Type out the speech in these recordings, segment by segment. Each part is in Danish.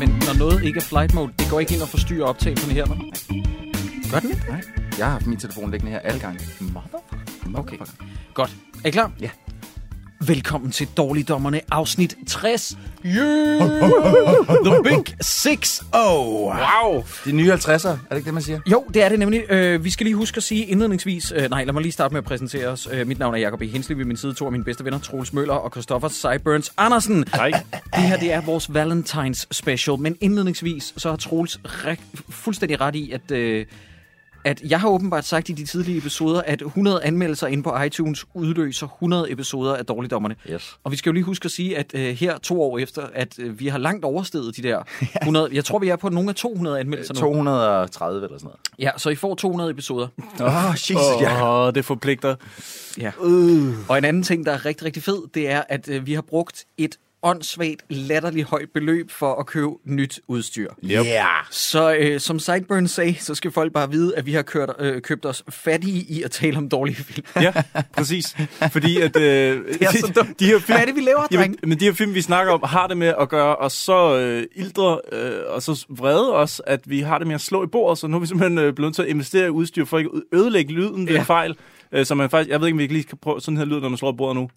Men når noget ikke er flight mode, det går ikke ind og forstyrrer optagelserne her, vel? Gør den ikke? Nej, jeg har haft min telefon liggende her alle gange. Okay, godt. Er I klar? Ja. Velkommen til Dårligdommerne, afsnit 60. Yeah! The Big 6 oh. Wow! De nye 50'er, er det ikke det, man siger? Jo, det er det nemlig. Øh, vi skal lige huske at sige indledningsvis... Øh, nej, lad mig lige starte med at præsentere os. Øh, mit navn er Jacob E. Hensley, ved min side to af mine bedste venner, Troels Møller og Christoffer Cyburns Andersen. Hej. Det her, det er vores Valentines special, men indledningsvis, så har Troels fuldstændig ret i, at... Øh, at jeg har åbenbart sagt i de tidlige episoder, at 100 anmeldelser inde på iTunes udløser 100 episoder af Dårligdommerne. Yes. Og vi skal jo lige huske at sige, at øh, her to år efter, at øh, vi har langt oversteget de der 100... Jeg tror, vi er på nogle af 200 anmeldelser nu. 230 eller sådan noget. Ja, så I får 200 episoder. Åh, oh, Jesus, ja. Åh, oh, det forpligter. Ja. Og en anden ting, der er rigtig, rigtig fed, det er, at øh, vi har brugt et åndssvagt, latterligt højt beløb for at købe nyt udstyr. Yep. Yeah. Så øh, som Sideburn sagde, så skal folk bare vide, at vi har kørt, øh, købt os fattige i at tale om dårlige film. Ja, præcis. Fordi at... Øh, Det er så dumt. De her film, Hvad er det, vi laver, dreng? Jamen, men de her film, vi snakker om, har det med at gøre os så øh, ildre øh, og så vrede os, at vi har det med at slå i bordet. Så nu er vi simpelthen øh, blevet til at investere i udstyr for ikke at ødelægge lyden ved Ja. fejl. Øh, så man faktisk, jeg ved ikke, om vi ikke lige kan prøve sådan her lyd, når man slår i bordet nu.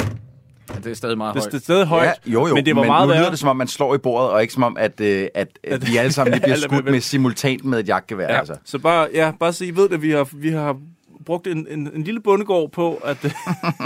Det er stadig meget Det, højt. det er stadig højt, Ja, jo, jo, men det var men meget nu lyder det, som om man slår i bordet, og ikke som om, at, øh, at, at vi alle sammen bliver er skudt med- simultant med et jagtgevær. Ja, Altså. så bare, ja, bare så I ved, at vi har, vi har brugt en, en, en lille bundegård på, at, vi,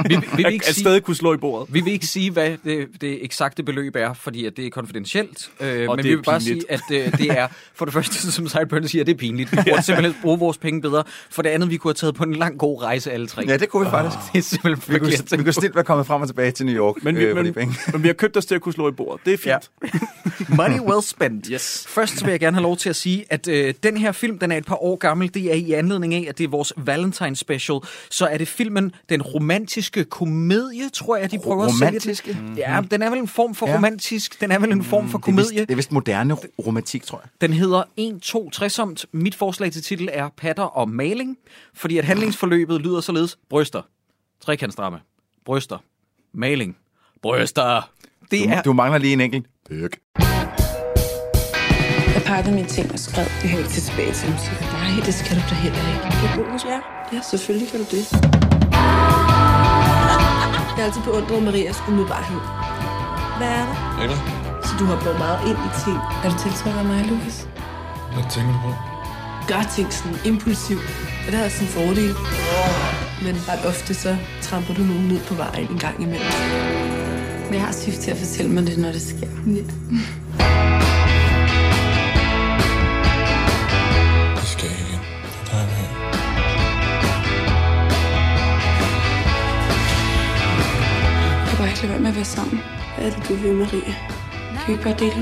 vi, vil at, ikke at sige, stadig kunne slå i bordet. vi vil ikke sige, hvad det, det eksakte beløb er, fordi at det er konfidentielt. Øh, men det vi vil bare pinligt. sige, at øh, det er, for det første, som Sideburn siger, det er pinligt. Vi burde simpelthen bruge vores penge bedre. For det andet, vi kunne have taget på en lang god rejse alle tre. Ja, det kunne vi faktisk. Det er simpelthen Vi kunne, vi kunne snit være kommet frem og tilbage til New York Men vi, øh, men, penge. men vi har købt os til at kunne slå i bordet. Det er fint. Ja. Money well spent. Yes. Først vil jeg gerne have lov til at sige, at øh, den her film, den er et par år gammel. Det er i anledning af, at det er vores Valentine special. Så er det filmen Den romantiske komedie, tror jeg, de prøver at Romantiske? sælge den. Ja, den er vel en form for Ja. romantisk. Den er vel en form for Det er, vist, komedie. det er vist moderne romantik, tror jeg. Den hedder 1, 2, 3 somt. Mit forslag til titel er patter og maling, fordi at handlingsforløbet lyder således bryster, trekantsdramme, bryster, maling, bryster. Det Du, er du mangler lige en enkelt. Pøk. Jeg pakkede mine ting og skrev, det ikke tage tilbage til dem. Nej, det skal du da heller ikke. Kan jeg bo hos jer? Ja, selvfølgelig kan du det. Jeg har altid beundret Maria skulle med bare hen. Hvad er der? Eller? Så du har brugt meget ind i ting. Er du tiltrukket af mig, Lukas? Hvad tænker du på? Gør ting sådan impulsivt. Og det har sin fordel. Men ret ofte så tramper du nogen ned på vejen en gang imellem. Men jeg har sygt til at fortælle mig det, når det sker. Ja. Ikke lade være med at være sammen. Hvad er det, du vil, Maria? Kan vi ikke bare dele?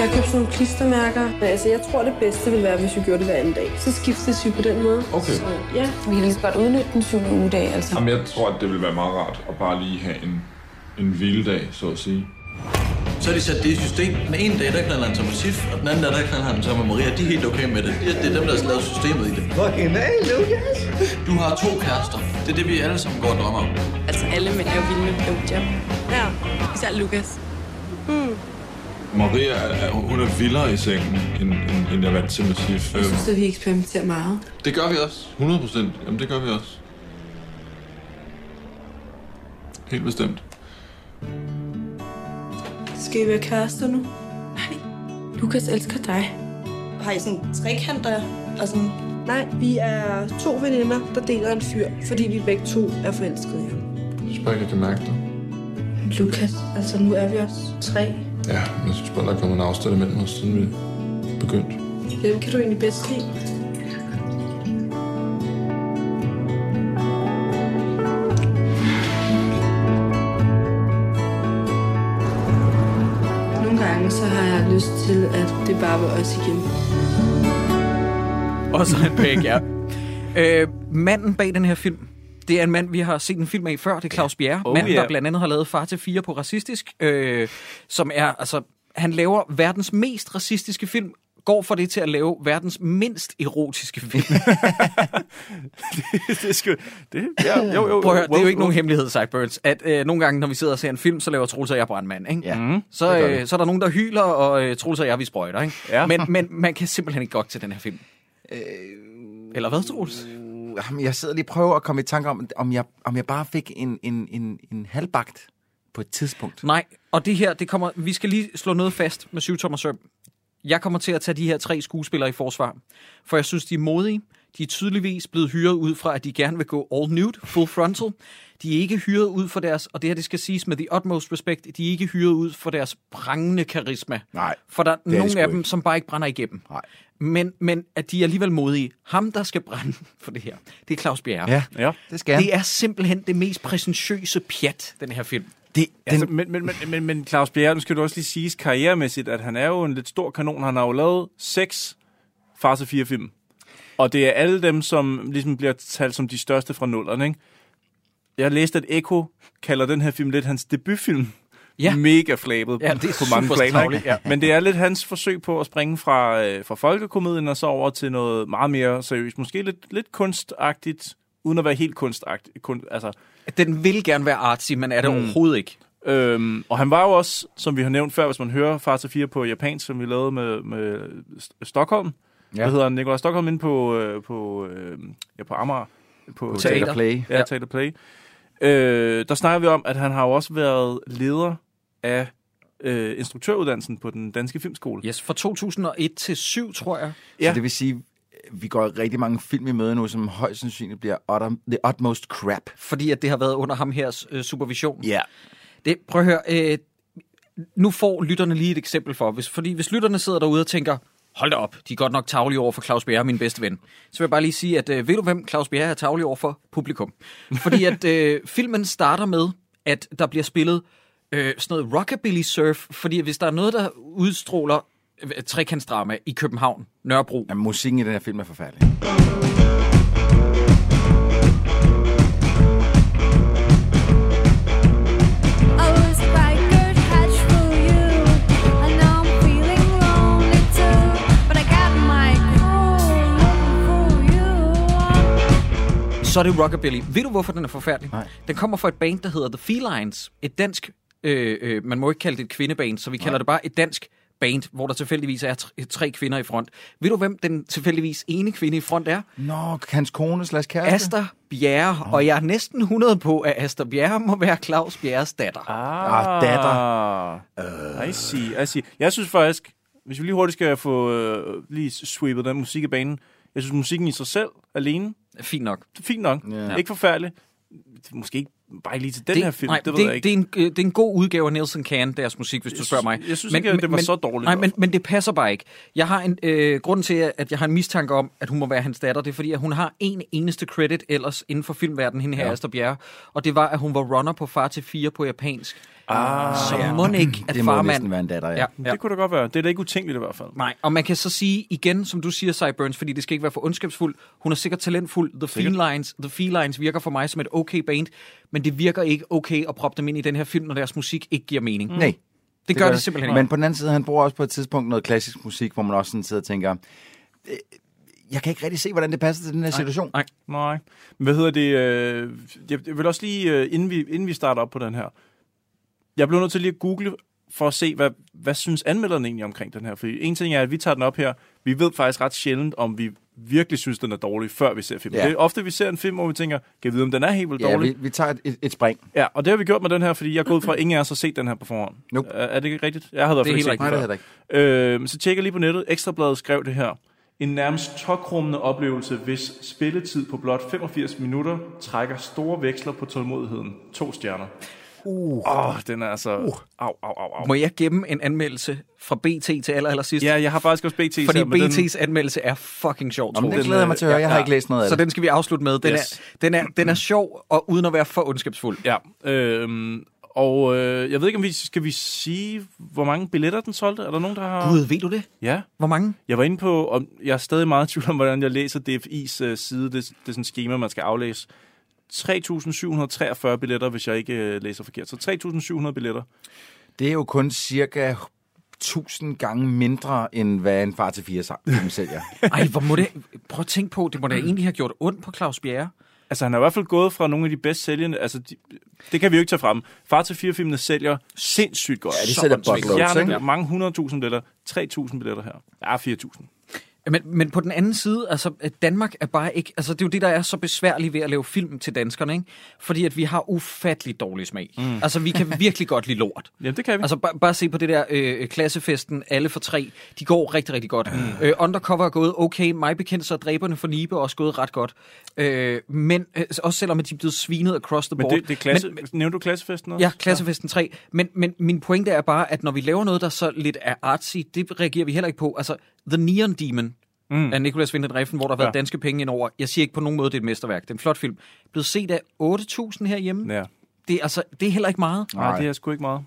Jeg købte sådan nogle klistermærker. Altså, jeg tror, det bedste ville være, hvis vi gjorde det hver anden dag. Så skiftes vi på den måde. Okay. Så, ja. Vi kan lige så godt udnytte den syvende ugedag, altså. Jamen, jeg tror, at det vil være meget rart at bare lige have en, en hviledag, så at sige. Så har de sat det i system. Den ene dag, der knalder han sig med Sif, og den anden dag, der knalder han sig med Maria. De er helt okay med det. Det er dem, der har lavet systemet i det. Fucking hey, Lukas. Du har to kærester. Det er det, vi alle sammen går og drømmer om. Altså, alle mænd er jo vilde med blowjob. Ja, især Lukas. Maria, er, er, hun er vildere i sengen, end, end, end jeg er vant til med Sif. Jeg synes, at vi eksperimenterer meget. Det gør vi også. 100 procent. Jamen, det gør vi også. Helt bestemt. Skal I være kærester nu? Nej. Lukas elsker dig. Har I sådan trekanter og sådan... Nej, vi er to veninder, der deler en fyr, fordi vi begge to er forelskede i ham. Jeg synes bare ikke, jeg kan mærke det. Lukas, altså nu er vi også tre. Ja, men jeg synes bare, der er kommet en afstand imellem os, siden vi begyndte. Hvem kan du egentlig bedst lide? Var os igen. Og så en pæk, ja. Øh, manden bag den her film, det er en mand, vi har set en film af før, det er Claus Bjerre. Oh, manden, ja. der blandt andet har lavet Far til 4 på racistisk, øh, som er, altså, han laver verdens mest racistiske film, går for det til at lave verdens mindst erotiske film. det, skal, det, ja, jo, jo, Prøv at høre, det er jo ikke nogen hemmelighed, Sideburns, at øh, nogle gange, når vi sidder og ser en film, så laver Troels og jeg brandmand, ikke? Ja. Mhm. Så, det øh, så er der nogen, der hyler, og øh, Troels og jeg, vi sprøjter, ikke? Ja. Men, men man kan simpelthen ikke godt til den her film. Øh, Eller hvad, Troels? Jamen, jeg sidder lige og prøver at komme i tanke om, om jeg, om jeg bare fik en, en, en, en halvbagt på et tidspunkt. Nej, og det her, det kommer, vi skal lige slå noget fast med syv tommer søm. Jeg kommer til at tage de her tre skuespillere i forsvar, for jeg synes, de er modige. De er tydeligvis blevet hyret ud fra, at de gerne vil gå all nude, full frontal. De er ikke hyret ud for deres, og det her det skal siges med the utmost respect, de er ikke hyret ud for deres prangende karisma. Nej, For der er de nogle sgu af dem, ikke. som bare ikke brænder igennem. Nej. Men, men at de er alligevel modige. Ham, der skal brænde for det her, det er Claus Bjerre. Ja, Ja. det skal jeg. Det er simpelthen det mest præsentiøse pjat, den her film. Det, den, Altså, men, men, men, men, men Claus Bjerre, nu skal du også lige sige karrieremæssigt, at han er jo en lidt stor kanon. Han har jo lavet seks Fase 4 film. Og det er alle dem, som ligesom bliver talt som de største fra nullerne, ikke? Jeg har læst, at Echo kalder den her film lidt hans debutfilm. Ja. Mega flabet Ja, det er på mange planer. ja. Men det er lidt hans forsøg på at springe fra, øh, fra folkekomedien og så over til noget meget mere seriøst. Måske lidt, lidt kunstagtigt, uden at være helt kunstagtigt. Kun, altså, Den vil gerne være artsy, men er det Mm. overhovedet ikke. Øhm, og han var jo også, som vi har nævnt før, hvis man hører Far til 4 på japansk, som vi lavede med, med St- Stockholm. Ja. Hvad hedder han? Nikolaj Stockholm inde på, øh, på, øh, ja, på Amager. På, på teater. Play. Ja, Teater Play. Øh, der snakker vi om, at han har jo også været leder af øh, instruktøruddannelsen på den danske filmskole. Yes, fra 2001 til 7, tror jeg. Ja. Så det vil sige, vi går rigtig mange film i møde nu, som højst sandsynligt bliver utter, the utmost crap. Fordi at det har været under ham her øh, supervision. Ja. Det, prøv at høre, øh, nu får lytterne lige et eksempel for, hvis, fordi hvis lytterne sidder derude og tænker, hold da op, de er godt nok tavlige over for Claus Bjerre, min bedste ven. Så vil jeg bare lige sige, at øh, ved du hvem Claus Bjerre er tavlig over for? Publikum. Fordi at øh, filmen starter med, at der bliver spillet øh, sådan noget rockabilly surf, fordi hvis der er noget, der udstråler trekantsdrama i København, Nørrebro, Jamen, musikken i den her film er forfærdelig. I was quite good catch for you. I know I'm feeling lonely too, but I got my crew looking for you. så er det rockabilly. Ved du, hvorfor den er forfærdelig? Nej. Den kommer fra et band, der hedder The Felines. Et dansk, øh, øh, man må ikke kalde det et kvindeband, så vi kalder det bare et dansk band, hvor der tilfældigvis er tre, tre kvinder i front. Ved du, hvem den tilfældigvis ene kvinde i front er? Nå, hans kone slash kæreste. Asta Bjerre. Og jeg er næsten 100 på, at Asta Bjerre må være Claus Bjerres datter. Ah, Ah, datter. Uh. I see, I see. Jeg synes faktisk, hvis vi lige hurtigt skal få øh, lige sweepet den musik i banen, jeg synes musikken i sig selv, alene, Fint nok. fint nok. Ja. Ikke forfærdeligt. Måske ikke bare lige til den det, her film, nej, det ved det, jeg ikke. Det er, en, øh, det er en god udgave af Nelson Can, deres musik, hvis du Jeg spørger synes- mig. jeg synes ikke, at det var så dårligt Nej, men, men det passer bare ikke. Jeg har en øh, grund til, at jeg har en mistanke om, at hun må være hans datter. Det er fordi, at hun har en eneste credit ellers inden for filmverdenen, hende her, ja. Asta Bjerre. Og det var, at hun var runner på Far til 4 på japansk. Ah, Så ja. må ikke, at det må farmand... næsten være en datter, ja. Ja, ja. Det kunne da godt være. Det er da ikke utænkeligt i hvert fald. Nej, og man kan så sige igen, som du siger, Cyburns, fordi det skal ikke være for ondskabsfuldt. Hun er sikkert talentfuld. The Felines, The Felines virker for mig som et okay band, men det virker ikke okay at proppe dem ind i den her film, når deres musik ikke giver mening. Nej. Det, det gør det simpelthen ikke. Men på den anden side, han bruger også på et tidspunkt noget klassisk musik, hvor man også sådan sidder og tænker, "Øh, jeg kan ikke rigtig se, hvordan det passer til den her situation. Nej. Nej. Hvad hedder det? Øh, jeg, jeg vil også lige, øh, inden vi, inden vi starter op på den her, jeg blev nødt til lige at google for at se, hvad, hvad synes anmelderne egentlig omkring den her? Fordi en ting er, at vi tager den op her. Vi ved faktisk ret sjældent, om vi virkelig synes, den er dårlig, før vi ser filmen. Ja. Det er ofte, vi ser en film, hvor vi tænker, kan jeg vide, om den er helt vildt Ja, dårlig? vi, vi tager et, et, et spring. Ja, og det har vi gjort med den her, fordi jeg er gået fra, at ingen af os har set den her på forhånd. Nope. Er, er det ikke rigtigt? Jeg havde i hvert Det er fald ikke helt set Nej, den det ikke. Øh, så tjekker lige på nettet. Ekstrabladet skrev det her. En nærmest tokrummende oplevelse, hvis spilletid på blot 85 minutter trækker store veksler på tålmodigheden. To stjerner. Uh. Åh, den er altså... Uh. Au, au, au, au. Må jeg gemme en anmeldelse fra BT til aller, aller sidst? Ja, jeg har faktisk også BT Fordi BT's den, anmeldelse er fucking sjov, den jeg. glæder jeg mig til at høre. Jeg har ja. ikke læst noget af Så det. den skal vi afslutte med. Den, Yes. er, den, er, den er sjov, og uden at være for ondskabsfuld. Ja, øhm, Og øh, jeg ved ikke, om vi skal vi sige, hvor mange billetter den solgte? Er der nogen, der har... Gud, ved du det? Ja. Hvor mange? Jeg var inde på, og jeg er stadig meget i tvivl om, hvordan jeg læser DFI's øh, side. Det, det er sådan et schema, man skal aflæse. 3.743 billetter, hvis jeg ikke øh, læser forkert. Så 3.700 billetter. Det er jo kun cirka 1000 gange mindre, end hvad en far til fire film sælger. Ej, hvor må det... Prøv at tænke på, det må da egentlig have gjort ondt på Claus Bjerre. Altså, han har i hvert fald gået fra nogle af de bedst sælgende. Altså, de, det kan vi jo ikke tage frem. Far til fire filmene sælger sindssygt godt. Ja, de Så sælger buttloads, ikke? Mange 100.000 billetter. 3.000 billetter her. Ja, 4.000. Men, men på den anden side, altså at Danmark er bare ikke, altså det er jo det, der er så besværligt ved at lave film til danskerne, ikke? Fordi at vi har ufattelig dårlig smag. Mm. Altså vi kan virkelig godt lide lort. Jamen, det kan vi. Altså bare, bare se på det der øh, klassefesten, alle for tre, de går rigtig, rigtig godt. Mm. Øh, undercover er gået okay, mig bekendt så er dræberne for Nibe også gået ret godt. Øh, men øh, også selvom de er blevet svinet across the Men board. det, det er klasse, Men, nævnte du klassefesten også? Ja, klassefesten 3. Men, men min pointe er bare, at når vi laver noget, der så lidt er artsy, det reagerer vi heller ikke på. Altså, The Neon Demon mm. af Nicolas Winding Refn, hvor der har været Ja. danske penge indover. Jeg siger ikke på nogen måde, det er et mesterværk. Det er en flot film. Blevet set af 8.000 herhjemme. Ja. Det, er, altså, det er heller ikke meget. Nej, det er sgu ikke meget.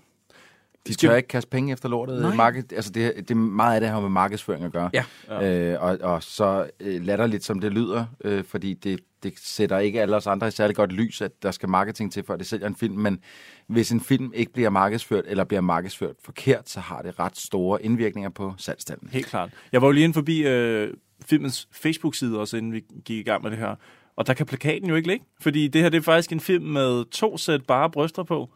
De tør ikke kaste penge efter lortet. Nej. Marked, altså det, det, meget af det har med markedsføring at gøre. Ja. Øh, og, og så øh, latterligt, som det lyder, øh, fordi det, det sætter ikke alle os andre i særlig godt lys, at der skal marketing til, før det sælger en film. Men hvis en film ikke bliver markedsført, eller bliver markedsført forkert, så har det ret store indvirkninger på salgstallen. Helt klart. Jeg var jo lige inde forbi øh, filmens Facebook-side også, inden vi gik i gang med det her. Og der kan plakaten jo ikke ligge, fordi det her det er faktisk en film med to sæt bare bryster på.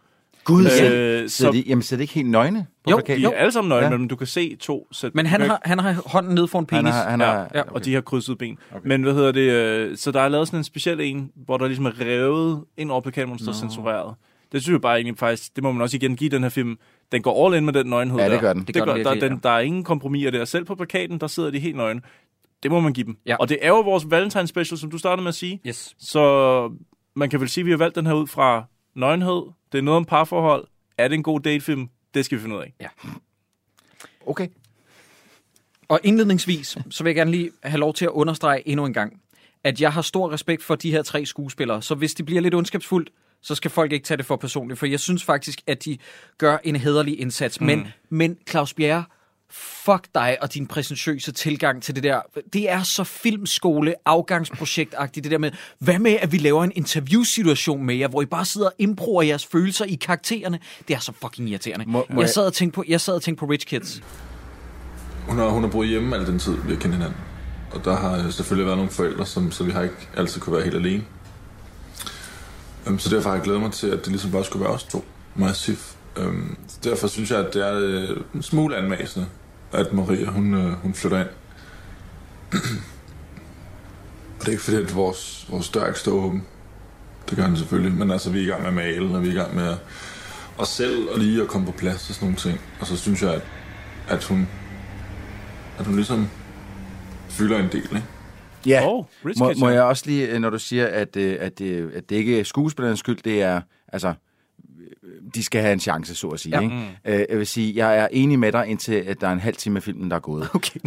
Gud, Øh, så, så de, jamen, så er det ikke helt nøgne på Jo, plakaten? de er alle sammen nøgne, Ja. ja. men du kan se to sæt. Men han har, han har hånden ned foran penis. Han har, han Ja, har, ja, og de har krydset ben. Okay. Men hvad hedder det? øh, Så der er lavet sådan en speciel en, hvor der ligesom er revet ind over plakaten, hvor der står censureret. Det synes jeg bare egentlig faktisk, det må man også igen give den her film. Den går all in med den nøgenhed Ja, det der. gør den. Det Det gør den der, virkelig, den, der er ingen kompromiser der. Selv på plakaten, der sidder de helt nøgne. Det må man give dem. Ja. Og det er jo vores Valentine special, som du startede med at sige. Yes. Så man kan vel sige, at vi har valgt den her ud fra nøgenhed. Det er noget om parforhold. Er det en god datefilm? Det skal vi finde ud af. Okay. Og indledningsvis, så vil jeg gerne lige have lov til at understrege endnu en gang, at jeg har stor respekt for de her tre skuespillere. Så hvis det bliver lidt ondskabsfuldt, så skal folk ikke tage det for personligt, for jeg synes faktisk, at de gør en hederlig indsats. Mm. Men, men Claus Bjerre, fuck dig og din præsentøse tilgang til det der. Det er så filmskole, afgangsprojektagtigt, det der med, hvad med, at vi laver en interviewsituation med jer, hvor I bare sidder og improver jeres følelser i karaktererne. Det er så fucking irriterende. Må- må jeg, sad og tænkte på, jeg sad og tænkte på Rich Kids. Hun har, hun har boet hjemme al den tid, vi har kendt hinanden. Og der har øh, selvfølgelig været nogle forældre, som, så vi har ikke altid kunne være helt alene. Øhm, så derfor har jeg glædet mig til, at det ligesom bare skulle være os to, mig og Sif. Øhm, så derfor synes jeg, at det er øh, en smule anmasende, at Maria, hun, øh, hun flytter ind. og det er ikke fordi, at vores, vores dør ikke står åben. Det gør den selvfølgelig. Men altså, vi er i gang med at male, og vi er i gang med at, os selv og lige at komme på plads og sådan nogle ting. Og så synes jeg, at, at hun at hun ligesom fylder en del, ikke? Ja, Oh, Rich må, må jeg også lige, øh, når du siger, at, øh, at, det, at det ikke er skuespillerens skyld, det er, altså, øh, de skal have en chance, så at sige. Ja. Ikke? Øh, jeg vil sige, jeg er enig med dig, indtil at der er en halv time af filmen, der er gået. Okay.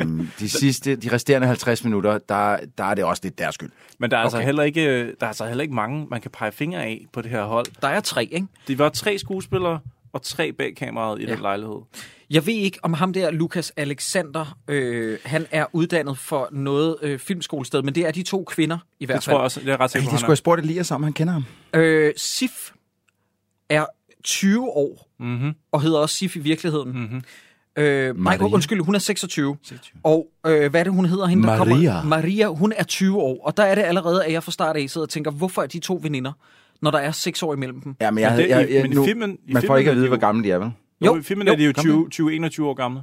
øhm, de sidste, de resterende 50 minutter, der, der er det også lidt deres skyld. Men der er, altså Okay. heller ikke, der er altså heller ikke mange, man kan pege fingre af på det her hold. Der er tre, ikke? Det var tre skuespillere og tre bag kameraet i ja. Den lejlighed. Jeg ved ikke, om ham der, Lukas Alexander, øh, han er uddannet for noget øh, filmskolested, men det er de to kvinder i hvert Det fald. tror jeg også, det er ret sikker Det skulle jeg spurgt Elias om, han kender ham. Øh, Sif er 20 år, mm-hmm. og hedder også Sif i virkeligheden. Mhm. Øh, nej, Maria. undskyld, hun er 26. 26. Og øh, hvad er det, hun hedder? Hende, der Maria. Kommer? Maria. hun er 20 år. Og der er det allerede, at jeg fra start af sidder og tænker, hvorfor er de to veninder, når der er 6 år imellem dem? Ja, men, jeg, Men det- jeg, jeg, men i nu, filmen- i man får filmen ikke at de vide, hvor gamle de er, vel? Jo, Jo, i filmen jo, er de jo kom 20, 20 21 år gamle.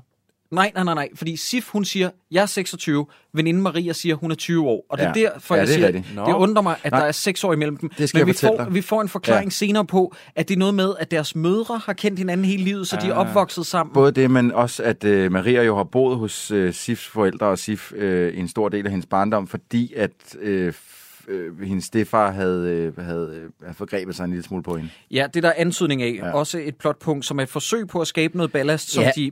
Nej, nej, nej, nej, fordi Sif, hun siger, jeg er 26, veninden Maria siger, hun er 20 år. Og det er Ja. derfor, Ja, jeg det er siger, rigtigt. det undrer mig, at Nej. der er 6 år imellem dem. Det skal Men jeg vi får, dig. vi får en forklaring Ja. senere på, at det er noget med, at deres mødre har kendt hinanden hele livet, så de er Ah. opvokset sammen. Både det, men også, at øh, Maria jo har boet hos øh, Sifs forældre og Sif øh, i en stor del af hendes barndom, fordi at øh, øh, hendes stefar havde, øh, havde, øh, havde forgrebet sig en lille smule på hende. Ja, det er der antydning af. Ja. Også et plotpunkt, som er et forsøg på at skabe noget ballast, som Ja. de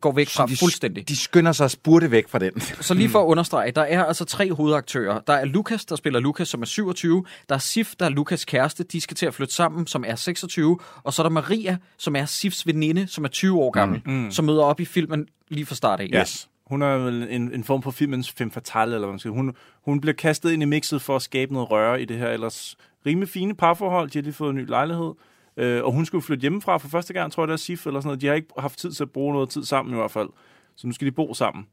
går væk fra de, fuldstændig. De skynder sig spurte væk fra den. Så lige for at understrege, der er altså tre hovedaktører. Der er Lukas, der spiller Lukas, som er 27. Der er Sif, der er Lukas kæreste. De skal til at flytte sammen, som er 26. Og så er der Maria, som er Sifs veninde, som er 20 år gammel, mm. som møder op i filmen lige fra start af. Yes. Hun er vel en, en form for filmens femme fatale, eller hvad man skal. Hun, hun bliver kastet ind i mixet for at skabe noget røre i det her ellers rimelig fine parforhold. De har lige fået en ny lejlighed. Øh, og hun skulle flytte hjemmefra for første gang, tror jeg, det er SIF eller sådan noget. De har ikke haft tid til at bruge noget tid sammen i hvert fald. Så nu skal de bo sammen.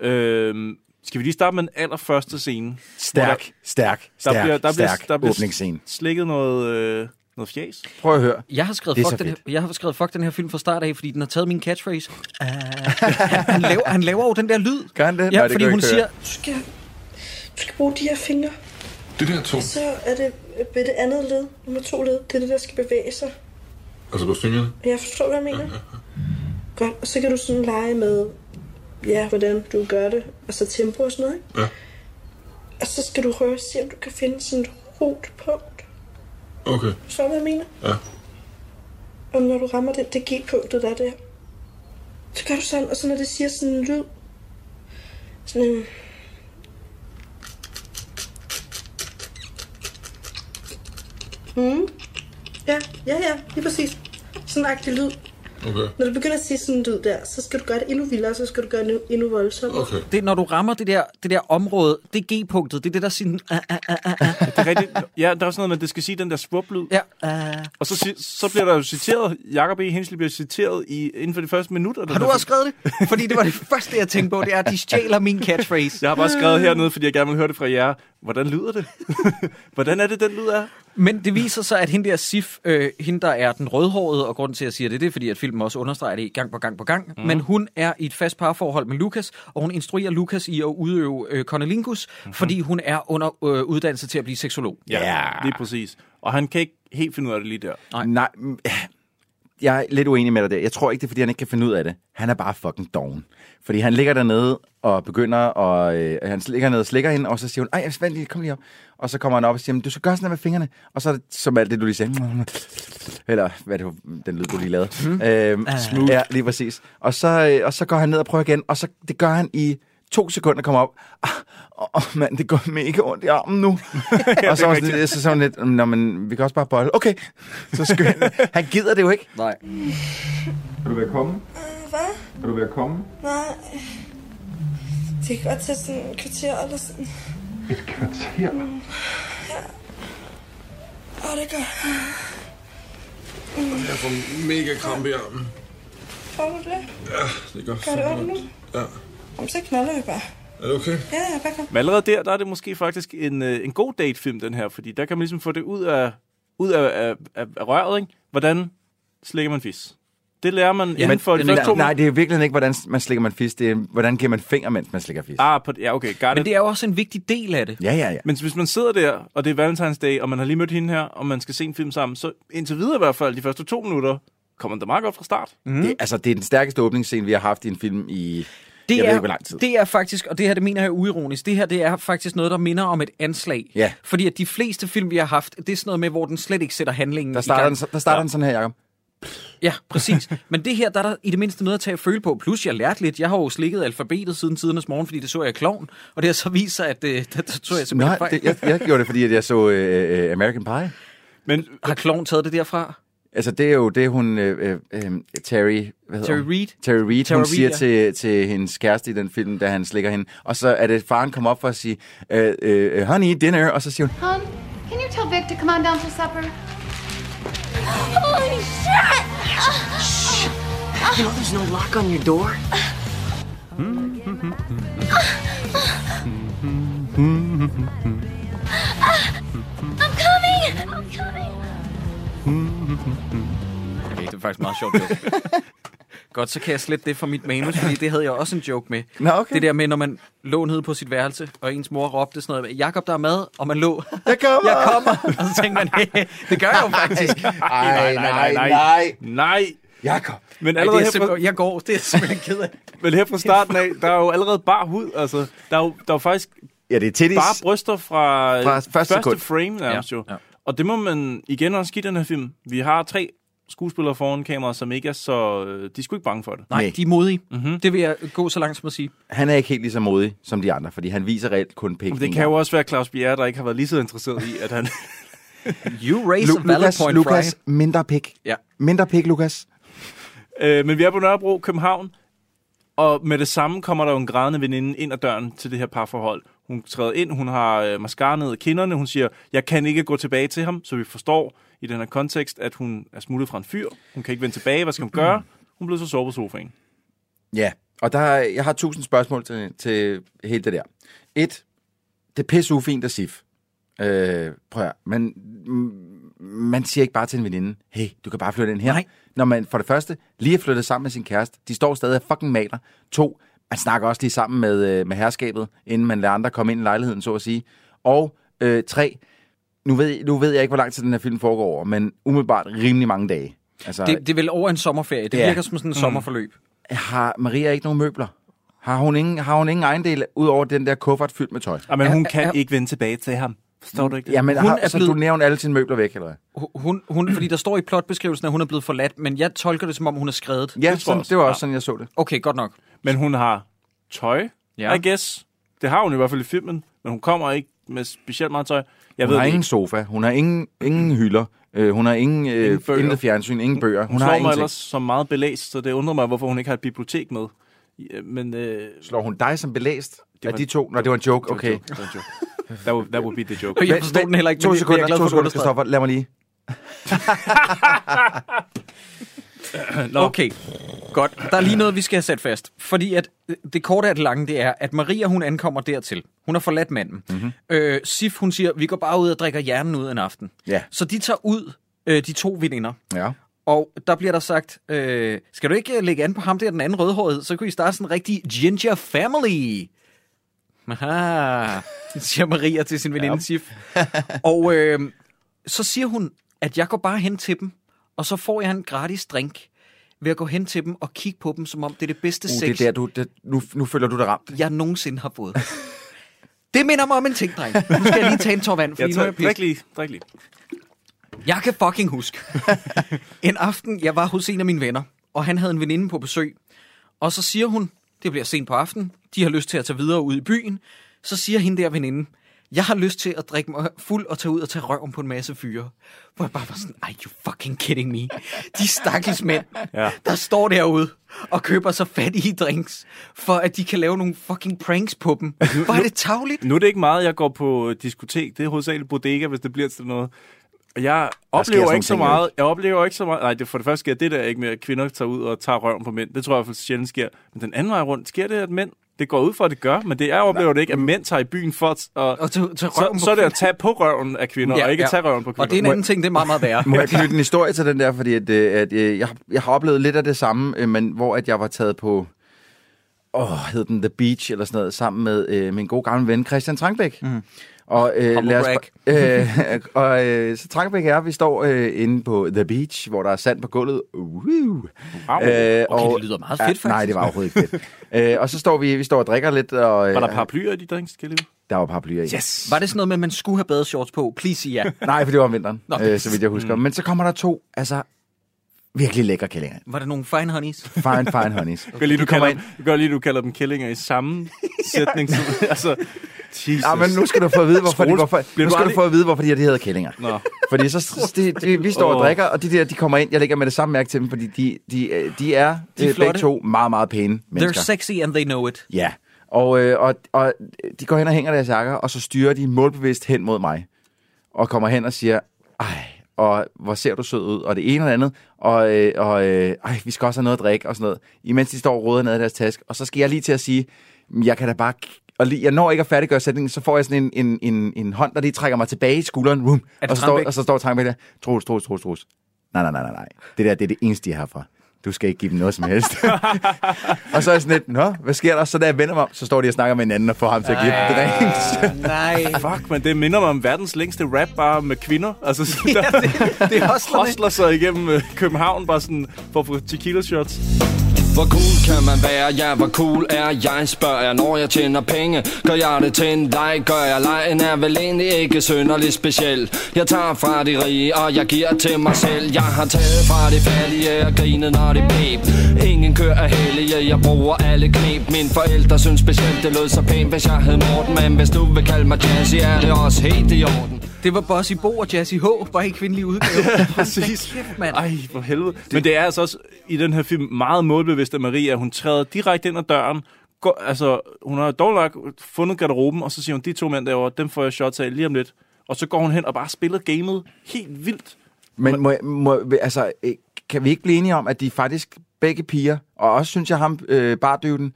Øh, skal vi lige starte med den allerførste scene? Stærk, stærk, Der stærk, bliver, der bliver, stærk der bliver åbningsscene. slikket noget, øh, noget fjæs. Prøv at høre. Jeg har, skrevet Det fuck den her, jeg har skrevet fuck den her film fra start af, fordi den har taget min catchphrase. Uh, han, laver, han laver jo den der lyd. Gør han det? Ja, Nej, det fordi kan hun siger, Du skal, du skal bruge de her fingre. Det der to. Så er det ved det andet led, nummer to led. Det er det, der skal bevæge sig. Altså på fingrene. Jeg forstår, hvad jeg mener. Godt, og så kan du sådan lege med, ja, hvordan du gør det, og så tempo og sådan noget, ikke? Ja. Og så skal du at se, om du kan finde sådan et rotpunkt. Okay. Du, hvad jeg mener? Ja. Og når du rammer det, det G-punktet, der er der, så gør du sådan, og så når det siger sådan en lyd, sådan en... Mm. Ja, ja, ja, lige præcis. Sådan en agtig lyd. Okay. Når du begynder at sige sådan lyd der, så skal du gøre det endnu vildere, så skal du gøre det endnu, voldsommere. Okay. det, når du rammer det der, det der område, det er G-punktet, det er det, der siger, uh, uh, uh, uh. Det er rigtigt. Ja, der er også noget med, at det skal sige den der svublyd. ja, uh. Og så, så bliver der jo citeret, Jacob E. Hensley bliver citeret i, inden for de første minutter. Har du også skrevet det? Fordi det var det første, jeg tænkte på, det er, at de stjæler min catchphrase. Jeg har bare skrevet hernede, fordi jeg gerne vil høre det fra jer. Hvordan lyder det? Hvordan er det, den lyd er? Men det viser sig, at hende der Sif, øh, hende der er den rødhårede, og grunden til, at jeg siger det, det er, fordi at filmen også understreger det gang på gang på gang. Mm. Men hun er i et fast parforhold med Lukas, og hun instruerer Lukas i at udøve øh, Cornelingus, mm-hmm. fordi hun er under øh, uddannelse til at blive seksolog. Ja. Lige præcis. Og han kan ikke helt finde ud af det lige der. Nej. Nej, mm, jeg er lidt uenig med dig der. Jeg tror ikke, det er, fordi han ikke kan finde ud af det. Han er bare fucking doven. Fordi han ligger dernede og begynder, og øh, han ligger nede og slikker hende, og så siger hun, ej, vent lige, kom lige op. Og så kommer han op og siger, "Men du skal gøre sådan her med fingrene. Og så er som alt det, du lige sagde. Eller hvad er det, den lyd, du lige lavede. Mm. Øhm, smooth. Ja, lige præcis. Og så, øh, og så går han ned og prøver igen, og så det gør han i to sekunder kommer op. Ah, Åh, oh, mand, det går mega ondt i armen nu. og så var det, så, så hun lidt, Nå, men vi kan også bare bolle. Okay, så skynd. Han gider det jo ikke. Nej. Vil du være komme? Hvad? Vil du være komme? Nej. Det kan godt tage sådan en kvarter eller sådan. Et kvarter. Åh, det gør. Jeg får mega krampe i armen. Får du det? Det gør Gør det ondt nu? Ja. Jamen, så knalder vi bare. Er det okay? Ja, ja, bare kom. Men allerede der, der er det måske faktisk en, øh, en god datefilm, den her. Fordi der kan man ligesom få det ud af, ud af, af, af, af røret, ikke? Hvordan slikker man fis? Det lærer man ja, inden for de Men, første to nej, det er virkelig ikke, hvordan man slikker man fisk. Det er, hvordan giver man finger, mens man slikker fisk. Ah, på, ja, okay, got Men it. det er jo også en vigtig del af det. Ja, ja, ja. Men hvis man sidder der, og det er Valentine's Day, og man har lige mødt hende her, og man skal se en film sammen, så indtil videre i hvert fald, de første to minutter, kommer da meget godt fra start. Mm. Det, altså, det er den stærkeste åbningsscene, vi har haft i en film i... Det jeg er, ved ikke, hvor lang tid. det er faktisk, og det her det mener jeg uironisk, det her det er faktisk noget, der minder om et anslag. Ja. Fordi at de fleste film, vi har haft, det er sådan noget med, hvor den slet ikke sætter handlingen Der i starter, gang. den, der starter ja. den sådan her, Jacob. Ja, præcis. Men det her, der er der i det mindste noget at tage at føle på. Plus, jeg lærte lidt. Jeg har jo slikket alfabetet siden tidernes morgen, fordi det så jeg Kloven. Og det har så vist sig, at øh, det, det tror jeg simpelthen Nej, fejl. det, jeg, jeg gjorde det, fordi at jeg så øh, øh, American Pie. Men Har Kloven taget det derfra? Altså, det er jo det, hun... Øh, øh, øh, Terry... Hvad hedder Terry? Reid? Terry Reid, Terry hun Reid, siger ja. til, til hendes kæreste i den film, da han slikker hende. Og så er det, faren kommer op for at sige, øh, øh, honey, dinner. Og så siger hun, Hon, can you tell Vic to come on down for supper? Holy shit! You know there's no lock on your door? I'm coming! I'm coming! Okay, det er Godt, så kan jeg slette det fra mit manus, fordi det havde jeg også en joke med. Nå, okay. Det der med, når man lå nede på sit værelse, og ens mor råbte sådan noget, Jakob, der er mad, og man lå, jeg kommer! jeg kommer, og så tænkte man, hey, det gør jeg jo faktisk. Nej, nej, nej, nej. Nej. Jakob. Men Ej, allerede det er her fra, jeg går, det er simpelthen ked af. men her fra starten af, der er jo allerede bar hud. Altså, der er jo, der er jo faktisk Ja, det er titties. Bare bryster fra, Fra fra første første, sekund. frame nærmest Ja, jo. ja. Og det må man igen også give den her film. Vi har tre skuespillere foran kameraet, som ikke er så... øh, De er sgu ikke bange for det. Nej, Nej. de er modige. Mm-hmm. Det vil jeg gå så langt som at sige. Han er ikke helt lige så modig som de andre, fordi han viser reelt kun pik. Det kan jo også være Claus Bjerre, der ikke har været lige så interesseret i, at han... You raise Lu- a valid Lukas, point, Lukas, Fry. mindre pik. Ja. Mindre pik, Lukas. øh, men vi er på Nørrebro, København, og med det samme kommer der jo en grædende veninde ind ad døren til det her parforhold. Hun træder ind, hun har øh, mascara ned ad kinderne, hun siger, jeg kan ikke gå tilbage til ham, så vi forstår i den her kontekst, at hun er smuttet fra en fyr. Hun kan ikke vende tilbage, hvad skal hun gøre? Hun blev så sovet på sofaen. Ja, og der, er- jeg har tusind spørgsmål til, til hele det der. Et, det er pisse ufint at sif. Øh, prøv at, man, mm, man siger ikke bare til en veninde, hey, du kan bare flytte ind her. Nej. Når man for det første lige er flyttet sammen med sin kæreste, de står stadig og fucking maler. To, man snakker også lige sammen med, øh, med herskabet, inden man lader andre komme ind i lejligheden, så at sige. Og øh, tre, nu ved, nu ved jeg ikke, hvor lang tid den her film foregår over, men umiddelbart rimelig mange dage. Altså, Det, det er vel over en sommerferie. Det Ja. virker som sådan en sommerforløb. har Maria ikke nogen møbler? Har hun ingen, har hun ingen ejendel ud over den der kuffert fyldt med tøj? Og men Er- hun er- kan er- ikke vende tilbage til ham. Forstår du ikke det? Jamen, Hun har, er så blevet- du nævner alle sine møbler væk, eller hvad? Hun, hun, fordi der står i plotbeskrivelsen, at hun er blevet forladt, men jeg tolker det, som om hun er skrevet. Ja, det, sådan, det var også Ja. sådan, jeg så det. Okay, godt nok. Men hun har tøj, Ja. I guess. Det har hun i hvert fald i filmen, men hun kommer ikke med specielt meget tøj. Jeg Hun ved har det ingen ikke. sofa, hun har ingen, ingen hylder, øh, hun har ingen, øh, Ingen intet fjernsyn, ingen bøger. Hun, Hun, har slår mig ellers som meget belæst, så det undrer mig, hvorfor hun ikke har et bibliotek med. Ja, Men øh, Slår hun dig som belæst Det af var- de to? Nå, det var en joke, det var okay. en joke, det var en joke. That would, that would be the joke. Og jeg forstår den heller ikke, To men sekunder, jeg er glad for, to sekunder. Christoffer, lad mig lige. Nå, Okay, godt. Der er lige noget, vi skal have sat fast. Fordi at øh, det korte af det lange, det er, at Maria, hun ankommer dertil. Hun har forladt manden. Mm-hmm. Øh, Sif, hun siger, vi går bare ud og drikker hjernen ud en aften. Ja. Så de tager ud, øh, de to veninder. Ja. Og der bliver der sagt, øh, skal du ikke øh, lægge an på ham der, den anden rødhårede, så kunne I starte sådan en rigtig ginger family. Aha, siger Maria til sin veninde Sif. Og øh, så siger hun, at jeg går bare hen til dem, og så får jeg en gratis drink ved at gå hen til dem og kigge på dem, som om det er det bedste Uh, sex, det er der, du, det, nu, nu føler du dig ramt. jeg nogensinde har fået. det minder mig om en ting, dreng. Nu skal jeg lige tage en tår vand, fordi jeg nu er tager, jeg drik lige, drik lige. Jeg kan fucking huske. en aften, jeg var hos en af mine venner, og han havde en veninde på besøg. Og så siger hun, det bliver sent på aftenen, de har lyst til at tage videre ud i byen. Så siger hende der veninde, jeg har lyst til at drikke mig fuld og tage ud og tage røven på en masse fyre. Hvor jeg bare var sådan, are you fucking kidding me? De stakkels mænd, Ja. der står derude og køber sig fattige drinks, for at de kan lave nogle fucking pranks på dem. Hvor er det tavligt? Nu er det ikke meget, jeg går på diskotek. Det er hovedsageligt bodega, hvis det bliver til noget. Og jeg oplever ikke så meget. Jeg oplever ikke så meget. Nej, det, for det første sker det der ikke med, at kvinder tager ud og tager røven på mænd. Det tror jeg i hvert fald sjældent sker. Men den anden vej rundt, sker det, at mænd... Det går ud for, at det gør, men det jeg oplever det ikke, at mænd tager i byen for at... Og, Og tage, tage røven så, på så er det at tage på røven af kvinder, ja, og ikke ja. tage røven på kvinder. Og det er en anden ting, det er meget, meget værre. Må jeg knytte en historie til den der, fordi at, øh, at, øh, jeg, har- jeg har oplevet lidt af det samme, øh, men hvor at jeg var taget på, åh, hed den The Beach eller sådan noget, sammen med øh, min gode gamle ven Christian Trangbæk. Mm. Og, øh, lad os, øh, og øh, så Trangbæk og jeg, vi står øh, inde på The Beach, hvor der er sand på gulvet. Uh, Wow. øh, Okay, det lyder meget fedt, faktisk. Nej, det var overhovedet ikke fedt. øh, og så står vi, vi står og drikker lidt, og øh, Var der paraplyer i de drinks, skal jeg lige? der var paraplyer i. Yes! Var det sådan noget med, at man skulle have badeshorts på? Please sig ja. Nej, for det var om vinteren, Nå. øh, så vidt jeg husker. Mm. Men så kommer der to, altså virkelig lækre kællinger. Var det nogle fine honeys? Fine, fine honeys. Jeg kan lige, du kommer kalder, kan godt lide, du kalder dem kællinger i samme sætning. Som, altså, Jesus. Ja, men nu skal du få at vide, hvorfor, de, hvorfor, nu skal du få at vide, hvorfor de her de hedder kællinger. Nå. Fordi så, de, de, vi står og drikker, og de der, de kommer ind. Jeg lægger med det samme mærke til dem, fordi de, de, øh, de er, De er flotte. begge to meget, meget pæne They're mennesker. sexy and they know it. Ja, og, øh, og, og de går hen og hænger deres jakker, og så styrer de målbevidst hen mod mig. Og kommer hen og siger, ej, og hvor ser du sød ud, og det ene og det andet, og, øh, og øh, ej, vi skal også have noget at drikke, og sådan noget. Imens de står og råder ned i deres taske, og så skal jeg lige til at sige, "Men jeg kan da bare... Og lige, jeg når ikke at færdiggøre sætningen, så får jeg sådan en, en, en, en hånd, der lige trækker mig tilbage i skulderen. Er det og, så står, og så står Trangbæk der. Troels, Troels, Troels, Troels. Nej, nej, nej, nej, nej. Det der, det er det eneste, jeg har fra. Du skal ikke give dem noget som helst. og så er jeg sådan lidt, nå, hvad sker der? Så da jeg vender mig om, så står de og snakker med hinanden og får ham til at give dem drinks. Nej. Fuck, men det minder mig om verdens længste rap bare med kvinder. Altså, sådan, ja, der det, det er hostler sig igennem øh, København, bare sådan for at få tequila shots. Hvor cool kan man være? Ja, hvor cool er jeg? Spørger jeg, når jeg tjener penge Gør jeg det til en leg? Gør jeg lejen er vel egentlig ikke synderligt speciel Jeg tager fra de rige, og jeg giver til mig selv Jeg har taget fra de fattige og grinet når det pep Ingen kører er hellige, jeg bruger alle knep Mine forældre synes specielt det lød så pænt, hvis jeg hed Morten Men hvis du vil kalde mig Jazzy, er det også helt i orden Det var Bossy Bo og Jazzy H, bare i kvindelig udgave. Præcis. Kæft, mand. Ej, for helvede. Men det er altså også i den her film meget målbevidst af Maria. Hun træder direkte ind ad døren. Går, altså, hun har dog nok fundet garderoben, og så siger hun, de to mænd derovre, dem får jeg shots af lige om lidt. Og så går hun hen og bare spiller gamet helt vildt. Men må, må, altså, øh, kan vi ikke blive enige om, at de faktisk begge piger, og også synes jeg ham, øh, bardøven,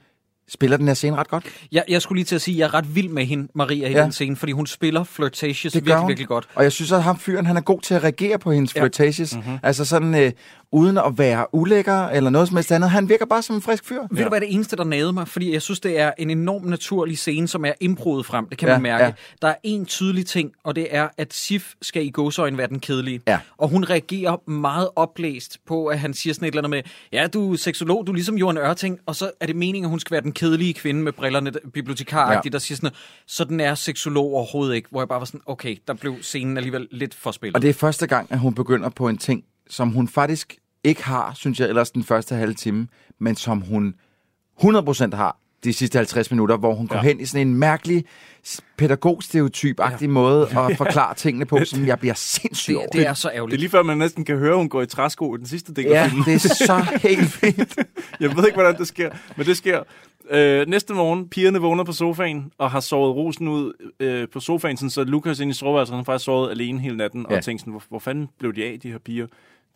spiller den her scene ret godt? Jeg, jeg skulle lige til at sige, at jeg er ret vild med hende, Maria, i Ja. den scene, fordi hun spiller flirtatious virkelig, hun. virkelig godt. Og jeg synes, at ham fyren, han er god til at reagere på hendes Ja. flirtatious. Mhm. Mm-hmm. Altså sådan, øh, uden at være ulækker eller noget som helst andet. Han virker bare som en frisk fyr. Ved du hvad er det eneste, der nagede mig? Fordi jeg synes, det er en enorm naturlig scene, som er improet frem. Det kan Ja, man mærke. ja. Der er en tydelig ting, og det er, at Sif skal i gåsøjne være den kedelige. Ja. Og hun reagerer meget oplæst på, at han siger sådan et eller andet med, ja, du er seksolog, du er ligesom Johan Ørting, og så er det meningen, at hun skal være den kedelige kvinde med brillerne, bibliotekar Ja. der siger sådan noget, sådan er seksolog overhovedet ikke. Hvor jeg bare var sådan, okay, der blev scenen alligevel lidt for spillet. Og det er første gang, at hun begynder på en ting, som hun faktisk ikke har, synes jeg, ellers den første halve time, men som hun 100% har de sidste 50 minutter, hvor hun går Ja. hen i sådan en mærkelig pædagogstereotyp-agtig ja. måde at forklare tingene på, som jeg bliver sindssyg over. det er så Det er ærgerligt. lige før, man næsten kan høre, at hun går i træsko i den sidste del af Ja, filmen. det er så helt fint. Jeg ved ikke, hvordan det sker, men det sker. Øh, næste morgen, pigerne vågner på sofaen og har sovet rosen ud øh, på sofaen, sådan, så Lukas ind i soveværelset, han har faktisk sovet alene hele natten, Ja. og tænkt sådan, hvor, hvor fanden blev de af, de her piger?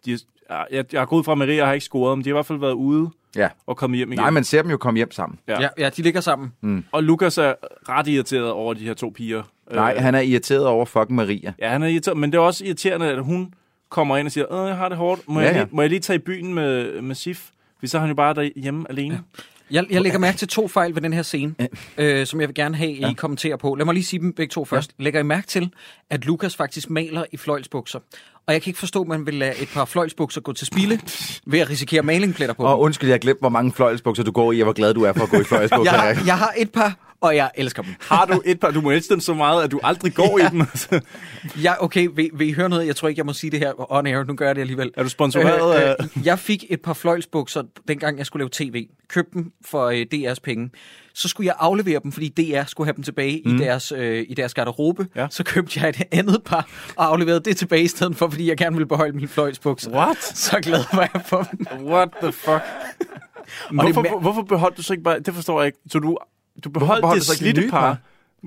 De, er- jeg, jeg har gået fra, at Maria har ikke scoret, men de har i hvert fald været ude Ja. og kommet hjem igen. Nej, man ser dem jo komme hjem sammen. ja. Ja, ja, de ligger sammen. Og Lukas er ret irriteret over de her to piger. Nej, Øh, han er irriteret over fucking Maria. Ja, han er irriteret, men det er også irriterende, at hun kommer ind og siger, Åh, jeg har det hårdt, må, Ja, jeg, ja. lige, må jeg lige tage i byen med, med Sif? Fordi så er han jo bare derhjemme alene. Ja. Jeg, jeg lægger mærke til to fejl ved den her scene, øh, som jeg vil gerne have, I kommenterer på. Lad mig lige sige dem begge to først. Ja. Lægger I mærke til, at Lukas faktisk maler i fløjlsbukser? Og jeg kan ikke forstå, at man vil lade et par fløjlsbukser gå til spilde ved at risikere malingpletter på Og dem. undskyld, jeg har glemt, hvor mange fløjelsbukser du går i, og hvor glad du er for at gå i fløjelsbukser. Jeg har, jeg har et par, og jeg elsker dem. Har du et par, du må elske dem så meget, at du aldrig går ja. i dem. Altså. Ja, okay, vil, vil I høre noget? Jeg tror ikke, jeg må sige det her on air. Nu gør jeg det alligevel. Er du sponsoreret af- Jeg fik et par fløjlsbukser, dengang jeg skulle lave tv. Købte dem for øh, DR's penge. Så skulle jeg aflevere dem, fordi DR skulle have dem tilbage mm. i, deres, øh, i deres garderobe. Ja. Så købte jeg et andet par og afleverede det tilbage i stedet for, fordi jeg gerne ville beholde mine fløjlsbukser. What? Så glad var jeg for dem. What the fuck? Hvorfor, det hvorfor beholdt du så ikke bare... Det forstår jeg ikke. Så du, du beholdt beholdt det du så ikke de slidte par? par?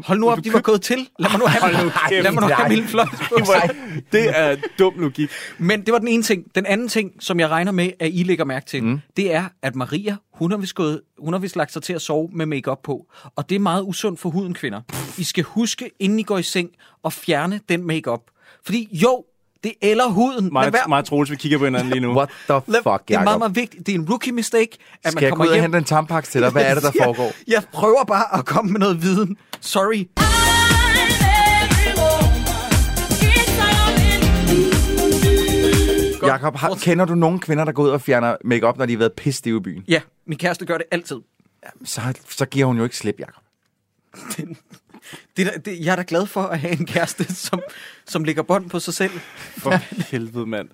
Hold nu op, de var gået til. Lad mig nu have, Hold nu kæft. lad mig nu have mine fløjlsbukser. Det er dum logik. Men det var den ene ting. Den anden ting, som jeg regner med, at I lægger mærke til, mm. det er, at Maria, hun har, vist gået, hun har vist lagt sig til at sove med makeup på. Og det er meget usundt for huden, kvinder. I skal huske, inden I går i seng, at fjerne den makeup. Fordi jo, det eller huden. Være- mig og Troels, vi kigger på hinanden lige nu. What the fuck, det er meget, Jacob? meget vigtigt. Det er en rookie mistake, at Skal man jeg gå kommer ud og hjem. hente en tampaks til dig? Hvad er det, der Jeg- foregår? Jeg prøver bare at komme med noget viden. Sorry. Jakob, har, kender du nogen kvinder, der går ud og fjerner makeup, når de har været pisse i byen? Ja, min kæreste gør det altid. Så, så giver hun jo ikke slip, Jakob. Det, er da- det, jeg er da glad for at have en kæreste, som, som lægger bånd på sig selv. For helvede, mand.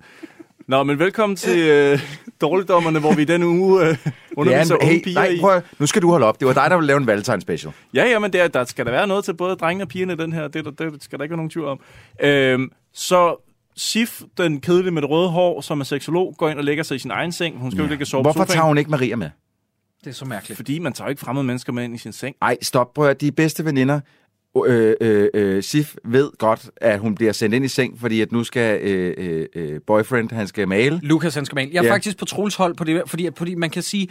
Nå, men velkommen til øh, Dårligdommerne, hvor vi i denne uge øh, underviser Ja, unge hey, piger nej, prøv, nu skal du holde op. Det var dig, der ville lave en Valentine special. Ja, ja, men der, der skal der være noget til både drengene og pigerne i den her. Det, det, det skal der ikke være nogen tvivl om. Øhm, så Sif, den kedelige med det røde hår, som er seksolog, går ind og lægger sig i sin egen seng. Hun skal jo ikke ligge og sove Hvorfor tager hun ikke Maria med? Det er så mærkeligt. Fordi man tager jo ikke fremmede mennesker med ind i sin seng. Ej, stop. Prøv at de bedste veninder. Øh, øh, øh, Sif ved godt, at hun bliver sendt ind i seng, fordi at nu skal øh, øh, øh, boyfriend, han skal male. Lukas, han skal male. Jeg er Ja. faktisk på Troels hold på det, fordi, fordi man kan sige,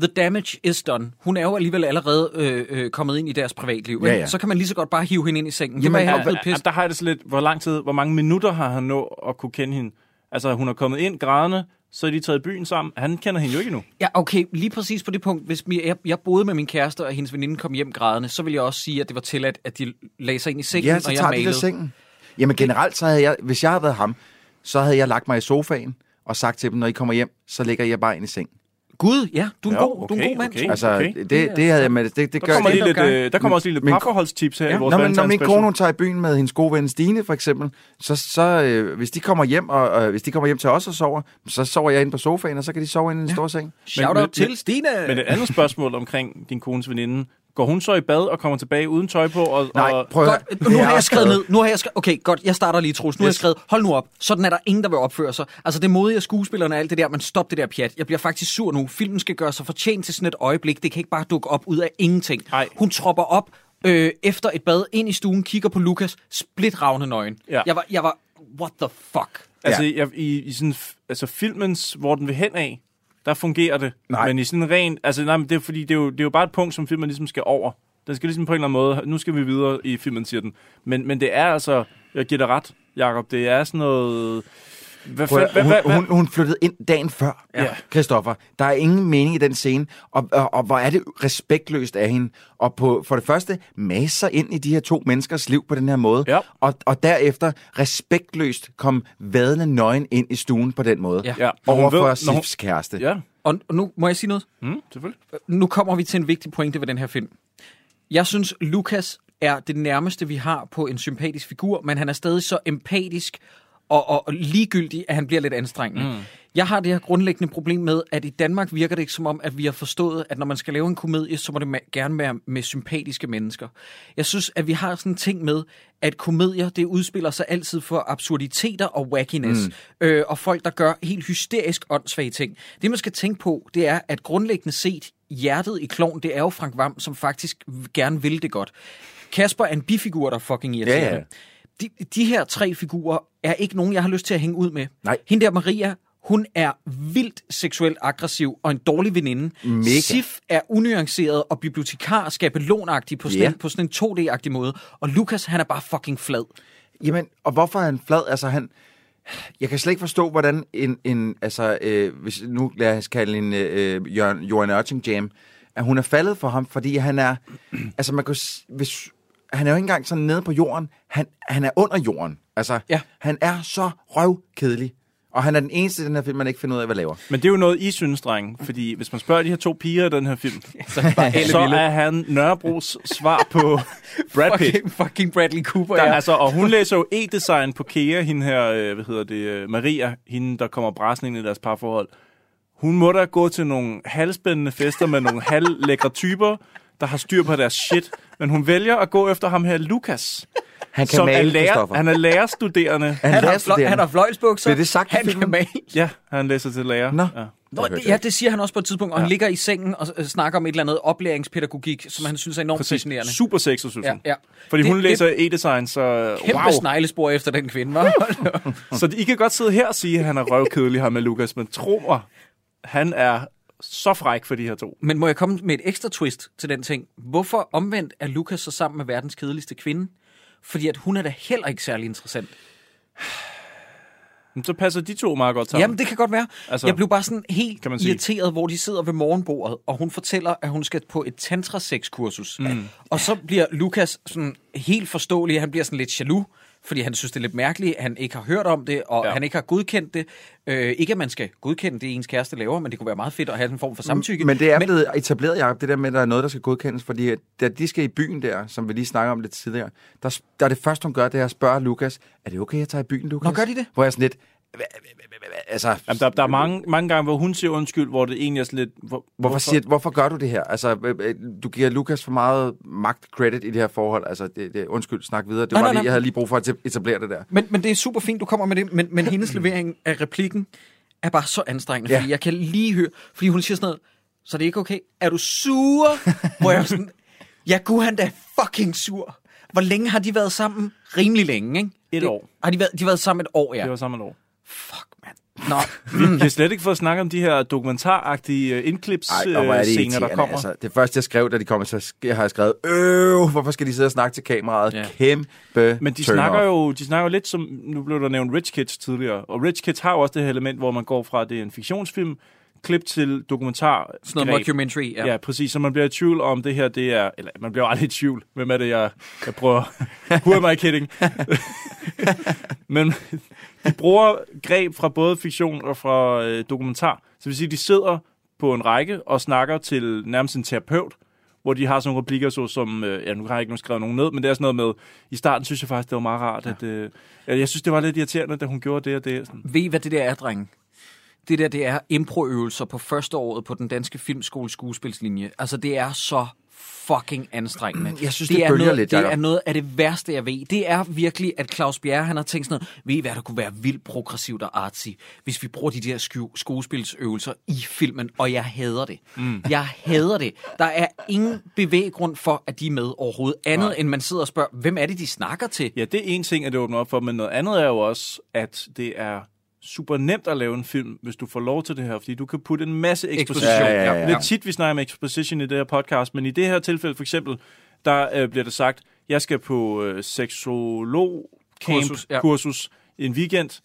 the damage is done. Hun er jo alligevel allerede øh, øh, kommet ind i deres privatliv. Ja, ja. Så kan man lige så godt bare hive hende ind i sengen. Jamen, Jamen, ja, pissed. der har jeg det så lidt, hvor lang tid, hvor mange minutter har han nå at kunne kende hende? Altså, hun er kommet ind grædende, så er de taget i byen sammen. Han kender hende jo ikke endnu. Ja, okay, lige præcis på det punkt. Hvis jeg, jeg boede med min kæreste, og hendes veninde kom hjem grædende, så ville jeg også sige, at det var tilladt, at de lagde sig ind i sengen, Ja, så og jeg tager de malede. der sengen. Jamen generelt, så havde jeg, hvis jeg havde været ham, så havde jeg lagt mig i sofaen og sagt til dem, når I kommer hjem, så ligger jeg bare ind i sengen. Gud, ja, du er en Ja, god, du er en okay, god mand. okay. Altså, Okay. det, det havde jeg med. Det, det Der gør kommer, lige lidt, øh, der kommer også lige lidt Min- parforholdstips her Ja. i vores Når, men, når min kone hun tager i byen med hendes gode ven Stine, for eksempel, så, så øh, hvis de kommer hjem og øh, hvis de kommer hjem til os og sover, så sover jeg inde på sofaen, og så kan de sove inde i en stor seng. Shout out til Stine. Men et andet spørgsmål omkring din kones veninde. Går hun så i bad og kommer tilbage uden tøj på? Og, Nej, og, prøv at. Godt, nu har jeg skrevet ned. Nu har jeg skrevet, okay, godt, jeg starter lige, Troels. Nu har jeg Yes. skrevet, hold nu op. Sådan er der ingen, der vil opføre sig. Altså, det modige af skuespillerne og alt det der, men stop det der pjat. Jeg bliver faktisk sur nu. Filmen skal gøre sig fortjent til sådan et øjeblik. Det kan ikke bare dukke op ud af ingenting. Ej. Hun tropper op øh, efter et bad, ind i stuen, kigger på Lukas, splitravne nøgen. Ja. Jeg, var, jeg var, what the fuck? Altså, jeg, i, i sådan, altså filmens, hvor den vil hen af, der fungerer det. Nej. Men i sådan en ren... Altså, nej, men det er, fordi, det er, jo, det er jo bare et punkt, som filmen ligesom skal over. Den skal ligesom på en eller anden måde... Nu skal vi videre i filmen, siger den. Men, men det er altså... Jeg giver dig ret, Jacob. Det er sådan noget... Hvad, Prøv, fa- at, hvad, hun, hvad, hvad, hun, hun flyttede ind dagen før, Ja. Christoffer. Der er ingen mening i den scene, og, og, og hvor er det respektløst af hende. Og på, for det første, maser ind i de her to menneskers liv på den her måde, Ja. og, og derefter respektløst kom vadende nøgen ind i stuen på den måde. Ja. Ja, når hun Over ved- hun- Sifs kæreste. Ja, Og nu må jeg sige noget. mm, selvfølgelig. nu kommer vi til en vigtig pointe ved den her film. Jeg synes, Lukas er det nærmeste, vi har på en sympatisk figur, men han er stadig så empatisk og, og, og ligegyldig, at han bliver lidt anstrengende. Mm. Jeg har det her grundlæggende problem med, at i Danmark virker det ikke som om, at vi har forstået, at når man skal lave en komedie, så må det gerne være med sympatiske mennesker. Jeg synes, at vi har sådan en ting med, at komedier, det udspiller sig altid for absurditeter og wackiness, mm. øh, og folk, der gør helt hysterisk åndssvage ting. Det, man skal tænke på, det er, at grundlæggende set, hjertet i klovn, det er jo Frank Vam, som faktisk gerne vil det godt. Kasper er en bifigur, der er fucking irriterende. Ja, ja. De, de her tre figurer er ikke nogen, jeg har lyst til at hænge ud med. Nej. Hende der Maria, hun er vildt seksuelt aggressiv og en dårlig veninde. Mega. Sif er unuanceret og bibliotekar skabelonagtig på sådan, Ja. en, på sådan en 2D-agtig måde. Og Lukas, han er bare fucking flad. Jamen, og hvorfor er han flad? Altså, han... Jeg kan slet ikke forstå, hvordan en... en altså, øh, hvis nu lader jeg kalde en øh, Jørgen, Ørting Jam, at hun er faldet for ham, fordi han er... Altså, man kan, hvis, han er jo ikke engang sådan nede på jorden. Han, han er under jorden. Altså, Ja. han er så røvkedelig. Og han er den eneste i den her film, man ikke finder ud af, hvad laver. Men det er jo noget, I synes, dreng. Fordi hvis man spørger de her to piger i den her film, Så er han bare så er han Nørrebros svar på Brad Pitt. fucking, fucking Bradley Cooper. Der, ja. altså, og hun læser jo e-design på Kea, hende her, øh, hvad hedder det, øh, Maria, hende, der kommer brassen ind i deres parforhold. Hun må da gå til nogle halvspændende fester med nogle halvlækre typer, der har styr på deres shit. Men hun vælger at gå efter ham her, Lukas. Han kan som er male, lærer, Christoffer. han er lærerstuderende. Han, han, har, fløj, han har fløjlsbukser. Bliver det sagt han kan male. Ja, han læser til lærer. Nå. Ja. Nå, det, ja, det siger han også på et tidspunkt, og ja. han ligger i sengen og øh, snakker om et eller andet oplæringspædagogik, som han synes er enormt Præcis. fascinerende. Super sexet, synes Ja, ja. Fordi Det- hun læser e-design, så Kæmpe wow. sneglespor efter den kvinde, var. Så I kan godt sidde her og sige, at han er røvkedelig her med Lukas, men tro mig, han er så fræk for de her to. Men må jeg komme med et ekstra twist til den ting? Hvorfor omvendt er Lukas så sammen med verdens kedeligste kvinde? Fordi at hun er da heller ikke særlig interessant. Men så passer de to meget godt sammen. Jamen, det kan godt være. Altså, jeg blev bare sådan helt kan man sige. irriteret, hvor de sidder ved morgenbordet, og hun fortæller, at hun skal på et tantra-sex-kursus. Mm. Og så bliver Lukas sådan helt forståelig, han bliver sådan lidt jaloux, fordi han synes, det er lidt mærkeligt, han ikke har hørt om det, og Ja. han ikke har godkendt det. Øh, ikke, at man skal godkende det, ens kæreste laver, men det kunne være meget fedt at have en form for samtykke. Men det er blevet etableret, Jacob, det der med, at der er noget, der skal godkendes, fordi da de skal i byen der, som vi lige snakker om lidt tidligere, der, der er det første, hun gør, det er at spørge Lukas, er det okay, at jeg tager i byen, Lukas? Nå, gør de det? Hvor jeg sådan lidt, "Hva- hva- hva- hva- hva- altså, Jamen, der, der er mange, mange gange, hvor hun siger undskyld, hvor det egentlig er sådan lidt... Hvor, hvorfor, siger, hvorfor gør du det her? Altså, øh, øh, du giver Lukas for meget magt credit i det her forhold. Altså, det, det, undskyld, snak videre. Det var Nej, nej, lige, nej. jeg havde lige brug for at etablere det der. Men, men det er super fint, du kommer med det, men, men hendes levering af replikken er bare så anstrengende, Ja. fordi jeg kan lige høre, fordi hun siger sådan noget, så er det ikke okay. Er du sur? Hvor jeg er sådan, ja gud, han da fucking sur. Hvor længe har de været sammen? Rimelig længe, ikke? Et det, år. Har de været, de har været sammen et år, ja. Det var sammen et år. Fuck, mand. Nå, Vi har slet ikke fået snakket om de her dokumentaragtige hvor er indklipsscener, uh, der kommer. Altså, det første, jeg skrev, da de kom, så har jeg skrevet, øh, hvorfor skal de sidde og snakke til kameraet? Ja. Kæmpe Men de snakker, jo, de snakker jo lidt som, nu blev der nævnt Rich Kids tidligere, og Rich Kids har jo også det her element, hvor man går fra, at det er en fiktionsfilm, klip til dokumentar. sådan noget mockumentary, ja. Ja. præcis. Så man bliver i tvivl om det her, det er... Eller man bliver aldrig i tvivl. Hvem er det, jeg, jeg prøver? Who am I kidding? Men de bruger greb fra både fiktion og fra øh, dokumentar. Så det vil sige, de sidder på en række og snakker til nærmest en terapeut, hvor de har sådan nogle replikker, så som, øh, ja, nu har jeg ikke nu skrevet nogen ned, men det er sådan noget med, i starten synes jeg faktisk, det var meget rart, ja. at, øh, jeg synes, det var lidt irriterende, da hun gjorde det og det. Sådan. Ved I, hvad det der er, drenge? Det der, det er improøvelser på første året på den danske filmskole skuespilslinje. Altså, det er så fucking anstrengende. Jeg synes, det, det er noget, lidt, Det Jacob. er noget af det værste, jeg ved. Det er virkelig, at Claus Bjerre, han har tænkt sådan noget, ved I hvad, der kunne være vildt progressivt og artsy, hvis vi bruger de der sku- skuespilsøvelser i filmen, og jeg hader det. Mm. Jeg hader det. Der er ingen bevæggrund for, at de er med overhovedet, andet Nej. end man sidder og spørger, hvem er det, de snakker til? Ja, det er en ting, at det åbner op for, men noget andet er jo også, at det er super nemt at lave en film, hvis du får lov til det her, fordi du kan putte en masse exposition. Ja, ja, ja, ja. Lidt tit, vi snakker om exposition i det her podcast, men i det her tilfælde for eksempel, der øh, bliver det sagt, jeg skal på øh, seksolog camp Kursus, kursus, ja. kursus en weekend.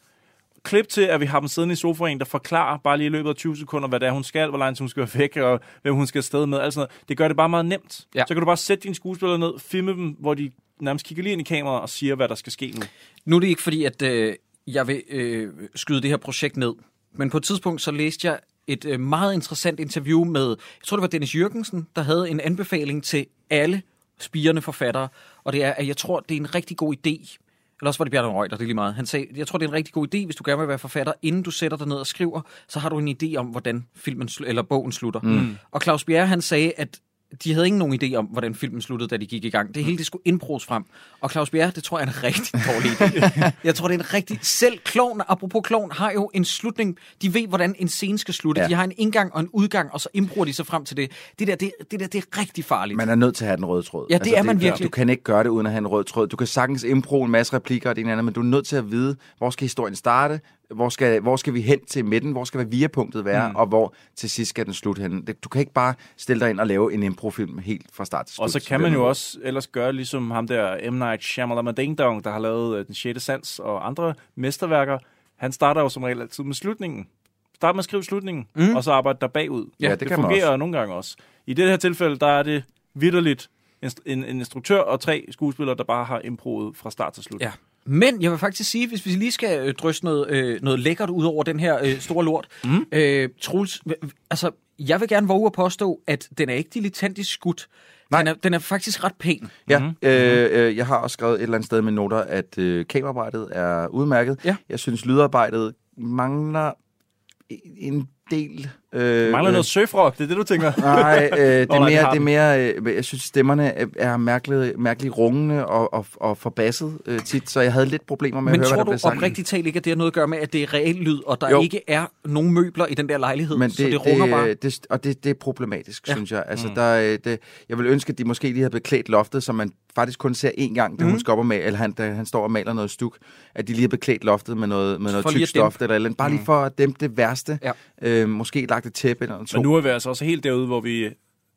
Klip til, at vi har dem siddende i sofaen, der forklarer bare lige i løbet af 20 sekunder, hvad det er, hun skal, hvor lang tid hun skal være væk, og hvem hun skal afsted med, alt sådan noget. Det gør det bare meget nemt. Ja. Så kan du bare sætte dine skuespillere ned, filme dem, hvor de nærmest kigger lige ind i kameraet og siger, hvad der skal ske nu. Nu er det ikke fordi, at øh, jeg vil øh, skyde det her projekt ned. Men på et tidspunkt så læste jeg et øh, meget interessant interview med, jeg tror det var Dennis Jørgensen, der havde en anbefaling til alle spirende forfattere. Og det er, at jeg tror, det er en rigtig god idé. Eller også var det Bjarne Reuter, det er lige meget. Han sagde, jeg tror, det er en rigtig god idé, hvis du gerne vil være forfatter. Inden du sætter dig ned og skriver, så har du en idé om, hvordan filmen sl- eller bogen slutter. Mm. Og Claus Bjerre, han sagde, at de havde ikke nogen idé om, hvordan filmen sluttede, da de gik i gang. Det hele, det skulle indbruges frem. Og Claus Bjerre, det tror jeg er en rigtig dårlig idé. jeg tror, det er en rigtig... Selv klovn, apropos klovn, har jo en slutning. De ved, hvordan en scene skal slutte. Ja. De har en indgang og en udgang, og så indbruger de sig frem til det. Det der, det, det der, det er rigtig farligt. Man er nødt til at have den røde tråd. Altså, Ja, det er man virkelig. Du kan ikke gøre det uden at have en rød tråd. Du kan sagtens impro en masse replikker og det ene andet, men du er nødt til at vide, hvor skal historien starte, hvor skal, hvor skal vi hen til midten, hvor skal via-punktet være, mm. og hvor til sidst skal den slutte henne. Det- Du kan ikke bare stille dig ind og lave en improfilm helt fra start til slut. Og så kan man jo også ellers gøre ligesom ham der M. Night Shyamalan Ding Dong, der har lavet øh, Den 6. Sans og andre mesterværker. Han starter jo som regel altid med slutningen. Start med at skrive slutningen, mm. og så arbejde der bagud. Ja, det det kan man fungerer også. nogle gange også. I det her tilfælde, der er det vidderligt en, en, en instruktør og tre skuespillere, der bare har improet fra start til slut. Ja. Men jeg vil faktisk sige, hvis vi lige skal øh, drysse noget, øh, noget lækkert ud over den her øh, store lort. Mm. Øh, Troels, altså, jeg vil gerne våge at påstå, at den er ikke dilettantisk skudt. Nej. Den er, den er faktisk ret pæn. Ja, mm-hmm. øh, øh, jeg har også skrevet et eller andet sted med noter, at øh, kameraarbejdet er udmærket. Ja. Jeg synes, lydarbejdet mangler en del. Øh, Mangler øh, noget surfrock, det er det, du tænker? Nej, øh, det, er det mere, det er mere, øh, jeg synes, stemmerne er- mærkeligt, mærkeligt rungende og, og, og forbasset øh, tit, så jeg havde lidt problemer med Men at høre, tror hvad der du blev sagt. oprigtigt talt ikke, at det har noget at gøre med, at det er reel lyd, og der Jo. ikke er nogen møbler i den der lejlighed, Men så det, det runger det, bare? det, det, og det, det er problematisk, Ja. ja. synes jeg. Altså, mm. der, øh, det, jeg vil ønske, at de måske lige havde beklædt loftet, så man faktisk kun ser én gang, da mm. hun skal op og male, eller han, da han står og maler noget stuk, at de lige har beklædt loftet med noget, med noget tyk stof, eller, eller bare lige for at dæmpe det værste. Ja. Øh, måske lagt et tæppe eller to. Men nu er vi altså også helt derude, hvor vi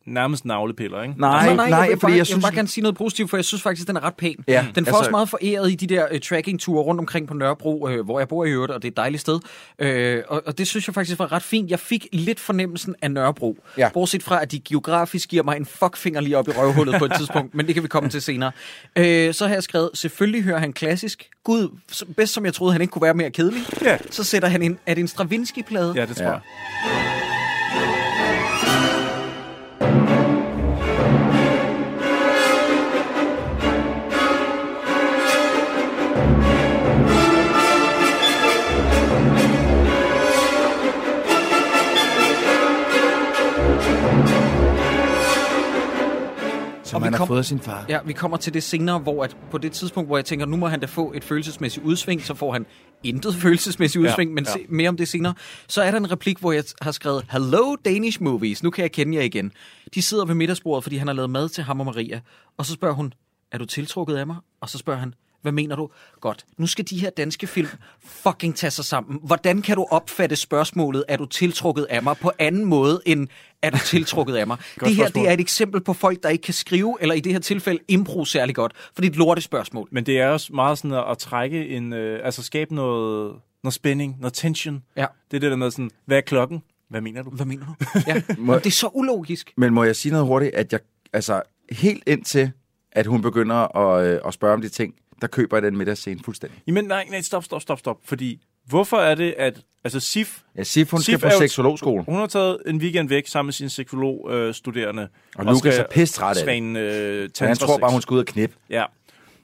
nærmest navlepiller, ikke? Nej, Altså, nej, jeg, vil fordi bare, jeg jeg, jeg synes... vil bare gerne sige noget positivt, for jeg synes faktisk, den er ret pæn. Ja, den får altså- også meget foræret i de der uh, tracking-ture rundt omkring på Nørrebro, uh, hvor jeg bor i øvrigt, og det er et dejligt sted. Uh, og, og det synes jeg faktisk var ret fint. Jeg fik lidt fornemmelsen af Nørrebro. Ja. Bortset fra, at de geografisk giver mig en fuckfinger lige op i røvhullet på et tidspunkt, men det kan vi komme til senere. Uh, så har jeg skrevet, selvfølgelig hører han klassisk. Gud, bedst som jeg troede, han ikke kunne være mere kedelig. Ja. Så sætter han en, er det en Stravinsky-plade? Ja, det tror Ja. jeg. Som Og han har kom- fået af sin far. Ja, vi kommer til det senere, hvor at på det tidspunkt, hvor jeg tænker, nu må han da få et følelsesmæssigt udsving, så får han intet følelsesmæssigt Ja, udsving, men ja. se, mere om det senere. Så er der en replik, hvor jeg har skrevet, Hello Danish Movies, nu kan jeg kende jer igen. De sidder ved middagsbordet, fordi han har lavet mad til ham og Maria. Og så spørger hun, er du tiltrukket af mig? Og så spørger han, hvad mener du? Godt. Nu skal de her danske film fucking tage sig sammen. Hvordan kan du opfatte spørgsmålet, er du tiltrukket af mig, på anden måde end, er du tiltrukket af mig? det her, spørgsmål. det er et eksempel på folk, der ikke kan skrive, eller i det her tilfælde impro særlig godt, for det er et lortespørgsmål. Men det er også meget sådan at, at trække en, øh, altså skabe noget, noget spænding, noget tension. Ja. Det er det der med sådan, hvad er klokken? Hvad mener du? Hvad mener du? Ja. Jamen, det er så ulogisk. Men må jeg sige noget hurtigt, at jeg, altså, helt indtil, at hun begynder at, øh, at spørge om de ting, der køber jeg den middagsscene fuldstændig. Jamen nej, nej, stop, stop, stop, stop. Fordi Hvorfor er det, at... Altså Sif... Ja, Sif, hun skal på er jo- seksologskole. Hun har taget en weekend væk sammen med sine seksologstuderende. Øh, studerende, Og Lukas er pissed af det. Svan, øh, han tror bare, hun skal ud og knip. Ja.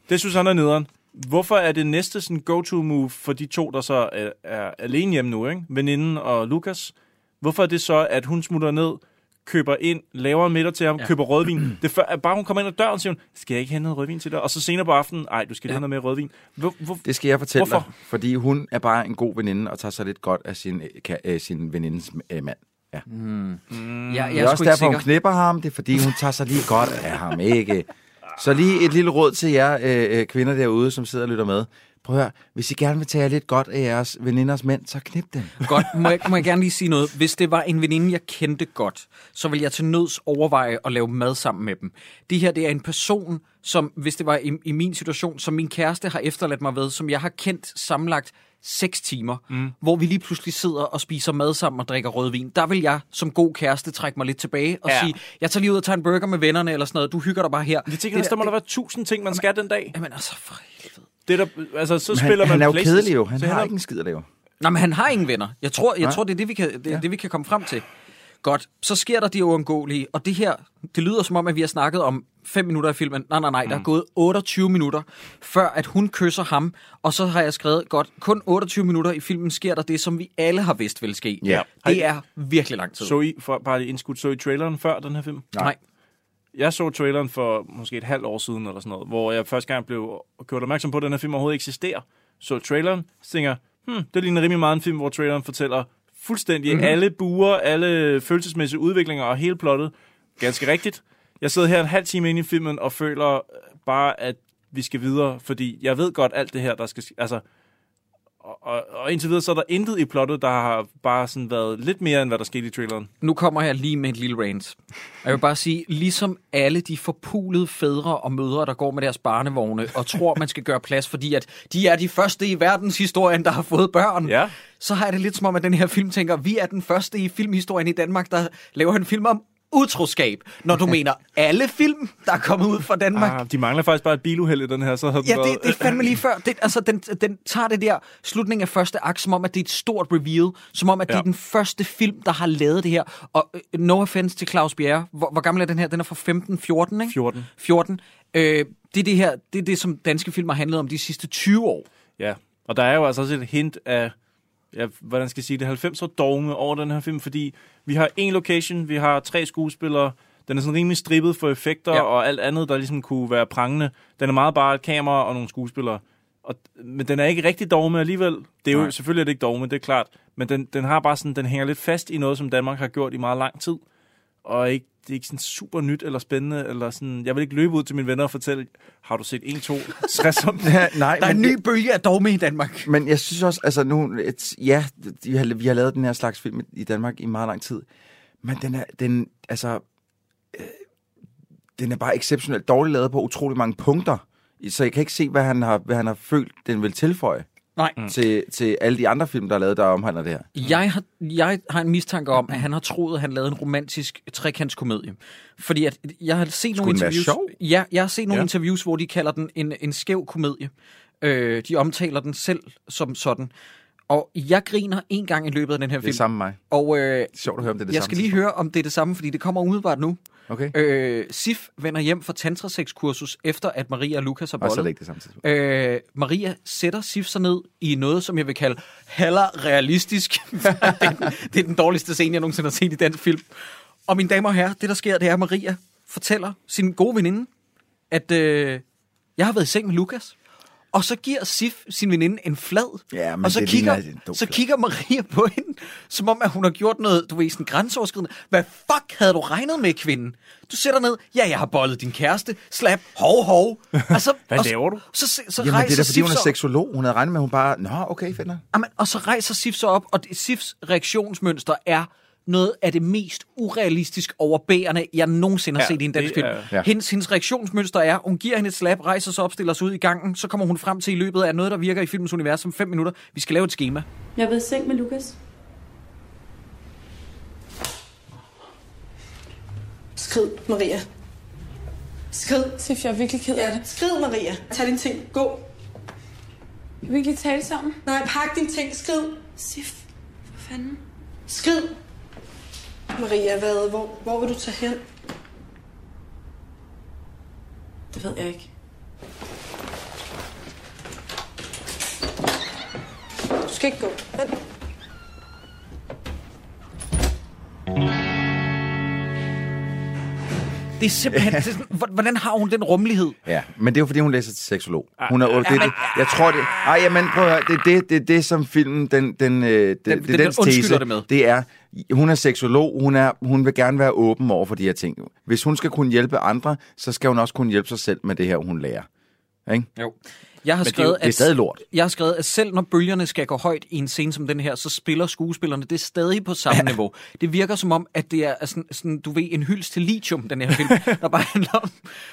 Det synes han er nederen. Hvorfor er det næste sådan go-to-move for de to, der så er, er alene hjemme nu, ikke? Veninden og Lukas? Hvorfor er det så, at hun smutter ned, køber ind, laver en middag til ham, ja. køber rødvin? Det er før, bare hun kommer ind ad døren, siger hun, skal jeg ikke hente noget rødvin til dig? Og så senere på aftenen, nej, du skal ja. have noget mere rødvin. Hvor, hvor, Det skal jeg fortælle Hvorfor? dig, fordi hun er bare en god veninde og tager sig lidt godt af sin, ka- øh, sin venindes øh, mand. Ja. Mm. Mm. Jeg, det jeg er er også derfor, hun sikker. knipper ham. Det er fordi, hun tager sig lige godt af ham, ikke? Så lige et lille råd til jer øh, øh, kvinder derude, som sidder og lytter med. Prøv at høre, hvis I gerne vil tage lidt godt af jeres veninders mænd, så knip dem. Godt, må jeg, må jeg gerne lige sige noget? Hvis det var en veninde, jeg kendte godt, så ville jeg til nøds overveje at lave mad sammen med dem. Det her, det er en person, som, hvis det var i, i min situation, som min kæreste har efterladt mig ved, som jeg har kendt sammenlagt 6 timer, mm. hvor vi lige pludselig sidder og spiser mad sammen og drikker rødvin. Der vil jeg som god kæreste trække mig lidt tilbage og Ja. sige, jeg tager lige ud og tager en burger med vennerne eller sådan noget, du hygger dig bare her. Jeg tænker, der må der være tusind ting, man skal den dag. Jamen altså, for Det der, altså, så Men spiller han, man han er jo kedelig jo. Han Så har er- ikke en skid at lave. Nej, men han har ingen venner. Jeg tror, jeg Nej. tror det er det vi, kan, det, ja. det, vi kan komme frem til. Godt, så sker der det uundgåelige, og det her, det lyder som om, at vi har snakket om 5 minutter af filmen. Nej, nej, nej, mm. der er gået 28 minutter, før at hun kysser ham, og så har jeg skrevet, godt, kun 28 minutter i filmen sker der det, som vi alle har vidst vil ske. Ja. Det er virkelig lang tid. Så I, for, bare indskudt, så I traileren før den her film? Nej. Jeg så traileren for måske et halvt år siden, eller sådan noget, hvor jeg første gang blev gjort opmærksom på, at den her film overhovedet eksisterer. Så traileren, så tænker hmm, det ligner rimelig meget en film, hvor traileren fortæller fuldstændig Mhm. mm-hmm. alle buer, alle følelsesmæssige udviklinger og hele plottet. Ganske rigtigt. Jeg sidder her en halv time inde i filmen og føler bare, at vi skal videre, fordi jeg ved godt alt det her, der skal... sk- Altså, og, og, og indtil videre, så er der intet i plottet, der har bare sådan været lidt mere, end hvad der skete i traileren. Nu kommer jeg lige med et lille rant. Jeg vil bare sige, ligesom alle de forpulede fædre og mødre, der går med deres barnevogne og tror, man skal gøre plads, fordi at de er de første i verdenshistorien, der har fået børn, ja. så har jeg det lidt som om, at den her film tænker, vi er den første i filmhistorien i Danmark, der laver en film om utroskab, når du mener alle film, der er kommet ud fra Danmark. Ah, de mangler faktisk bare et biluheld i den her, så havde Ja, det, været... det er fandme lige før. Det, altså, den, den tager det der slutning af første akt, som om, at det er et stort reveal. Som om, at ja. det er den første film, der har lavet det her. Og øh, no offense til Claus Bjerre. Hvor, hvor gammel er den her? Den er fra 15, 14, ikke? 14. 14. Øh, det er det her, det er det, som danske film har handlet om de sidste 20 år. Ja, og der er jo altså også et hint af, ja, hvordan skal jeg sige det, 90'er dogme over den her film, fordi vi har en location, vi har tre skuespillere, den er sådan rimelig strippet for effekter Ja. og alt andet, der ligesom kunne være prangende. Den er meget bare et kamera og nogle skuespillere. Og, men den er ikke rigtig dogme alligevel. Det er jo Nej. selvfølgelig er det ikke dogme, det er klart. Men den, den har bare sådan, den hænger lidt fast i noget, som Danmark har gjort i meget lang tid. Og ikke, det er ikke sådan super nyt eller spændende. Eller sådan, jeg vil ikke løbe ud til mine venner og fortælle, har du set 1, 2, 60 om Ja, nej, Der er en ny bølge af dogme i Danmark. Men jeg synes også, altså nu, et, ja, vi har, vi har lavet den her slags film i Danmark i meget lang tid, men den er, den, altså, øh, den er bare exceptionelt dårligt lavet på utrolig mange punkter, så jeg kan ikke se, hvad han har, hvad han har følt, den vil tilføje Nej. til, til alle de andre film, der er lavet, der omhandler det her. Jeg har, jeg har en mistanke om, at han har troet, at han lavede en romantisk trekantskomedie. Fordi at jeg har set nogle den være interviews... sjov? Ja, jeg har set nogle Ja. interviews, hvor de kalder den en, en skæv komedie. Øh, de omtaler den selv som sådan. Og jeg griner en gang i løbet af den her Det er film. samme mig. Og øh, sjovt at høre, om det er det jeg samme skal lige høre, om det er det samme, fordi det kommer umiddelbart nu. Okay. Øh, Sif vender hjem fra tantrasex-kursus, efter at Maria og Lukas har Og så er bollet. det ikke det samme tidspunkt. Øh, Maria sætter Sif sig ned i noget, som jeg vil kalde heller realistisk. det, er, det er den dårligste scene, jeg nogensinde har set i dansk film. Og mine damer og herrer, det der sker, det er, at Maria fortæller sin gode veninde, at øh, jeg har været i seng med Lukas. Og så giver Sif sin veninde en flad. Ja, men og så det kigger, ligner en dum så kigger Maria på hende, som om at hun har gjort noget, du ved, sådan grænseoverskridende. Hvad fuck havde du regnet med, kvinden? Du sætter ned, ja, jeg har bollet din kæreste, slap, hov, hov. Altså, Hvad og så- laver du? Så, så, så Jamen, rejser det er da, fordi Sif hun er seksolog. Hun havde regnet med, at hun bare... Nå, okay, finder. Amen, og så rejser Sif sig op, og Sifs reaktionsmønster er noget af det mest urealistisk overbærende, jeg nogensinde har Ja, set i en dansk film. er- Ja. Hendes, hendes reaktionsmønster er, hun giver hende et slap, rejser sig op, stiller sig ud i gangen, så kommer hun frem til i løbet af noget, der virker i filmens univers som fem minutter. Vi skal lave et schema. Jeg i seng med Lukas. Skrid, Maria. Skrid. Sif, jeg er virkelig ked af det. Skrid, Maria. Tag din ting. Gå. Kan vi ikke lige tale sammen? Nej, pak din ting. Skrid. Sif, for fanden. Skrid. Maria, hvad? Hvor, hvor vil du tage hen? Det ved jeg ikke. Du skal ikke gå. Vent. Det er simpelthen... det er sådan, hvor- hvordan har hun den rummelighed? Ja, men det er jo fordi, hun læser til seksolog. Hun er, det, det, jeg tror det... Ej, jamen, prøv at høre, det er det, det, det, som filmen, den, den, øh, det, Den- det, den dens undskylder tese, det med. det er, hun er seksolog, hun, er, hun vil gerne være åben over for de her ting. Hvis hun skal kunne hjælpe andre, så skal hun også kunne hjælpe sig selv med det her, hun lærer. Ikke? Jo. Jeg har Men det er jo- skrevet, det er stadig lort. Jeg har skrevet, at selv når bølgerne skal gå højt i en scene som den her, så spiller skuespillerne det stadig på samme ja. niveau. Det virker som om, at det er sådan, sådan, du ved, en hyldest til lithium, den her film, der bare handler om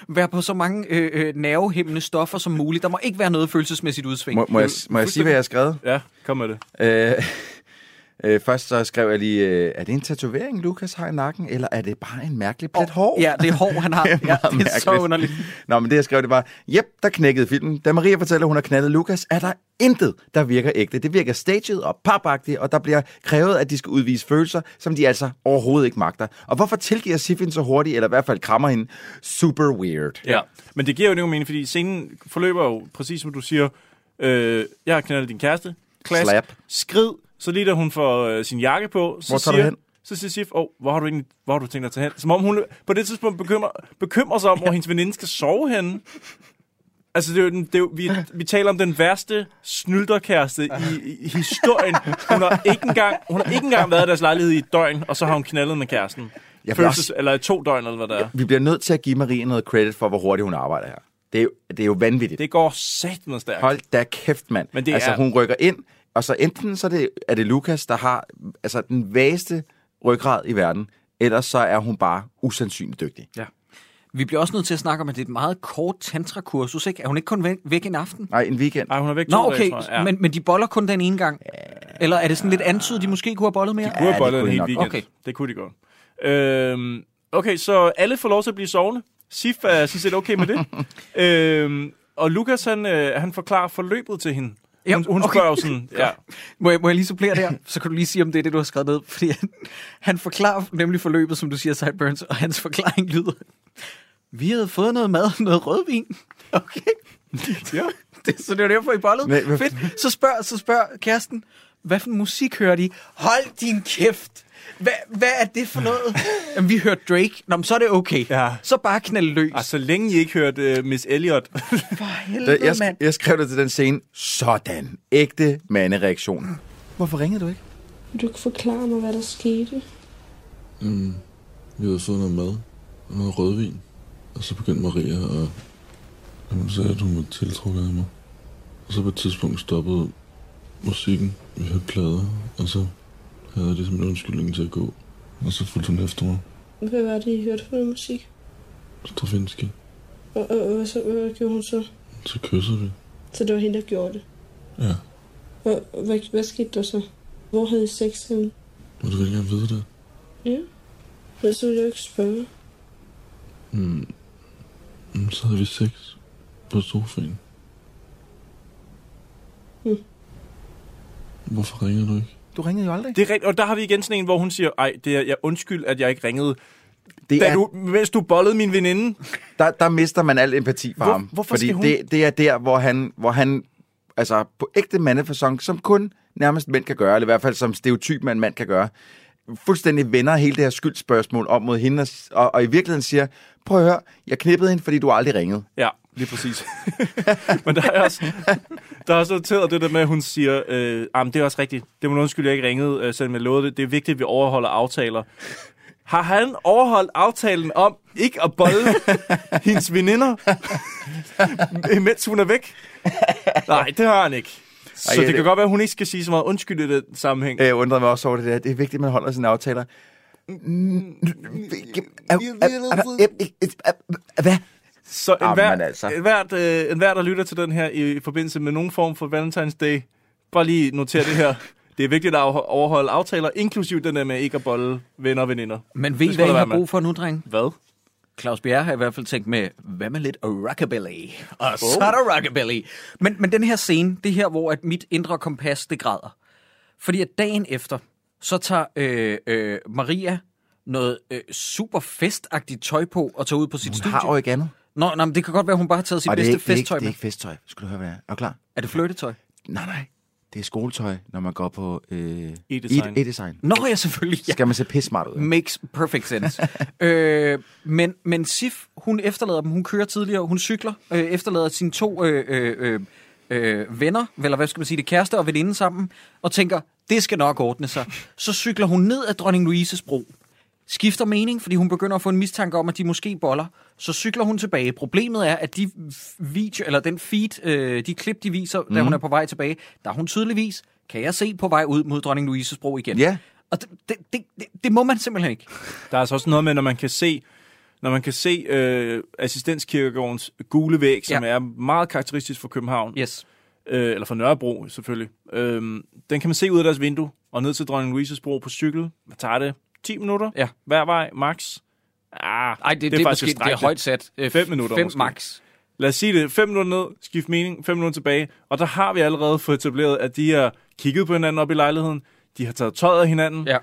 at være på så mange øh, øh, nervehæmmende stoffer som muligt. Der må ikke være noget følelsesmæssigt udsving. Må, må, jeg, må jeg sige, hvad jeg har skrevet? Ja, kom med det. Øh, øh, først så skrev jeg lige, øh, er det en tatovering, Lukas har i nakken, eller er det bare en mærkelig plet hår? Ja, det er hår, han har. Ja, det er så underligt. Nå, men det jeg skrev, det var, jep, der knækkede filmen. Da Maria fortæller, at hun har knaldet Lukas, er der intet, der virker ægte. Det virker staged og papagtigt, og der bliver krævet, at de skal udvise følelser, som de altså overhovedet ikke magter. Og hvorfor tilgiver Sifin så hurtigt, eller i hvert fald krammer hende? Super weird. Ja, men det giver jo ikke mening, fordi scenen forløber jo præcis, som du siger. Øh, jeg har knaldet din kæreste. Klask. Slap. Skrid. Så lige da hun får øh, sin jakke på, så Hvor tager du siger, hen? så siger Sif, oh, hvor har du egentlig, hvor har du tænkt dig at tage hen? Som om hun på det tidspunkt bekymrer, bekymrer sig om, hvor hendes veninde skal sove henne. Altså, det er jo, den- det er jo, vi, vi taler om den værste snylderkæreste i, i historien. Hun har, ikke engang, hun har ikke engang været i deres lejlighed i et døgn, og så har hun knaldet med kæresten. Jeg Følelses, også- Eller i to døgn, eller hvad det er. Vi bliver nødt til at give Maria noget credit for, hvor hurtigt hun arbejder her. Det er jo, det er jo vanvittigt. Det går sat stærkt. Hold da kæft, mand. Men det altså, er- hun rykker ind, og så enten så er det, er det Lukas, der har altså, den vageste ryggrad i verden, ellers så er hun bare usandsynligt dygtig. Ja. Vi bliver også nødt til at snakke om, at det er et meget kort tantrakursus, ikke? Er hun ikke kun væk, væk en aften? Nej, en weekend. Nej, hun er væk Nå, to okay, dage, tror jeg. Ja. men, men de boller kun den ene gang? Eller er det sådan lidt antydet, de måske kunne have bollet mere? De kunne have det bollet en hel weekend. Okay. Det kunne de godt. Øhm, okay, så alle får lov til at blive sovende. Sif er sådan set okay med det. øhm, og Lukas, han, øh, han forklarer forløbet til hende. Ja, Hun, hun okay. spørger jo sådan, ja, Må jeg, må jeg lige supplere der? Så kan du lige sige, om det er det, du har skrevet ned. Fordi han, han forklarer nemlig forløbet, som du siger, Sideburns, og hans forklaring lyder, vi havde fået noget mad, noget rødvin. Okay. ja. Det, så det var derfor, I bollede. Men hvad- Fedt. Så spørg, så spørg kæresten, hvad for musik hører de? Hold din kæft. Hvad, hvad er det for noget? Jamen, vi hørte Drake. Nå, men så er det okay. Ja. Så bare knald løs. Og så længe I ikke hørte uh, Miss Elliot. For helvede, jeg, mand. jeg skrev det til den scene. Sådan. Ægte mandereaktion. Hvorfor ringede du ikke? Vil du ikke forklare mig, hvad der skete? Mm, vi havde fået noget mad og noget rødvin. Og så begyndte Maria at... Hun sagde, at hun var tiltrukket af mig. Og så på et tidspunkt stoppede musikken. Vi hørte plader, og så havde jeg ligesom en undskyldning til at gå. Og så fulgte hun efter mig. Hvad var det, I hørte for noget musik? Stravinsky. Og, og, og hvad, så, hvad gjorde hun så? Så kyssede vi. Så det var hende, der gjorde det. Ja. Og, og hvad, hvad skete der så? Hvor havde I sex henne? Og du ikke engang vide det? Ja. Men så ville jeg ikke spørge. Mm. Mm, Så havde vi sex på sofaen. Mm. Hvorfor ringer du ikke? Du ringede jo aldrig. Det er rigtigt, og der har vi igen sådan en, hvor hun siger, ej, det er, jeg undskyld, at jeg ikke ringede. Det Da er, du, mens du bollede min veninde. der, der mister man al empati for Hvor- ham. hvorfor fordi skal hun- det, det er der, hvor han, hvor han altså på ægte mandefasong, som kun nærmest mænd kan gøre, eller i hvert fald som stereotyp, man mand kan gøre, fuldstændig vender hele det her skyldspørgsmål op mod hende, og, og, og i virkeligheden siger, prøv at høre, jeg knippede hende, fordi du aldrig ringede. Ja, lige præcis. Men der er også, der er også noteret det der med, at hun siger, øh, ah, det er også rigtigt, det må undskylde, jeg ikke ringede, øh, selvom jeg lovede det. Det er vigtigt, at vi overholder aftaler. Har han overholdt aftalen om ikke at bolle hendes veninder, mens hun er væk? Nej, det har han ikke. Så Ej, det det- kan godt være, at hun ikke skal sige så meget undskyld i den sammenhæng. Jeg undrede mig også over det der. Det er vigtigt, at man holder sine aftaler. Hvad? Så en Jamen, altså. en, hvert, øh, en hver, der lytter til den her i, i forbindelse med nogen form for Valentine's Day, bare lige noter det her. Det er vigtigt at overholde aftaler, inklusiv den der med ikke at bolle venner og veninder. Men ved I, hvad I har med. brug for nu, dreng? Hvad? Claus Bjerre har i hvert fald tænkt med, hvad med lidt rockabilly? Og så er der rockabilly. Men, men den her scene, det er her, hvor at mit indre kompas, det græder. Fordi at dagen efter, så tager øh, øh, Maria noget øh, super festagtigt tøj på og tager ud på sit Hun studie. har oregano. Nå, nej, men det kan godt være, hun bare har taget sit bedste ikke, det, er ikke, festtøj det er ikke festtøj. Skal du høre, hvad det er? Er du klar? Er det flirtetøj? Nej, nej. Det er skoletøj, når man går på øh, E-design. E- E-design. Nå, ja, selvfølgelig. Ja. Skal man se pisse smart ud. Makes perfect sense. øh, men, men Sif, hun efterlader dem. Hun kører tidligere. Hun cykler. Øh, efterlader sine to øh, øh, øh, øh, venner, eller hvad skal man sige, det kæreste og veninde sammen, og tænker, det skal nok ordne sig. Så cykler hun ned ad Dronning Louises bro. Skifter mening, fordi hun begynder at få en mistanke om, at de måske boller. Så cykler hun tilbage. Problemet er, at de video, eller den feed, øh, de klip, de viser, da Mhm. hun er på vej tilbage, der er hun tydeligvis, kan jeg se, på vej ud mod Dronning Louises bro igen. Ja. Og det, det, det, det, må man simpelthen ikke. Der er altså også noget med, når man kan se, når man kan se øh, assistenskirkegårdens gule væg, som Ja. ja. er meget karakteristisk for København. Yes. Øh, eller for Nørrebro, selvfølgelig. Øh, den kan man se ud af deres vindue, og ned til Dronning Louises bro på cykel. Hvad tager det? 10 minutter? Ja. Hver vej, max? Ah, Ej, det, det, det, er, faktisk måske, det er højt sat. Øh, 5 minutter Fem måske. max. Lad os sige det. 5 minutter ned, skift mening, 5 minutter tilbage. Og der har vi allerede fået etableret, at de har kigget på hinanden op i lejligheden. De har taget tøjet af hinanden. Ja.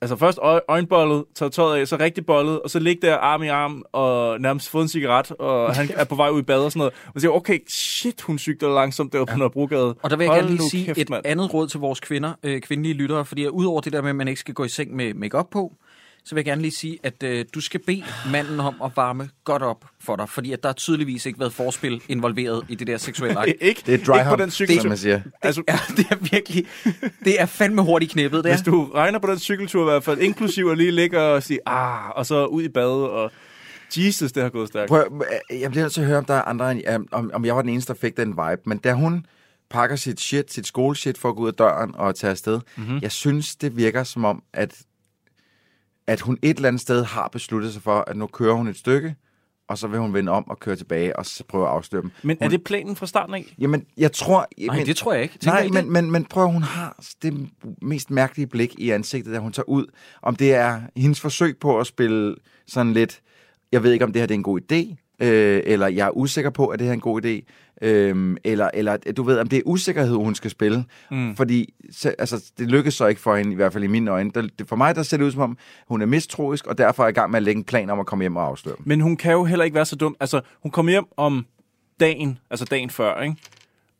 Altså først øj- øjenbollet, taget tøjet af, så rigtig bollet, og så ligge der arm i arm og nærmest fået en cigaret, og han er på vej ud i bad og sådan noget. Og siger, okay, shit, hun cykler langsomt deroppe ja. på Nørrebrogade. Og der vil jeg Hold gerne lige sige kæft, et mand. andet råd til vores kvinder, øh, kvindelige lyttere, fordi udover det der med, at man ikke skal gå i seng med makeup på, så vil jeg gerne lige sige, at øh, du skal bede manden om at varme godt op for dig, fordi at der har tydeligvis ikke været forspil involveret i det der seksuelle akt. ikke, Det er dry ikke på den cykel, som man siger. Altså, Ja, det er virkelig, det er fandme hurtigt knippet, det hvis er. du regner på den cykeltur i hvert fald, inklusiv at lige ligge og sige, ah, og så ud i bad, og Jesus, det har gået stærkt. Prøv, jeg bliver nødt til at høre, om der er andre, end, om, om jeg var den eneste, der fik den vibe. Men da hun pakker sit shit, sit skoleshit for at gå ud af døren og tage afsted, mm-hmm. jeg synes, det virker som om, at, at hun et eller andet sted har besluttet sig for, at nu kører hun et stykke, og så vil hun vende om og køre tilbage og så prøve at afsløre dem. Men er hun, det planen fra starten af? Jamen, jeg tror... Nej, men, det tror jeg ikke. Tænker Nej, men, men, men prøv, hun har det mest mærkelige blik i ansigtet, da hun tager ud. Om det er hendes forsøg på at spille sådan lidt, jeg ved ikke, om det her det er en god idé, øh, eller jeg er usikker på, at det her er en god idé, øh, eller, eller du ved, om det er usikkerhed, hun skal spille. Mm. Fordi så, altså, det lykkes så ikke for hende, i hvert fald i mine øjne. Der, det, for mig der ser det ud som om, hun er mistroisk, og derfor er i gang med at lægge en plan om at komme hjem og afsløre dem. Men hun kan jo heller ikke være så dum. Altså, hun kommer hjem om dagen, altså dagen før, ikke?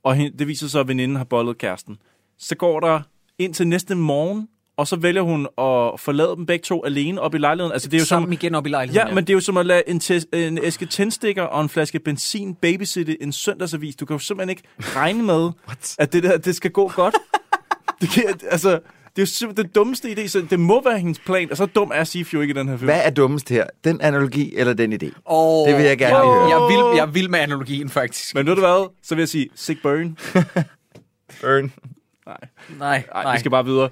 Og hende, det viser sig, at veninden har bollet kæresten. Så går der ind til næste morgen, og så vælger hun at forlade dem begge to alene op i lejligheden. Altså, det er jo Sammen som, igen op i lejligheden. ja, men det er jo som at lade en, tes, en æske tændstikker og en flaske benzin babysitte en søndagsavis. Du kan jo simpelthen ikke regne med, at det der, det skal gå godt. det, kan, altså, det er jo simpelthen det dummeste idé, så det må være hendes plan, og så dum er Sif jo ikke i den her film. Hvad er dummest her? Den analogi eller den idé? Oh, Det vil jeg gerne lige høre. Jeg vil, jeg vil med analogien, faktisk. Men ved du hvad, så vil jeg sige, sick burn. Burn. Nej, Nej, nej, nej. vi skal bare videre.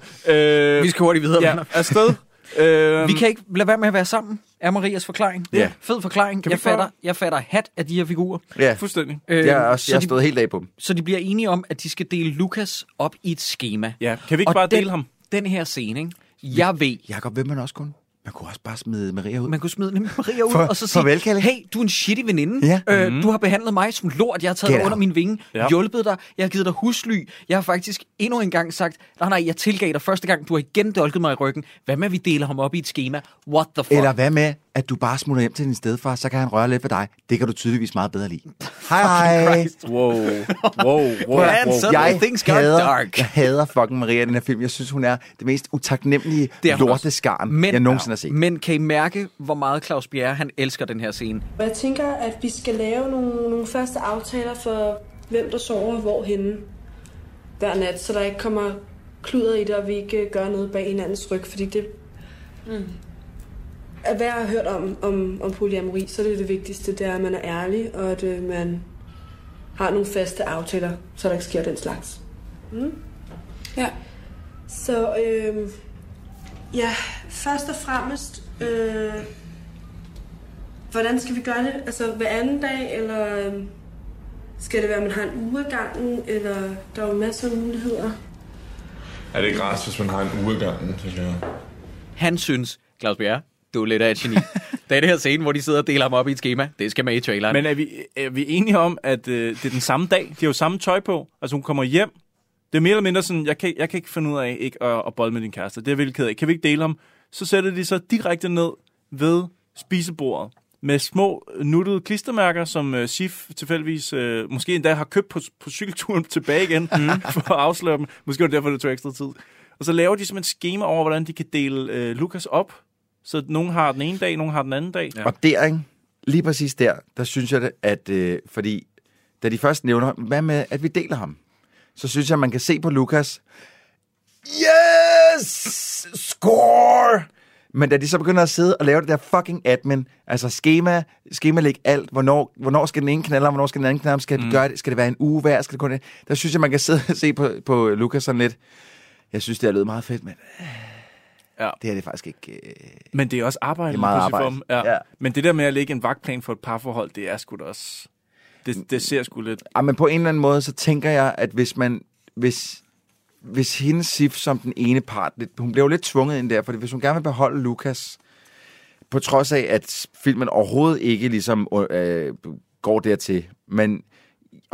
Øh, Vi skal hurtigt videre. Ja, afsted. øh, Vi kan ikke lade være med at være sammen, er Marias forklaring. Ja. Fed forklaring. Kan vi Jeg fatter, jeg fatter hat af de her figurer. Ja, Fuldstændig. Øh, jeg er også, så, jeg har de, stået helt af på dem. så de bliver enige om, at de skal dele Lukas op i et schema. Ja, kan vi ikke Og bare den, dele ham? Den her scene, ikke? Jeg ved, Jakob, vil man også kun? Man kunne også bare smide Maria ud. man kunne smide nemlig Maria ud For- og så sige, farvel, Kalle. hey, du er en shitty veninde. Ja. Øh, Du har behandlet mig som lort. Jeg har taget Get dig under out. min vinge, ja. hjulpet dig. Jeg har givet dig husly. Jeg har faktisk endnu en gang sagt, nej, nej, jeg tilgav dig første gang. Du har igen dolket mig i ryggen. Hvad med, at vi deler ham op i et schema? What the fuck? Eller hvad med, at du bare smutter hjem til din stedfar, så kan han røre lidt ved dig. Det kan du tydeligvis meget bedre lide. Hej hej. Wow, wow, wow, wow. Jeg Things got hader, dark. jeg hader fucking Maria i den her film. Jeg synes, hun er det mest utaknemmelige lorteskarn, jeg nogensinde har set. Men kan I mærke, hvor meget Claus Bjerre, han elsker den her scene? Jeg tænker, at vi skal lave nogle, nogle første aftaler for, hvem der sover hvorhenne hver nat, så der ikke kommer kluder i det, og vi ikke gør noget bag hinandens ryg, fordi det mm. Er hvad jeg har hørt om, om, om polyamori, så er det det vigtigste, det er, at man er ærlig, og at øh, man har nogle faste aftaler, så der ikke sker den slags. Mm. Ja. Så øh, ja, først og fremmest, øh, hvordan skal vi gøre det? Altså hver anden dag, eller øh, skal det være, at man har en uge gangen, eller der er jo masser af muligheder. Er det ikke rart, hvis man har en uge gangen, synes jeg? Han synes, Claus Bjerre, du er lidt af et geni. Den her scene, hvor de sidder og deler ham op i et schema, det skal med i traileren. Men er vi, er vi enige om, at øh, det er den samme dag? De har jo samme tøj på. Altså hun kommer hjem. Det er mere eller mindre sådan, jeg kan, jeg kan ikke finde ud af ikke at, at bolle med din kæreste. Det er jeg virkelig ked af. Kan vi ikke dele ham? Så sætter de sig direkte ned ved spisebordet med små nuttede klistermærker, som uh, Sif tilfældigvis uh, måske endda har købt på, på cykelturen tilbage igen, mm. for at afsløre dem. Måske var det derfor, det tog ekstra tid. Og så laver de simpelthen et schema over, hvordan de kan dele uh, Lukas op. Så nogen har den ene dag, nogen har den anden dag. Ja. Og der, ikke? lige præcis der, der synes jeg, det, at øh, fordi da de først nævner, hvad med, at vi deler ham, så synes jeg, man kan se på Lukas, yes! Score! Men da de så begynder at sidde og lave det der fucking admin, altså schema, schema læg alt, hvornår, hvornår skal den ene knalde, hvornår skal den anden knalde, skal, mm. det gøre det, skal det være en uge hver, skal det kun det? Der synes jeg, man kan sidde og se på, på Lukas sådan lidt, jeg synes, det er lød meget fedt, men Ja. det er det faktisk ikke. Øh... Men det er også arbejde. Det er meget arbejde. for dem. Ja. Ja. Men det der med at lægge en vagtplan for et parforhold, det er sgu da også... Det, det ser sgu lidt... Ja, men på en eller anden måde, så tænker jeg, at hvis man, hvis, hvis hendes Sif som den ene part, lidt, hun bliver jo lidt tvunget ind der, fordi hvis hun gerne vil beholde Lukas, på trods af, at filmen overhovedet ikke ligesom øh, går dertil, men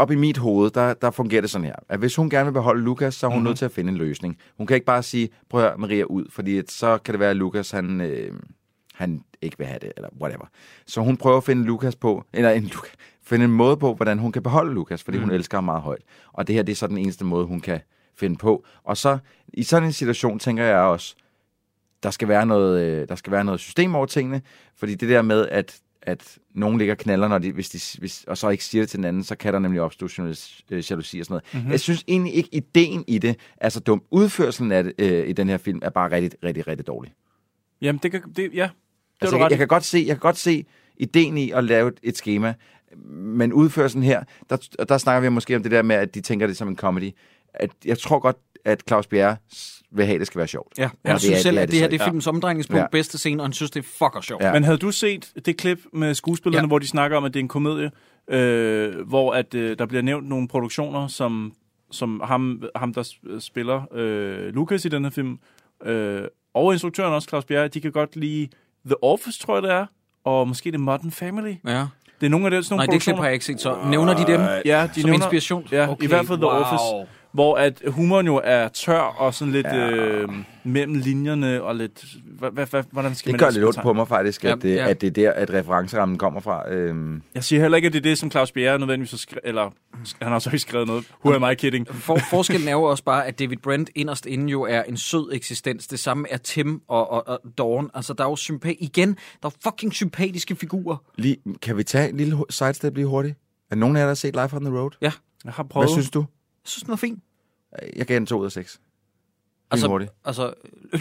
op i mit hoved, der, der fungerer det sådan her, at hvis hun gerne vil beholde Lukas, så er hun Mhm. mm-hmm. nødt til at finde en løsning. Hun kan ikke bare sige, prøv at Maria ud, fordi så kan det være, at Lukas, han, øh, han ikke vil have det, eller whatever. Så hun prøver at finde Lukas på, eller en, finde en måde på, hvordan hun kan beholde Lukas, fordi mm. hun elsker ham meget højt. Og det her, det er så den eneste måde, hun kan finde på. Og så, i sådan en situation, tænker jeg også, der skal være noget, øh, der skal være noget system over tingene, fordi det der med, at at nogen ligger knaller, når de, hvis de, hvis, og så ikke siger det til den anden, så kan der nemlig opstå jalousi øh, jalousi og sådan noget. Mhm. Mm-hmm. Jeg synes egentlig ikke, ideen i det er så dum. Udførelsen af det øh, i den her film er bare rigtig, rigtig, rigtig dårlig. Jamen, det kan... Det, ja, det Altså, jeg, jeg, kan godt se, jeg kan godt se ideen i at lave et, et schema, men udførelsen her, der, og der snakker vi måske om det der med, at de tænker det som en comedy. At jeg tror godt, at Claus Bjerre vil have, at det skal være sjovt. Ja, han synes selv, er at det her det er ikke. filmens omdrejningspunkt, Ja. bedste scene, og han synes, det er fucker sjovt. Ja. Men havde du set det klip med skuespillerne, Ja. hvor de snakker om, at det er en komedie, øh, hvor at øh, der bliver nævnt nogle produktioner, som, som ham, ham, der spiller øh, Lucas i den her film, øh, og instruktøren også, Claus Bjerre, de kan godt lide The Office, tror jeg det er, og måske The Modern Family. Ja. Det er nogle af dem, sådan Nej, nogle det klip har jeg ikke set, så nævner de dem Ja, de som nævner, inspiration? Ja, okay, Okay, i hvert fald The wow. Office. Hvor at humoren jo er tør og sådan lidt ja. øh, mellem linjerne og lidt... Hva, hva, hva, hvordan skal Det man gør lidt ondt på mig faktisk, at, Ja, det, ja. at det er der, at referencerammen kommer fra. Øhm, Jeg siger heller ikke, at det er det, som Claus Bjerre nødvendigvis har skrevet, eller han har så ikke skrevet noget. Who am I kidding? For, forskellen er jo også bare, at David Brent inderst inde jo er en sød eksistens. Det samme er Tim og, og, og Dawn. Altså, der er jo sympa- igen, der er fucking sympatiske figurer. lige, kan vi tage en lille sidestep lige hurtigt? Er nogen af jer, der har set Life on the Road? Ja, Jeg har prøvet. Hvad synes du? Jeg synes, den var fin. Jeg gav den 2 ud af 6. Altså, hurtigt. altså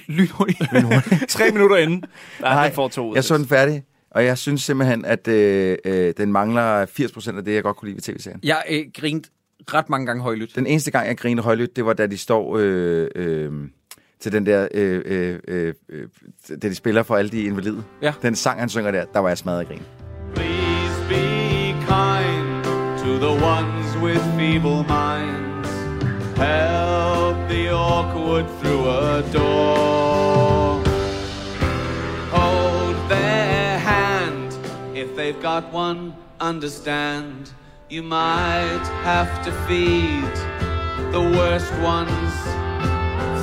lynhurtigt. Tre minutter inden. Nej, Nej, får to ud af Jeg så den færdig, og jeg synes simpelthen, at øh, øh, den mangler 80% af det, jeg godt kunne lide ved tv-serien. Jeg øh, grint ret mange gange højlydt. Den eneste gang, jeg grinede højlydt, det var, da de står øh, øh, til den der, øh, øh, øh, øh, da de spiller for alle de invalide. Ja. Den sang, han synger der, der var jeg smadret af grin. Please be kind to the ones with feeble minds. Help the awkward through a door. Hold their hand if they've got one. Understand you might have to feed the worst ones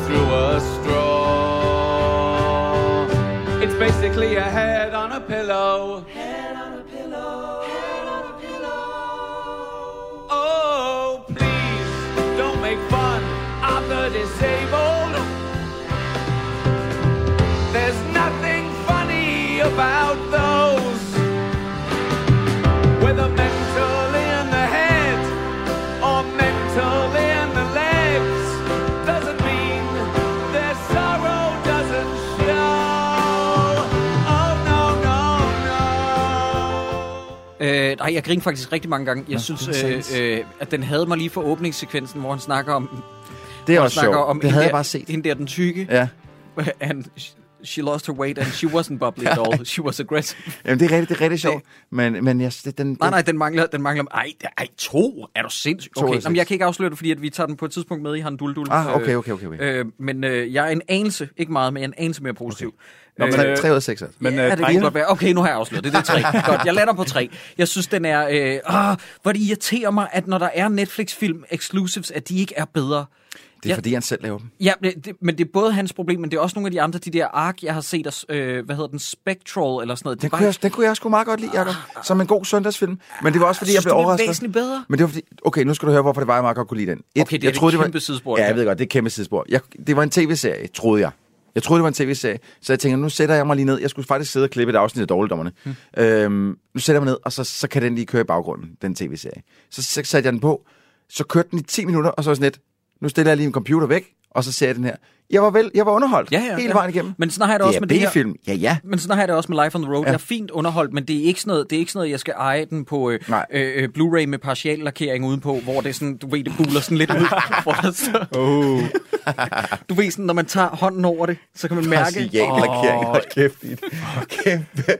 through a straw. It's basically a head on a pillow. Øh, nej, jeg griner faktisk rigtig mange gange. Jeg synes, det er øh, øh, at den havde mig lige for åbningssekvensen, hvor han snakker om... Det er også snakker sjovt. Om Det havde jeg der, bare set. Hende der, den tykke. Ja. And she lost her weight, and she wasn't bubbly at all. She was aggressive. Jamen, det er rigtig, det er rigtig sjovt. Men, men jeg, det, den, Nej, nej, den mangler, den mangler... Ej, ej, to? Er du sindssyg? Okay, af Jamen, jeg kan ikke afsløre det, fordi at vi tager den på et tidspunkt med i Han Dul Dul. Ah, okay, okay, okay, okay. Øh, men øh, jeg er en anelse, ikke meget, men jeg er en anelse mere positiv. Nå, Øh, men, øh, tre ud af seks. altså. Men ja, øh, det godt være. Okay, nu har jeg afsløret det. Det er tre. Godt, jeg lander på tre. Jeg synes, den er... Øh, ah, hvor det irriterer mig, at når der er Netflix-film exclusives, at de ikke er bedre. Det er fordi, han selv laver dem. Ja, det, det, men det er både hans problem, men det er også nogle af de andre, de der ark, jeg har set, os, øh, hvad hedder den, Spectral eller sådan noget. Den kunne, jeg, den kunne jeg sgu meget godt lide, Jacob. Som en god søndagsfilm. Men det var også fordi, jeg synes blev du, det er overrasket. væsentligt bedre? Men det var fordi, okay, nu skal du høre, hvorfor det var, jeg meget godt kunne lide den. Et, Okay, det er jeg et troede, kæmpe var, sidespor, Ja, det jeg ved godt, det er et kæmpe sidespor. Jeg, det var en tv-serie, troede jeg. Jeg troede, det var en tv-serie. Så jeg tænkte, nu sætter jeg mig lige ned. Jeg skulle faktisk sidde og klippe et afsnit af Dårligdommerne. Hmm. Øhm, nu sætter jeg mig ned, og så, så kan den lige køre i baggrunden, den tv-serie. Så, så satte jeg den på. Så kørte den i 10 minutter, og så var sådan lidt, nu stiller jeg lige en computer væk, og så ser jeg den her. Jeg var, vel, jeg var underholdt Ja, ja, hele ja. vejen igennem. Men sådan har jeg det, også med det her. B-film. Ja, ja. Men sådan har jeg det også med Life on the Road. Ja. Jeg er fint underholdt, men det er ikke sådan noget, det er ikke sådan noget jeg skal eje den på øh, Nej. øh, øh, Blu-ray med partial lakering udenpå, hvor det er sådan, du ved, det buler sådan lidt ud. der står, oh. du ved sådan, når man tager hånden over det, så kan man mærke... Partial-lakering. Hold kæft. Kæmpe.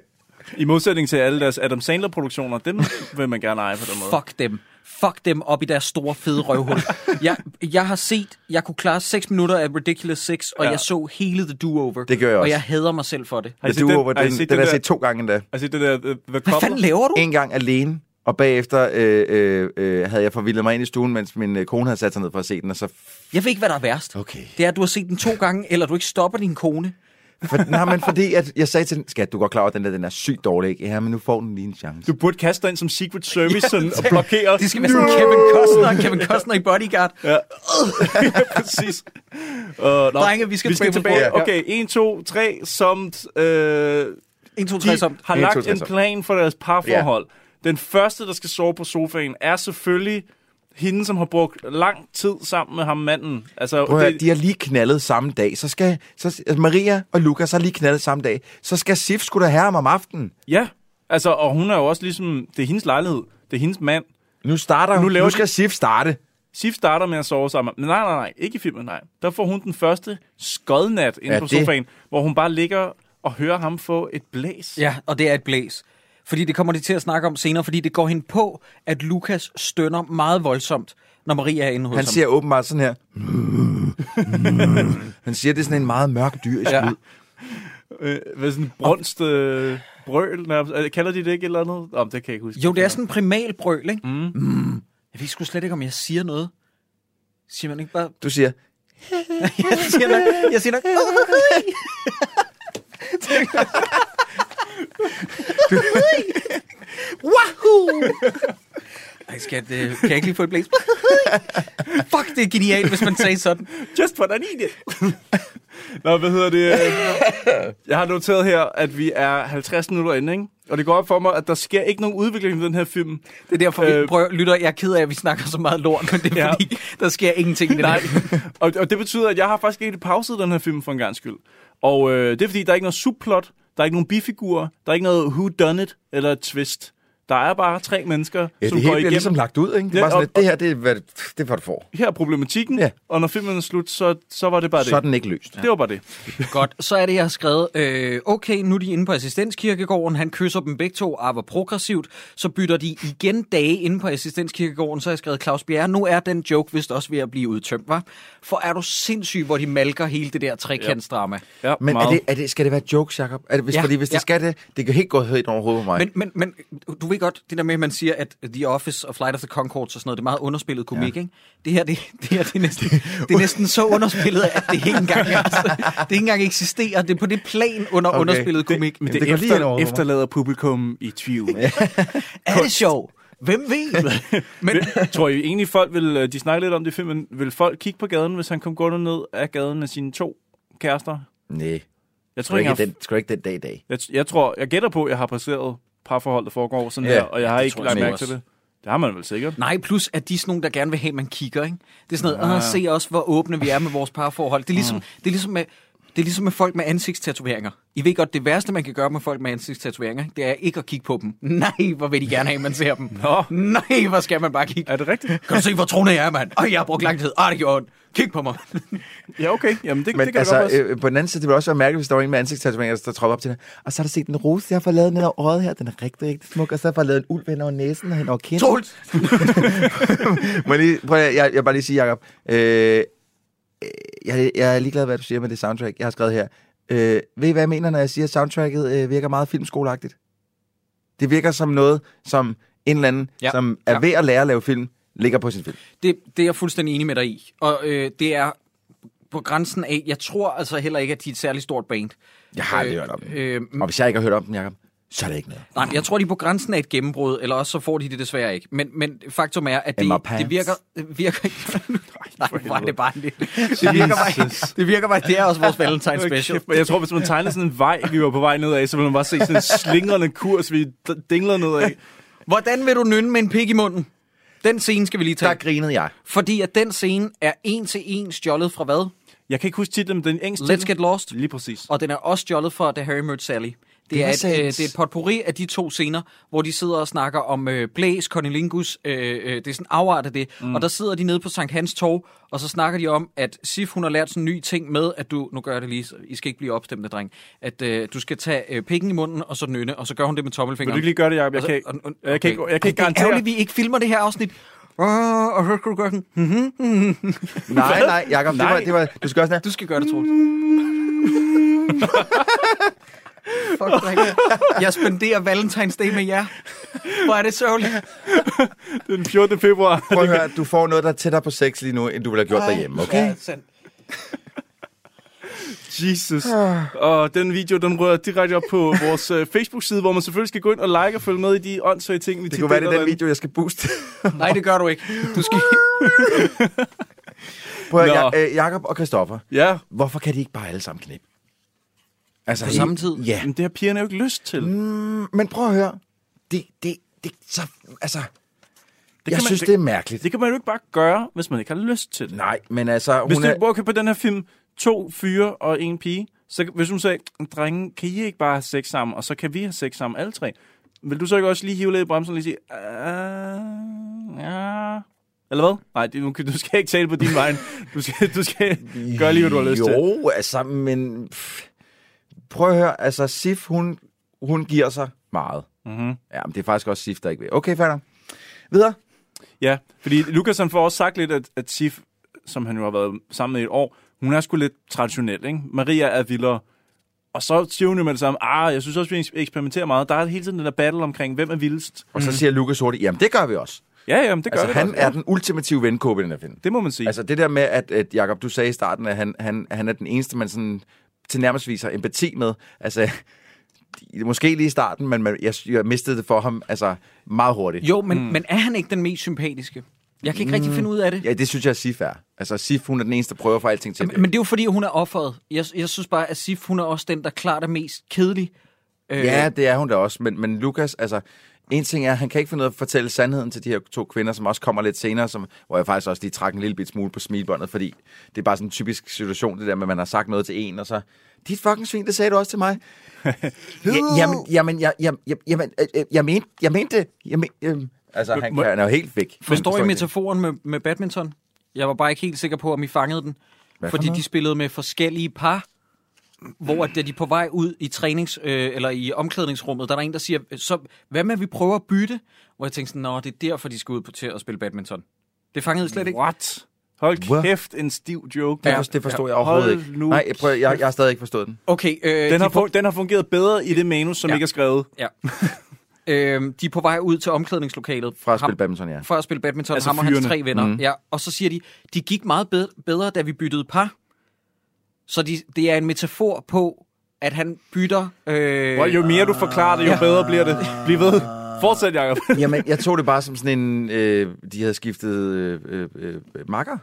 I modsætning til alle deres Adam Sandler-produktioner, dem vil man gerne eje på den måde. Fuck dem. Fuck dem op i deres store, fede røvhul. jeg, jeg har set, jeg kunne klare 6 minutter af Ridiculous 6, og Ja. jeg så hele The Do-Over. Det gør jeg Og også. jeg hader mig selv for det. Har The set Do-Over, Har den, set den, den har jeg set to gange endda. Altså det der The, the Hvad Couple? fanden laver du? En gang alene, og bagefter øh, øh, øh, havde jeg forvildet mig ind i stuen, mens min øh, kone havde sat sig ned for at se den, og så... Jeg ved ikke, hvad der er værst. Okay. Det er, at du har set den to gange, eller du ikke stopper din kone. For, nej, men fordi at jeg sagde til den, skat, du godt klar over, at den der den er sygt dårlig, ikke? Ja, men nu får den lige en chance. Du burde kaste dig ind som Secret Service sådan, og blokere. Det skal være sådan Kevin Costner, Kevin Costner i Bodyguard. Ja. Præcis. Uh, nå, Drenge, vi skal vi skal tilbage tilbage. Okay, 1, 2, 3, som øh, 1, 2, 3, de som. har 1, lagt 2, 3, en plan for deres parforhold. Den første, der skal sove på sofaen, er selvfølgelig hende, som har brugt lang tid sammen med ham manden. Altså, Prøv det, de har lige knaldet samme dag. Så skal så, altså Maria og Lukas har lige knaldet samme dag. Så skal Sif skulle da have ham om aftenen. ja, altså, og hun er jo også ligesom, det er hendes lejlighed, det er hendes mand. Nu starter Nu laver nu de- skal Sif starte. Sif starter med at sove sammen. Men nej, nej, nej, ikke i filmen, nej. Der får hun den første skodnat inde Ja, på det- sofaen, hvor hun bare ligger og hører ham få et blæs. Ja, og det er et blæs. Fordi det kommer de til at snakke om senere, fordi det går hende på, at Lukas stønner meget voldsomt, når Maria er inde hos Han ham. siger åbenbart sådan her. Han siger, det er sådan en meget mørk dyrisk Ja. lyd. Øh, hvad sådan en brunst øh, brøl, nærmest. Øh, Kalder de det ikke et eller andet? Om det kan jeg ikke huske. Jo, det er sådan en primal brøl, ikke? Mm. Mm. Jeg ved sgu slet ikke, om jeg siger noget. Siger man ikke bare... Du siger, jeg siger nok... Jeg siger nok... Wahoo! Ej, skat, øh, kan jeg ikke lige få et blæs? Fuck, det er genialt, hvis man sagde sådan. Just what I needed. Nå, hvad hedder det? Jeg har noteret her, at vi er 50 minutter inde, ikke? Og det går op for mig, at der sker ikke nogen udvikling i den her film. Det er derfor, vi Øh, prøver, lytter, jeg er ked af, at vi snakker så meget lort, men det er Ja. ja. fordi, der sker ingenting i den Nej, her. og, og det betyder, at jeg har faktisk ikke pauset den her film for en gang skyld. Og øh, det er fordi, der er ikke noget subplot, der er ikke nogen bifigurer, der er ikke noget who done it eller et twist. Der er bare tre mennesker, ja, som det går igennem. ligesom lagt ud, ikke? Det er Ja, bare sådan, og- lidt, det her, det er, hvad, det er, hvad du får. Her er problematikken, Ja. og når filmen er slut, så, så var det bare Så er det. den ikke løst. Det var bare det. Godt, så er det, jeg har skrevet, øh, okay, nu er de inde på assistenskirkegården, han kysser dem begge to, ah, progressivt, så bytter de igen dage inde på assistenskirkegården, så har jeg skrevet, Claus Bjerre, nu er den joke vist også ved at blive udtømt, var? For er du sindssyg, hvor de malker hele det der trekantsdrama. Ja, Men er det, er det, skal det være jokes, Jacob? Er det, hvis, Ja, ja, fordi hvis det ja. skal det, det kan helt gå helt over hovedet på mig. Men, men, men du ved godt, det der med, at man siger, at The Office og Flight of the Conchords og sådan noget, det er meget underspillet komik, ja. ikke? Det her, det, det her, det er, næsten, det er næsten så underspillet, at det ikke engang, altså, det ikke engang eksisterer. Det er på det plan under okay. Underspillet komik. Men det det, går lige efter, over efterlader publikum i tvivl. Er det sjovt? Hvem ved? Men, tror I egentlig, folk vil, øh, de snakker lidt om det i filmen, vil folk kigge på gaden, hvis han kom gående ned af gaden med sine to kærester? Nej, Jeg tror ikke, jeg, den, ikke den dag i dag. jeg, jeg, tror, jeg gætter på, at jeg har passeret parforhold, der foregår sådan Ja, her, og jeg har det ikke jeg lagt mærke til det. Det har man vel sikkert. nej, plus at de er sådan nogle, der gerne vil have, at man kigger, ikke? Det er sådan noget, Ja. ja. se også, hvor åbne vi er med vores parforhold. Det er ligesom, det er ligesom med... Det er ligesom med folk med ansigtstatoveringer. I ved godt, det værste, man kan gøre med folk med ansigtstatoveringer, det er ikke at kigge på dem. Nej, hvor vil de gerne have, at man ser dem. Nå. Nej, hvor skal man bare kigge. Er det rigtigt? Kan du se, hvor troende jeg er, mand? Ej, jeg har brugt lang tid. Ej, det gjorde ondt. Kig på mig. Ja, okay. Jamen, det, Men det kan altså, da godt øh, på den anden side, det ville også være mærkeligt, hvis der var en med ansigtstatoveringer, der tropper op til dig. Og så har du set den rose, jeg har fået lavet den over øjet her. Den er rigtig, rigtig smuk. Og så har jeg fået lavet en ulv hen over næsen og hen over kinden. Troels! Må jeg, lige, prøv at, jeg, jeg, vil bare lige sige, Jacob. Øh, jeg, jeg er ligeglad, hvad du siger med det soundtrack. Jeg har skrevet her. Øh, ved I, hvad jeg mener, når jeg siger, at soundtracket øh, virker meget filmskoleagtigt? Det virker som noget, som en eller anden, Ja. som er Ja. ved at lære at lave film, ligger på sin film. Det, det er jeg fuldstændig enig med dig i. Og øh, det er på grænsen af, jeg tror altså heller ikke, at de er et særligt stort band. Jeg har aldrig hørt om dem. Øh, Og hvis jeg ikke har hørt om dem, Jacob, så er det ikke noget. nej, jeg tror, de er på grænsen af et gennembrud, eller også så får de det desværre ikke. Men, men faktum er, at det, det virker... Det virker ikke... nej, er det bare en lille... Det virker bare, det virker bare, det er også vores Valentine special. Men jeg tror, hvis man tegnede sådan en vej, vi var på vej nedad, så ville man bare se sådan en slingrende kurs, vi dingler nedad. Hvordan vil du nynne med en pik i munden? Den scene skal vi lige tage. Der grinede jeg. Fordi at den scene er en til en stjålet fra hvad? Jeg kan ikke huske titlen, men den engelske Let's. Get Lost. Lige præcis. Og den er også stjålet fra The Harry Met Sally. Det, Det er et, øh, det er et potpourri af de to scener, hvor de sidder og snakker om øh, Blaze, Cornelingus, øh, øh, det er sådan afart af det, mm. og der sidder de nede på Sankt Hans Torv, og så snakker de om, at Sif, hun har lært sådan en ny ting med, at du, nu gør jeg det lige, I skal ikke blive opstemte, dreng, at øh, du skal tage øh, pikken i munden, og så nynne, og så gør hun det med Vil tommelfingeren. du ikke lige gøre det, Jacob? Jeg Og så- kan ikke, og- og- jeg kan ikke, jeg kan ikke Ej, Det er garantere. ærgerligt, vi ikke filmer det her afsnit. Og så skal du gøre sådan. mhm, mhm. Nej, nej, Jacob, det var, Nej. det var, du skal også sådan Du skal gøre det, Troels. Fuck, dreng. Jeg spenderer Valentine's Day med jer. Hvor er det sørgeligt. Det er den 14. februar. Prøv at høre, du får noget, der er tættere på sex lige nu, end du ville have gjort derhjemme, okay? Ja, sandt. Jesus. Og den video, den rører direkte op på vores uh, Facebook-side, hvor man selvfølgelig skal gå ind og like og følge med i de åndssvage ting, vi Det kunne være, det er den video, jeg skal booste. Nej, det gør du ikke. Du skal... Prøv at, øh, Jacob og Christoffer, Ja, hvorfor kan de ikke bare alle sammen knip? Altså, På samme tid? Ja. men det har pigerne jo ikke lyst til. Mm, men prøv at høre. Det, det, det, så, altså, Det jeg man- synes, det, er mærkeligt. Det kan man jo ikke bare gøre, hvis man ikke har lyst til det. Nej, men altså, Hvis hun du er... okay, på den her film, to fyre og en pige, så hvis hun sagde, drenge, kan I ikke bare have sex sammen, og så kan vi have sex sammen alle tre? Vil du så ikke også lige hive lidt i bremsen og lige sige, "Ah, ja... Eller hvad? Nej, det, du, du skal ikke tale på din vej. Du skal, du skal gøre lige, hvad du har lyst til. Jo, altså, men... Pff, prøv at høre, altså, Sif, hun, hun giver sig meget. Mm-hmm. Ja, men det er faktisk også Sif, der ikke vil. Okay, nok. Videre. Ja, fordi Lukas han får også sagt lidt, at, at Sif, som han jo har været sammen med i et år, hun er sgu lidt traditionel, ikke? Maria er vildere. Og så siger hun jo med det samme, ah, jeg synes også, vi eksperimenterer meget. Der er hele tiden den der battle omkring, hvem er vildest. Og så siger Lukas hurtigt, jamen det gør vi også. Ja, ja, men det gør altså, det han også. er den ultimative venkåbe den her film. Det må man sige. Altså det der med, at, at Jacob, du sagde i starten, at han, han, han er den eneste, man sådan til nærmest viser empati med. Altså, måske lige i starten, men man, jeg, jeg mistede det for ham altså, meget hurtigt. Jo, men, mm. men er han ikke den mest sympatiske? Jeg kan ikke rigtig finde ud af det. Ja, det synes jeg, at Sif er. Altså, Sif, hun er den eneste, der prøver for alting til. Men det er jo fordi, hun er offeret. Jeg, jeg synes bare, at Sif, hun er også den, der klart er mest kedelig. Øh, Ja, det er hun da også. Men, men Lukas, altså, en ting er, han kan ikke finde ud af at fortælle sandheden til de her to kvinder, som også kommer lidt senere, som, hvor jeg faktisk også lige trak en lille bit smule på smilbåndet, fordi det er bare sådan en typisk situation, det der med, at man har sagt noget til en, og så, dit fucking svin, det sagde du også til mig. ja, jamen, jamen, jeg, jeg, jeg, jamen, øh, øh, jeg, mente, jeg mente det. Jeg men, øh, altså, han, Må- han er jo helt væk. Forstår I metaforen med, med badminton? Jeg var bare ikke helt sikker på, om I fangede den. Hvad for fordi de spillede med forskellige par, hvor at da de er på vej ud i trænings, øh, eller i omklædningsrummet, der er der en, der siger, så hvad med, at vi prøver at bytte? Hvor jeg tænkte sådan, nå, det er derfor, de skal ud på til at spille badminton. Det fangede slet ikke. What? Hold What? kæft, en stiv joke. Det, forstår, det forstår jeg overhovedet Hold ikke. Nu. Nej, prøv, jeg, jeg har stadig ikke forstået den. Okay, øh, Den har, på, den har fungeret bedre i det manus, som Ja. ikke er skrevet. ja. øh, de er på vej ud til omklædningslokalet. Fra at spille badminton, ja. for at spille badminton, Altså ham og hans tre venner. Mm. Ja, og så siger de, de gik meget bed- bedre, da vi byttede par. Så de, det er en metafor på, at han bytter... Øh, Øh, jo mere du forklarer det, jo bedre bliver det. Bliv ved. Fortsæt, Jacob. Jamen, jeg tog det bare som sådan en, øh, de havde skiftet øh, øh, øh, makker.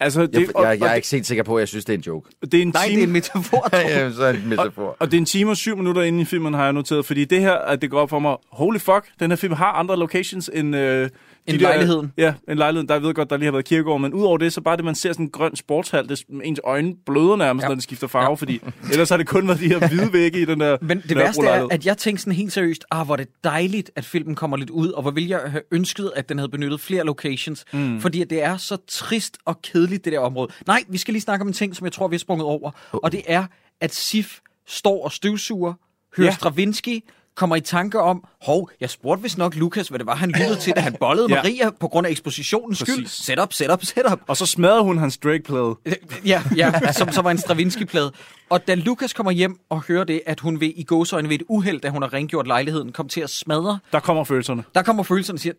altså, det, Jeg, og, jeg, jeg er og ikke helt sikker på, at jeg synes, det er en joke. det, er en Nej, time, det er en metafor. ja, så er det en metafor. Og det er en time og syv minutter inde i filmen, har jeg noteret. Fordi det her, at det går op for mig, holy fuck, den her film har andre locations end... Øh, End de der- lejligheden. Ja, en lejligheden. Der jeg ved godt, der lige har været kirkegård. Men udover det, så bare det, man ser sådan en grøn sportshal, det, ens øjne bløder nærmest, Ja. når det skifter farve. Ja. Fordi ellers har det kun været de her hvide vægge i den der Men det værste er, lejlighed. at jeg tænkte sådan helt seriøst, ah, hvor det dejligt, at filmen kommer lidt ud, og hvor ville jeg have ønsket, at den havde benyttet flere locations. Mm. Fordi det er så trist og kedeligt, det der område. Nej, vi skal lige snakke om en ting, som jeg tror, vi har sprunget over. Og det er, at Sif står og støvsuger, hører Ja. Stravinsky, kommer i tanke om, hov, jeg spurgte vist nok Lukas, hvad det var, han lyttede til, da han bollede Ja. Maria på grund af ekspositionens skyld. Præcis. Set up, set up, set up. Og så smadrede hun hans Drake-plade. Ja, ja som så var en Stravinsky-plade. Og da Lukas kommer hjem og hører det, at hun ved i gåsøjne ved et uheld, da hun har rengjort lejligheden, kom til at smadre, Der kommer følelserne. der kommer følelserne og siger,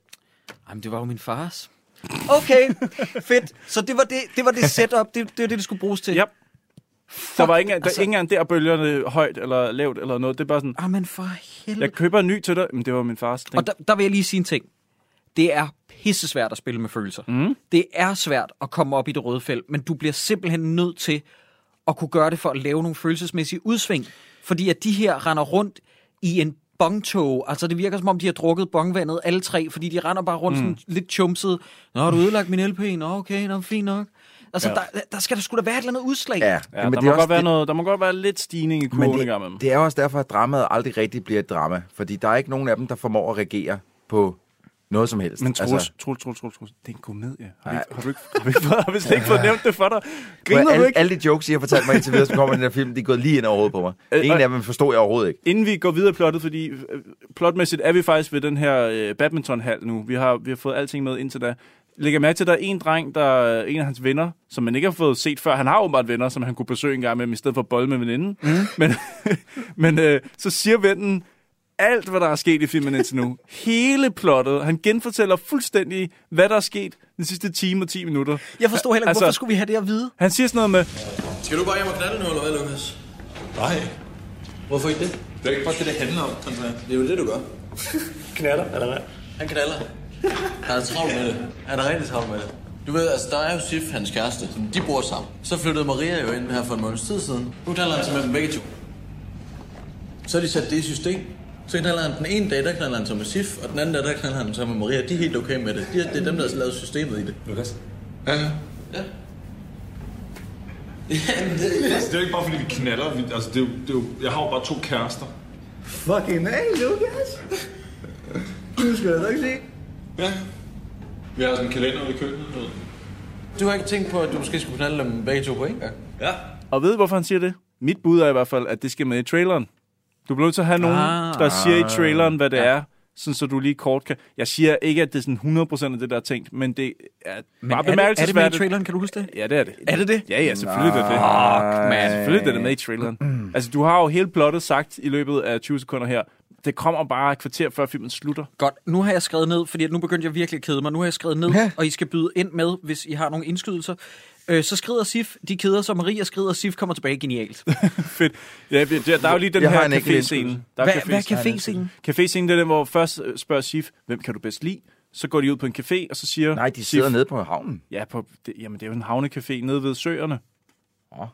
jamen det var jo min fars. Okay, fedt. Så det var det, det, var det setup, det, det var det, det skulle bruges til. Ja. Der var ikke, der, altså- ikke engang der bølgerne højt eller lavt eller noget. Det er bare sådan, Ah, men for helvede. jeg køber en ny til dig, men det var min fars. Den, Og der, der vil jeg lige sige en ting. Det er pissesvært at spille med følelser. Mm. Det er svært at komme op i det røde felt, men du bliver simpelthen nødt til at kunne gøre det for at lave nogle følelsesmæssige udsving. Fordi at de her render rundt i en bongtog. Altså det virker som om, de har drukket bongvandet alle tre, fordi de render bare rundt mm. sådan lidt chumset. Nå, har du ødelagt min LP? Nå, okay, nå, fint nok. Altså, Ja. der, der skal der sgu da være et eller andet udslag. Ja, ja, men der, det må er godt også være det- noget, der må godt være lidt stigning i Men kurven i gang med det, det er også derfor, at dramaet aldrig rigtig bliver et drama. Fordi der er ikke nogen af dem, der formår at reagere på noget som helst. Men Troels, Altså, Troels, Troels, Troels, Troels, det er en komedie. Har du, ikke, har du ikke, har du fået- har vi slet ikke fået nævnt det for dig? Griner du alle, ikke? alle de jokes, I har fortalt mig indtil videre, som kommer i den her film, de er gået lige ind over hovedet på mig. Øh, Ingen af dem forstod jeg overhovedet ikke. Inden vi går videre i plottet, fordi øh, plotmæssigt er vi faktisk ved den her øh, badmintonhal nu. Vi har, vi har fået alting med indtil da. Lægger mærke til, at der er en dreng, der er en af hans venner, som man ikke har fået set før. Han har åbenbart venner, som han kunne besøge en gang med, i stedet for at bolle med veninden. Mm. Men, men øh, så siger vennen alt, hvad der er sket i filmen indtil nu. Hele plottet. Han genfortæller fuldstændig, hvad der er sket den sidste time og 10 minutter. Jeg forstår heller ikke, Altså- hvorfor skulle vi have det at vide? Han siger sådan noget med, Skal du bare hjem og knalde nu, eller hvad, Lukas? Nej, Hvorfor ikke det? det er ikke bare det, det handler om. Andrea. Det er jo det, du gør. Knaller, eller hvad? Han knaller. Han er travlt med det. Han er rigtig travlt med det. Du ved, altså, der er jo Sif, hans kæreste. De bor sammen. Så flyttede Maria jo ind her for en måneds tid siden. Nu knaller han sig med dem begge to. Så har de sat det i system. Så knaller han den ene dag, der knaller han sig med Sif, og den anden dag, der knaller han sig med Maria. De er helt okay med det. De er, det er dem, der har lavet systemet i det. Lukas? Ja, ja. Ja. Altså, det er jo ikke bare fordi, vi knaller. Vi, altså, det er jo, det er jo, jeg har jo bare to kærester. Fucking hey, Lukas. Du skal da nok se. Ja. Vi har sådan en kalender i køkkenet. du har ikke tænkt på, at du måske skulle knalde dem begge to på en gang? Ja. og ved hvorfor han siger det? Mit bud er i hvert fald, at det skal med i traileren. Du bliver nødt til at have nogen, Ah. der siger i traileren, hvad det ja. er, sådan så du lige kort kan... Jeg siger ikke, at det er sådan 100% af det, der er tænkt, men det er Men bare er det, er det med i bemærkelsesværdigt. traileren, kan du huske det? Ja, det er det. Er det det? Ja, ja, selvfølgelig er det det. Fuck, man. Selvfølgelig er det med i traileren. Altså, du har jo hele plottet sagt i løbet af 20 sekunder her. Det kommer bare et kvarter før filmen slutter. Godt, nu har jeg skrevet ned, fordi nu begyndte jeg virkelig at kede mig. Nu har jeg skrevet ned, Ja. og I skal byde ind med, hvis I har nogle indskydelser. Øh, så skrider Sif, de keder sig, Maria skrider, og Sif kommer tilbage genialt. Fedt. Ja, der, der er jo lige den Jeg har her café-scene. Der Hvad, café- hvad er café-scenen? Café-scenen, det er den, hvor først øh, spørger Sif, hvem kan du bedst lide? Så går de ud på en café, og så siger Nej, de sidder Sif, nede på havnen. Ja, på, det, jamen det er jo en havnecafé nede ved søerne. Åh.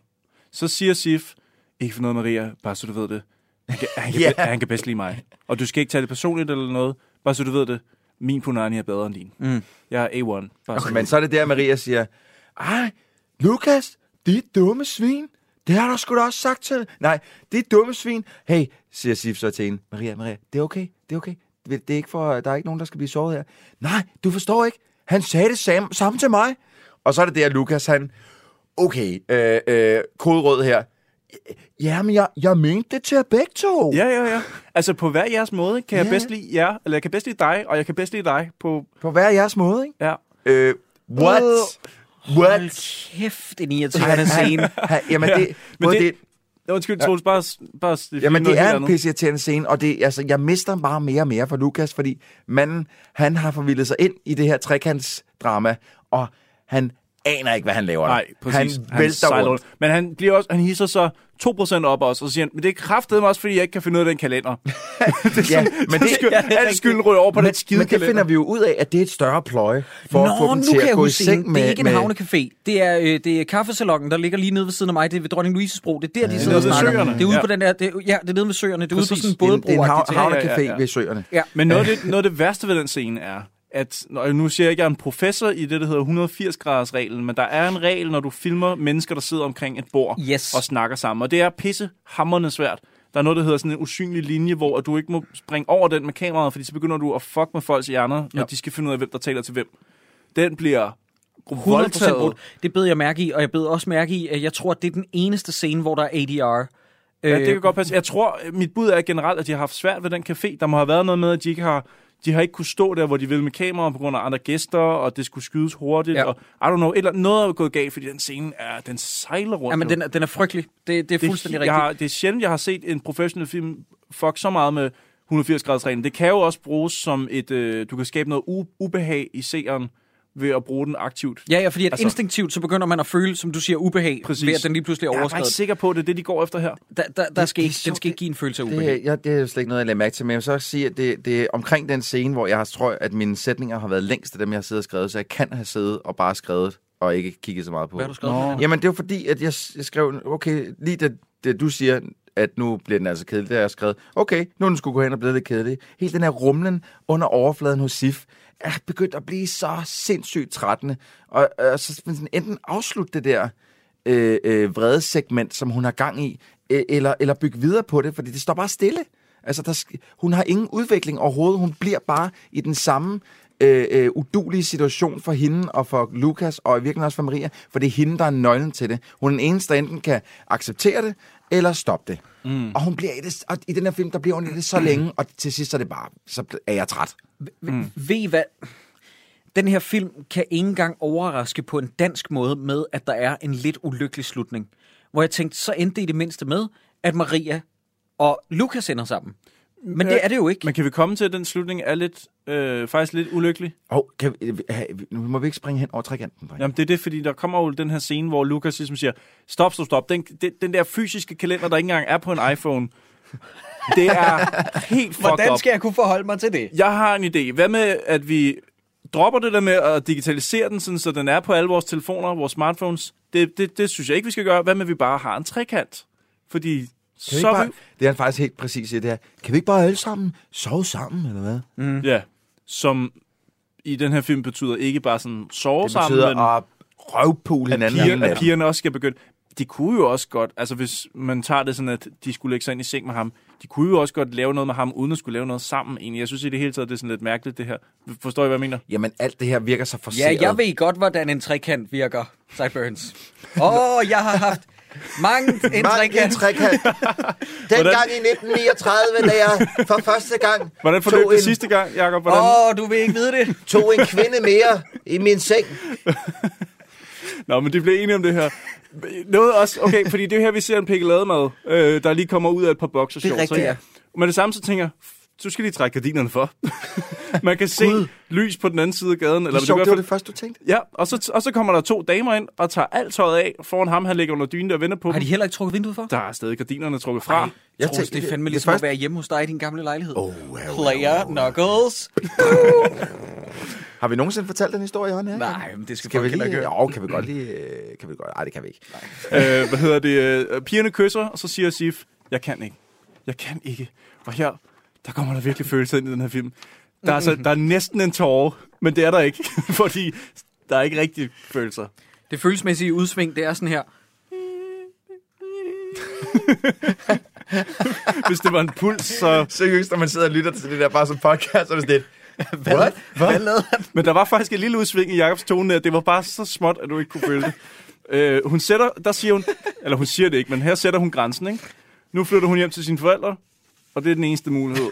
Så siger Sif, ikke for noget Maria, bare så du ved det. Han kan, han, kan, yeah. han kan bedst lide mig. Og du skal ikke tage det personligt eller noget, bare så du ved det. Min punani er bedre end din. Mm. Jeg er A1. Bare så Men så er det der, Maria siger, ej, Lukas, dit dumme svin. Det har du sgu da også sagt til. Nej, det er dumme svin. Hey, siger Sif så til hende. Maria, Maria, det er okay, det er okay. Det det er ikke for, der er ikke nogen, der skal blive såret her. Nej, du forstår ikke. Han sagde det samme, samme til mig. Og så er det der, Lukas, han, okay, øh, øh, koderød her. Ja, men jeg, jeg mente det til jer begge to. Ja, ja, ja. Altså på hver jeres måde kan jeg Ja. bedst lide jer, eller jeg kan bedst lide dig, og jeg kan bedst lide dig på... På hver jeres måde, ikke? Ja. Øh, what? What? Hold kæft, en irriterende scene. Jamen, det, Men både det- det, Ja. Undskyld, Troels, bare... bare Jamen, noget det er en pisseirriterende scene, og det, altså, jeg mister bare mere og mere for Lukas, fordi manden, han har forvildet sig ind i det her trekantsdrama, og han aner ikke, hvad han laver. Nej, præcis. Han vælter sejler rundt. Men han, bliver også, han hisser så 2% op også, og så siger han, men det er kraftedeme også, fordi jeg ikke kan finde ud af den kalender. det Ja, men det, skyld, alt skylden ryger over på men, den skide men det kalender. finder vi jo ud af, at det er et større pløje for Nå, at få dem til at jeg gå i seng med... Det er ikke en med, havnecafé. Det er, øh, det er kaffesalongen, der ligger lige nede ved siden af mig. Det er ved Dronning Louises bro. Det er der, de sidder og snakker. søerne. Det er ude Ja. på den der... Det, er- ja, det er nede ved søerne. Det er ude på Præcis. sådan en det, er en- det er en hav, bådebro havnecafé Ja, ja, ja. ved søerne. Ja. Men noget af, det, noget af det værste ved den scene er, at og nu siger jeg ikke, at jeg er en professor i det, der hedder 180-graders-reglen, men der er en regel, når du filmer mennesker, der sidder omkring et bord Yes. og snakker sammen. Og det er pisse hammerende svært. Der er noget, der hedder sådan en usynlig linje, hvor du ikke må springe over den med kameraet, fordi så begynder du at fuck med folks hjerner, når Ja. de skal finde ud af, hvem der taler til hvem. Den bliver 100% voldtaget. brudt. Det bed jeg mærke i, og jeg bed også mærke i, at jeg tror, at det er den eneste scene, hvor der er ADR. Ja, det Øh, kan godt passe. Jeg tror, mit bud er generelt, at de har haft svært ved den café. Der må have været noget med, at de ikke har, de har ikke kunne stå der, hvor de ville med kameraer på grund af andre gæster, og det skulle skydes hurtigt, Ja. og I don't know, eller noget er gået galt, fordi den scene er, den sejler rundt. Ja, men den er, den er frygtelig. Det, det er fuldstændig jeg rigtigt. har, det er sjældent, jeg har set en professionel film fuck så meget med 180 graders reglen. Det kan jo også bruges som et, øh, du kan skabe noget u- ubehag i seeren ved at bruge den aktivt. Ja, ja, fordi at Altså- instinktivt, så begynder man at føle, som du siger, ubehag, Præcis. ved at den lige pludselig er Jeg er overskrevet. ikke sikker på, at det er det, de går efter her. Der, der, der skal det ikke, er den skal ikke give en følelse af ubehag. Det, ja, det er slet ikke noget, jeg lader mærke til, men jeg vil så sige, at det, det er omkring den scene, hvor jeg har- tror, at mine sætninger har været længst af dem, jeg har siddet og skrevet, så jeg kan have siddet og bare skrevet, og ikke kigget så meget på. Hvad har du skrevet? Nå. Jamen, det er jo fordi, at jeg, jeg skrev, okay, lige det, det du siger, at nu bliver den altså kedelig, det har jeg skrevet, okay, nu er den skulle gå hen og blive lidt kedelig. Helt den her rumlen under overfladen hos Sif, er begyndt at blive så sindssygt trættende. Og, og så sådan enten afslutte det der øh, øh, vrede segment, som hun har gang i, øh, eller, eller bygge videre på det, fordi det står bare stille. Altså, der, hun har ingen udvikling overhovedet. Hun bliver bare i den samme øh, øh, udulige situation for hende og for Lukas, og i virkeligheden også for Maria, for det er hende, der er nøglen til det. Hun er den eneste, der enten kan acceptere det, eller stoppe det. Mm. Og hun bliver i det, og i den her film, der bliver hun i det så længe, og til sidst er det bare, så er jeg træt. Mm. Ved I hvad? Den her film kan ikke engang overraske på en dansk måde med, at der er en lidt ulykkelig slutning. Hvor jeg tænkte, så endte det i det mindste med, at Maria og Lukas ender sammen. Men det er det jo ikke. Men kan vi komme til, at den slutning er lidt, øh, faktisk lidt ulykkelig? Oh, kan vi, øh, nu må vi ikke springe hen over trekanten. drenge. Jamen, det er det, fordi der kommer jo den her scene, hvor Lukas ligesom siger, stop, stop, stop. Den, den, den der fysiske kalender, der ikke engang er på en iPhone, det er helt fucked Hvordan skal jeg kunne forholde mig til det? Jeg har en idé. Hvad med, at vi dropper det der med at digitalisere den, sådan, så den er på alle vores telefoner, vores smartphones? Det, det, det synes jeg ikke, vi skal gøre. Hvad med, at vi bare har en trekant? Fordi så bare, vi... det er han faktisk helt præcis i det her. Kan vi ikke bare alle sammen sove sammen, eller hvad? Mm. Ja, som i den her film betyder ikke bare sådan sove Det sammen, men at røvpule at, hinanden. piger, hele at pigerne også skal begynde. De kunne jo også godt, altså hvis man tager det sådan, at de skulle lægge sig ind i seng med ham, de kunne jo også godt lave noget med ham, uden at skulle lave noget sammen egentlig. Jeg synes i det hele taget, det er sådan lidt mærkeligt, det her. Forstår I, hvad jeg mener? Jamen, alt det her virker så forceret. Ja, jeg ved godt, hvordan en trekant virker, Sideburns. Åh, oh, jeg har haft mange en trekant. en trekant. Dengang i 1939, da jeg for første gang Hvordan forløb det sidste gang, Jacob? Hvordan? Åh, oh, du vil ikke vide det. tog en kvinde mere i min seng. Nå, men de blev enige om det her. Noget også, okay, fordi det er her, vi ser en pikkelademad, øh, der lige kommer ud af et par boxershorts. Det er rigtigt, ja. Men det samme, så tænker jeg, du skal lige trække gardinerne for. Man kan se Gud. lys på den anden side af gaden. Det Eller er i sjovt, det var det første, du tænkte. Ja, og så, og så kommer der to damer ind og tager alt tøjet af foran ham. Han ligger under dynen og venter på Har de heller ikke trukket vinduet for? Der er stadig gardinerne trukket fra. Jeg Jeg tror, tænkte, det er fandme det- ligesom det at være hjemme hos dig i din gamle lejlighed. Oh, Player Knuckles. Har vi nogensinde fortalt den historie, Hånd? Nej, men det skal, Skal vi lige... ikke høre. Jo, kan vi godt lige... øh, Kan vi godt... Nej, det kan vi ikke. øh, hvad hedder det? Øh, pigerne kysser, og så siger Sif, jeg kan ikke. Jeg kan ikke. Og her, der kommer der virkelig følelser ind i den her film. Der er, altså, der er næsten en tårer, men det er der ikke, fordi der er ikke rigtig følelser. Det følelsesmæssige udsving, det er sådan her. Hvis det var en puls, så... Seriøst, når man sidder og lytter til det der bare som podcast, så er det sådan lidt... What? Hvad lavede han? Men der var faktisk et lille udsving i Jacobs tone, at det var bare så småt, at du ikke kunne føle det. Øh, hun sætter, der siger hun, eller hun siger det ikke, men her sætter hun grænsen, ikke? Nu flytter hun hjem til sine forældre, og det er den eneste mulighed.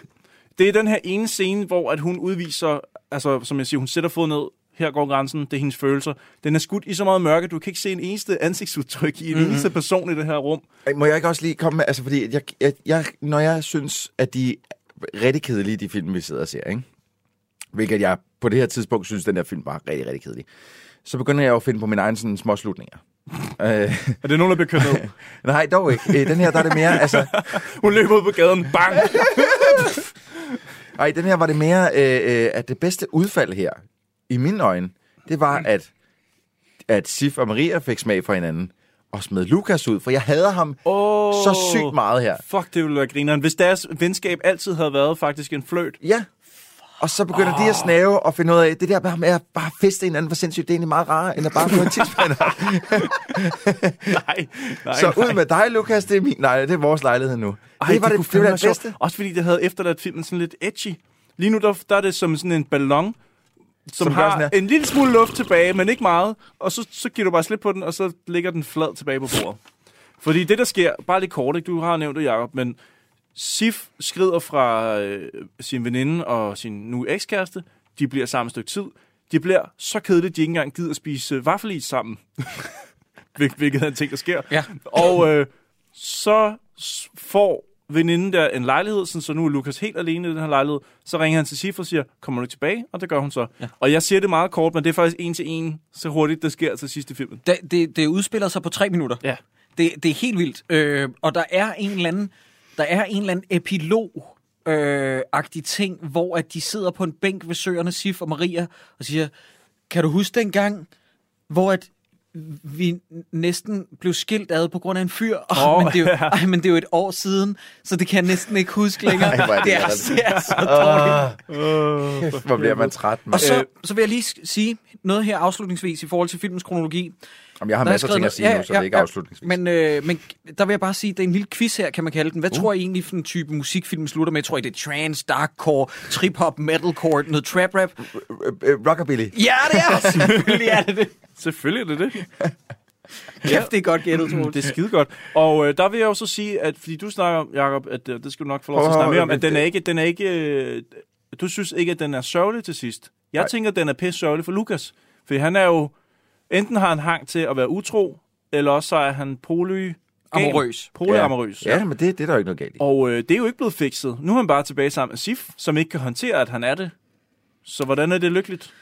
Det er den her ene scene, hvor at hun udviser, altså som jeg siger, hun sætter fod ned, her går grænsen, det er hendes følelser. Den er skudt i så meget mørke, du kan ikke se en eneste ansigtsudtryk i en mm-hmm. eneste person i det her rum. Må jeg ikke også lige komme med... Altså, fordi jeg, jeg, jeg, når jeg synes, at de er rigtig kedelige, de film, vi sidder og ser, ikke? Hvilket jeg på det her tidspunkt synes, den her film var rigtig, rigtig kedelig. Så begynder jeg jo at finde på mine egne sådan, små slutninger. Øh, Er det nogen, der bliver kørt ned? nej, dog ikke. Øh, den her, der er det mere... Altså, Hun løber ud på gaden, bang! ej, den her var det mere, øh, øh, at det bedste udfald her, i mine øjne, det var, at, at Sif og Maria fik smag for hinanden, og smed Lukas ud, for jeg hader ham Oh, så sygt meget her. Fuck, det ville være grineren. Hvis deres venskab altid havde været faktisk en fløjt, Ja. Og så begynder oh. de at snave og finde ud af, det der med at bare feste hinanden for sindssygt, det er egentlig meget rarere, end at bare få en tidsmand op. nej, nej, Så nej. ud med dig, Lukas, det er min, nej, det er vores lejlighed nu. Ej, det var det, det, det, var det bedste. Også fordi det havde efterladt filmen sådan lidt edgy. Lige nu, der, der er det som sådan en ballon, som, Som har en lille smule luft tilbage, men ikke meget. Og så, så giver du bare slip på den, og så ligger den flad tilbage på bordet. Fordi det, der sker, bare lidt kort, ikke? du har nævnt det, Jacob, men Sif skrider fra øh, sin veninde og sin nu ekskæreste. De bliver sammen et stykke tid. De bliver så kedelige, at de ikke engang gider at spise øh, vaffelis sammen. Hvil- Hvilket er en ting, der sker. Ja. Og øh, så får veninden der en lejlighed, sådan, så nu er Lukas helt alene i den her lejlighed. Så ringer han til Sif og siger, kommer du tilbage? Og det gør hun så. Ja. Og jeg siger det meget kort, men det er faktisk en til en, så hurtigt det sker til sidst i filmen. Det, det, det udspiller sig på tre minutter. Ja. Det, det er helt vildt. Øh, og der er en eller anden, der er en eller anden epilog øh, agtig ting, hvor at de sidder på en bænk ved søerne, Sif og Maria, og siger, kan du huske den gang, hvor at vi næsten blev skilt ad på grund af en fyr. Oh, Åh, men, det er jo, ja. ej, men det er jo et år siden, så det kan jeg næsten ikke huske længere. Ej, er det det, er, det er så dårligt. Kæft, Hvor bliver man træt, mand. Og så, så vil jeg lige sige noget her afslutningsvis i forhold til filmens kronologi. Jamen, jeg har Der er masser af ting at sige nu, så det er ikke afslutningsvis. Men, øh, men der vil jeg bare sige, det er en lille quiz her, kan man kalde den. Hvad uh. tror I egentlig for en type musikfilm slutter med? Tror I, det er trance, darkcore, trip-hop, metalcore, noget trap rap? Rockabilly. Ja, det er selvfølgelig er det det. Selvfølgelig er det det. Kæft, det er godt gættet, Troels. Det er skide godt. Og øh, der vil jeg jo så sige, at fordi du snakker om, Jacob, at øh, det skal du nok få lov til at snakke mere om, at den er ikke, den er ikke, øh, du synes ikke, at den er sørgelig til sidst. Jeg Nej. tænker, at den er pisse sørgelig for Lukas. For han er jo, enten har han hang til at være utro, eller også så er han poly... Amorøs. Polyamorøs. Ja, men det, det er der jo ikke noget galt i. Og øh, det er jo ikke blevet fikset. Nu er han bare tilbage sammen med Sif, som ikke kan håndtere, at han er det. Så hvordan er det lykkeligt?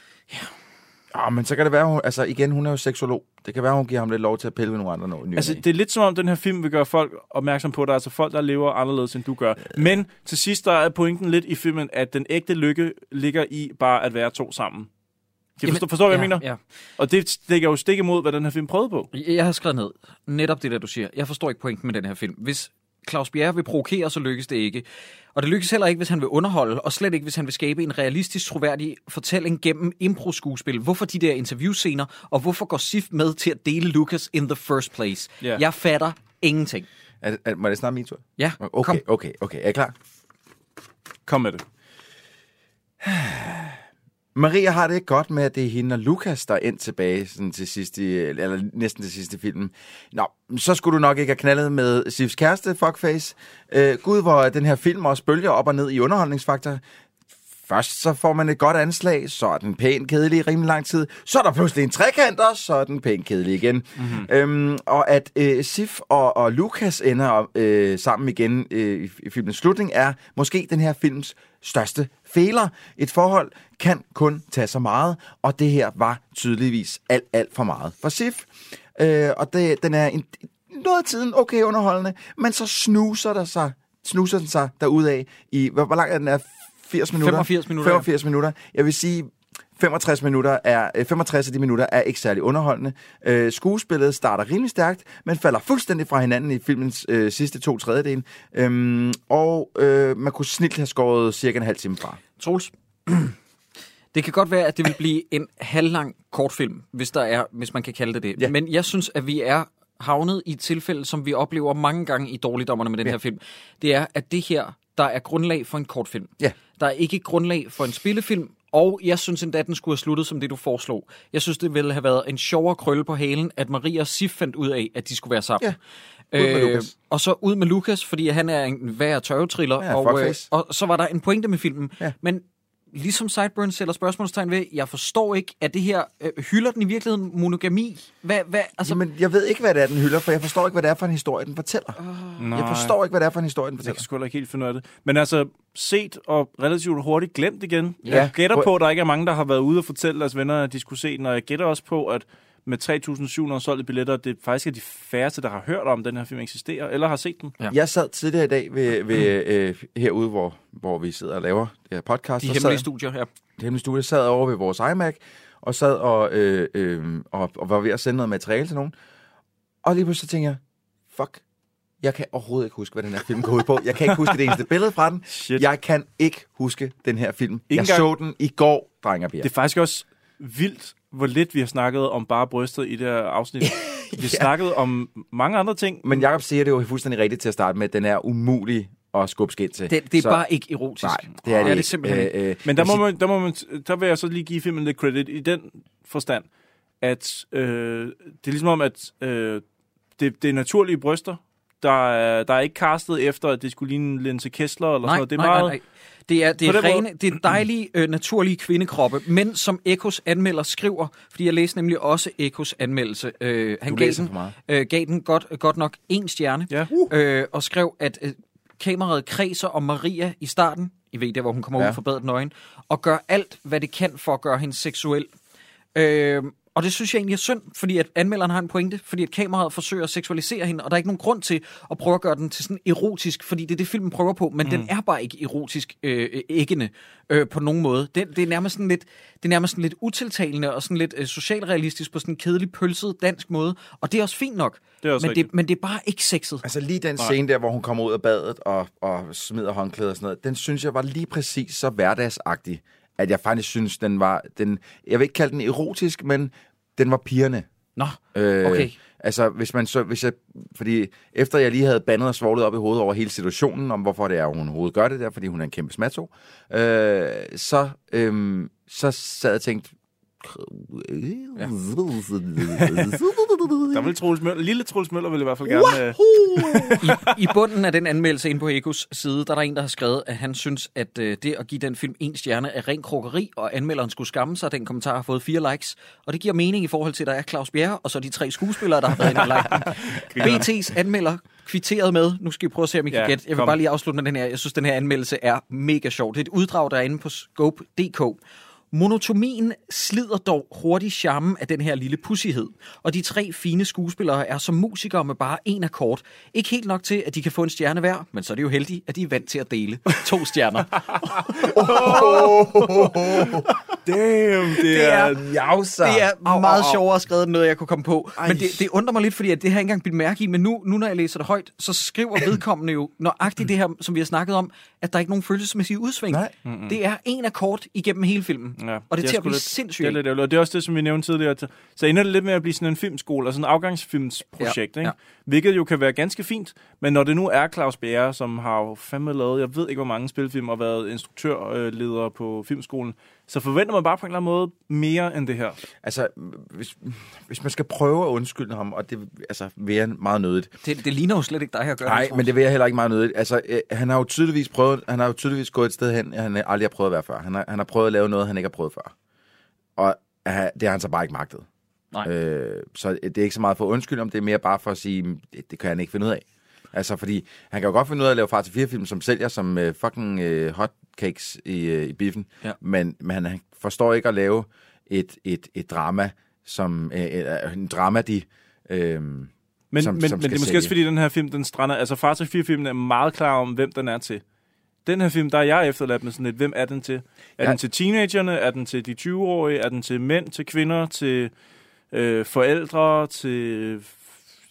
Ja, men så kan det være, hun, altså igen, hun er jo seksolog. Det kan være, hun giver ham lidt lov til at pille ved nogle andre noget. Altså, det er lidt som om, den her film vil gøre folk opmærksom på, at der er altså folk, der lever anderledes, end du gør. Men til sidst, der er pointen lidt i filmen, at den ægte lykke ligger i bare at være to sammen. Kan du forstå, forstå, hvad jeg ja, mener? Ja. Og det stikker jo stik imod, hvad den her film prøvede på. Jeg har skrevet ned netop det, der du siger. Jeg forstår ikke pointen med den her film. Hvis Claus Bjerre vil provokere, så lykkes det ikke. Og det lykkes heller ikke, hvis han vil underholde, og slet ikke, hvis han vil skabe en realistisk, troværdig fortælling gennem impro-skuespil. Hvorfor de der interviewscener, og hvorfor går Sif med til at dele Lucas in the first place? Ja. Jeg fatter ingenting. Er, er, må det snart min tur? Ja, Okay, kom. okay, okay. Er I klar? Kom med det. Maria har det ikke godt med, at det er hende og Lukas, der er endt tilbage sådan til sidst i, eller næsten til sidste film. Nå, så skulle du nok ikke have knaldet med Sivs kæreste, fuckface. Øh, Gud, hvor den her film også bølger op og ned i underholdningsfaktor. Først så får man et godt anslag, så er den pænt kedelig i rimelig lang tid. Så er der pludselig en trekant, og så er den pænt kedelig igen. Mm-hmm. Øhm, og at øh, Sif og, og Lukas ender øh, sammen igen øh, i, i filmens slutning, er måske den her films største fejler. Et forhold kan kun tage så meget, og det her var tydeligvis alt, alt for meget for Sif. Øh, og det, den er en, noget af tiden okay underholdende, men så snuser der sig, snuser den sig derudad i, hvor, hvor lang er den er? 80 minutter? 85 minutter, ja. 85 minutter. Jeg vil sige, 65 minutter er, øh, 65 af de minutter er ikke særlig underholdende. Øh, skuespillet starter rimelig stærkt, men falder fuldstændig fra hinanden i filmens øh, sidste to tredjedel. Øhm, og øh, man kunne snilt have skåret cirka en halv time fra. Troels, det kan godt være, at det vil blive en halvlang kortfilm, hvis, der er, hvis man kan kalde det det. Ja. Men jeg synes, at vi er havnet i et tilfælde, som vi oplever mange gange i dårligdommerne med den Ja. her film. Det er, at det her, der er grundlag for en kortfilm. Ja. Der er ikke grundlag for en spillefilm, og jeg synes endda, at den skulle have sluttet som det, du foreslog. Jeg synes, det ville have været en sjovere krølle på halen, at Maria og Sif fandt ud af, at de skulle være sammen. Ja. Ud med Lucas. og så ud med Lukas, fordi han er en værre tørvetriller. Ja, og, øh, fuckface. og så var der en pointe med filmen. Ja. Men ligesom Sideburns sætter spørgsmålstegn ved, jeg forstår ikke, at det her, øh, hylder den i virkeligheden monogami? Hvad, hvad, altså, Jamen, jeg ved ikke, hvad det er, den hylder, for jeg forstår ikke, hvad det er for en historie, den fortæller. Nej. Jeg forstår ikke, hvad det er for en historie, den Jeg fortæller. kan sgu ikke helt finde ud af det. Men altså, set og relativt hurtigt glemt igen. Ja. Jeg gætter på, at der ikke er mange, der har været ude og fortælle deres venner, at de skulle se den. Og jeg gætter også på, at med 3.700 solgte billetter, det faktisk er de færreste, der har hørt om, at den her film eksisterer, eller har set den. Ja. Jeg sad tidligere i dag ved, ved, øh, herude, hvor, hvor vi sidder og laver det her podcast. de hemmelige sad, studier her. det hemmelige studie sad over ved vores iMac, og sad og, øh, øh, og, og var ved at sende noget materiale til nogen. Og lige pludselig tænker jeg, fuck, jeg kan overhovedet ikke huske, hvad den her film går ud på. Jeg kan ikke huske det eneste billede fra den. Shit. Jeg kan ikke huske den her film. Ikke jeg engang- så den i går, dreng og piger. Det er faktisk også vildt, hvor lidt vi har snakket om bare brystet i det her afsnit. Vi har snakket om mange andre ting. Men Jacob siger det jo fuldstændig rigtigt til at starte med, at den er umulig at skubbe skind til. Det, det er Så- bare ikke erotisk. Nej, det er det, det, er simpelthen ikke. Øh, øh, Men der jeg må, man, der, må man, der vil jeg så lige give filmen lidt credit i den forstand, at øh, det er ligesom om, at øh, det, det er naturlige bryster. Der er, der er ikke castet efter, at det skulle ligne Linse Kessler eller sådan Nej, noget. Det er nej, meget, nej, nej. Det er, det er, rene, det er dejlige, øh, naturlige kvindekroppe, men som Ekos anmelder skriver, fordi jeg læste nemlig også Ekos anmeldelse, øh, han Du gav den, øh, gav den godt, godt nok en stjerne, Ja. øh, og skrev, at øh, kameraet kredser om Maria i starten, I ved der, hvor hun kommer Ja. ud for badet nøgen, og gør alt, hvad det kan for at gøre hende seksuel. Øh, og det synes jeg egentlig er synd, fordi at anmelderen har en pointe, fordi at kameraet forsøger at seksualisere hende, og der er ikke nogen grund til at prøve at gøre den til sådan erotisk, fordi det er det, filmen prøver på, men mm. den er bare ikke erotisk øh, æggende øh, på nogen måde. Det, det, er nærmest sådan lidt, det er nærmest sådan lidt utiltalende og sådan lidt øh, socialrealistisk på sådan en kedelig, pølset dansk måde, og det er også fint nok, Det er også men, det, men det er bare ikke sexet. Altså lige den Nej. scene der, hvor hun kommer ud af badet og, og smider håndklæder og sådan noget, den synes jeg var lige præcis så hverdagsagtig, at jeg faktisk synes, den var, den, jeg vil ikke kalde den erotisk, men den var pigerne. Nå, Øh, okay. Altså, hvis man så, hvis jeg, fordi efter jeg lige havde bandet og svoglet op i hovedet over hele situationen, om hvorfor det er, hun overhovedet gør det der, fordi hun er en kæmpe smatso, øh, så, øh, så sad jeg og tænkte, Der vil Troels Møller, lille Troels Møller vil i hvert fald gerne... Øh, I, I bunden af den anmeldelse inde på Ekos side, der er der en, der har skrevet, at han synes, at øh, det at give den film en stjerne er ren krukkeri, og anmelderen skulle skamme sig. Den kommentar har fået fire likes, og det giver mening i forhold til, at der er Claus Bjerre, og så de tre skuespillere, der har været inde og like. BT's anmelder kvitteret med. Nu skal vi prøve at se, om I kan Ja, gætte. Jeg vil kom. bare lige afslutte med den her. Jeg synes, den her anmeldelse er mega sjov. Det er et uddrag, der er inde på scope.dk. Monotomien slider dog hurtigt charmen af den her lille pussighed, og de tre fine skuespillere er som musikere med bare en akkord. Ikke helt nok til, at de kan få en stjerne hver, men så er det jo heldigt, at de er vant til at dele to stjerner. Damn, det, Det er- Jausa. Det er meget sjovere skrevet end noget, jeg kunne komme på. Ej. Men det, det undrer mig lidt, fordi at det har jeg ikke engang blivet mærke i. Men nu, nu, når jeg læser det højt, så skriver vedkommende jo nøjagtigt det her, som vi har snakket om, at der er ikke nogen følelsesmæssige udsving. Nej. Det er en akkord igennem hele filmen. Ja, og det er til at blive lidt- sindssygt. Det er, lidt og det er også det, som vi nævnte tidligere. Så ender det lidt med at blive sådan en filmskole, og sådan en afgangsfilmsprojekt, Ja, ikke? ja. Hvilket jo kan være ganske fint, men når det nu er Claus Bjerre, som har jo fandme lavet, jeg ved ikke hvor mange spilfilm, og været instruktørleder på filmskolen, så forventer man bare på en eller anden måde mere end det her. Altså, hvis, hvis man skal prøve at undskylde ham, og det altså, vil jeg meget nødigt. Det, det ligner jo slet ikke dig at gøre Nej, det, men det vil jeg heller ikke meget nødigt. Altså, øh, han har jo tydeligvis prøvet, han har jo tydeligvis gået et sted hen, han aldrig har prøvet at være før. Han har, han har prøvet at lave noget, han ikke har prøvet før. Og øh, det har han så bare ikke magtet. Nej. Øh, så det er ikke så meget for at undskylde om, det er mere bare for at sige, "Mm, det, det kan han ikke finde ud af. Altså, fordi han kan jo godt finde ud af at lave far til fire film, som sælger som øh, fucking øh, hotcakes i, øh, i biffen. Ja. Men, men han forstår ikke at lave et, et, et drama, som øh, øh, en drama, de... Øh, Men, som, men, som men det er måske sælge. også fordi, den her film, den strander... Altså, Far til 4-filmen er meget klar om, hvem den er til. Den her film, der er jeg efterladt med sådan lidt, hvem er den til? Er Ja. den til teenagerne? Er den til de 20-årige? Er den til mænd, til kvinder, til øh, forældre, til...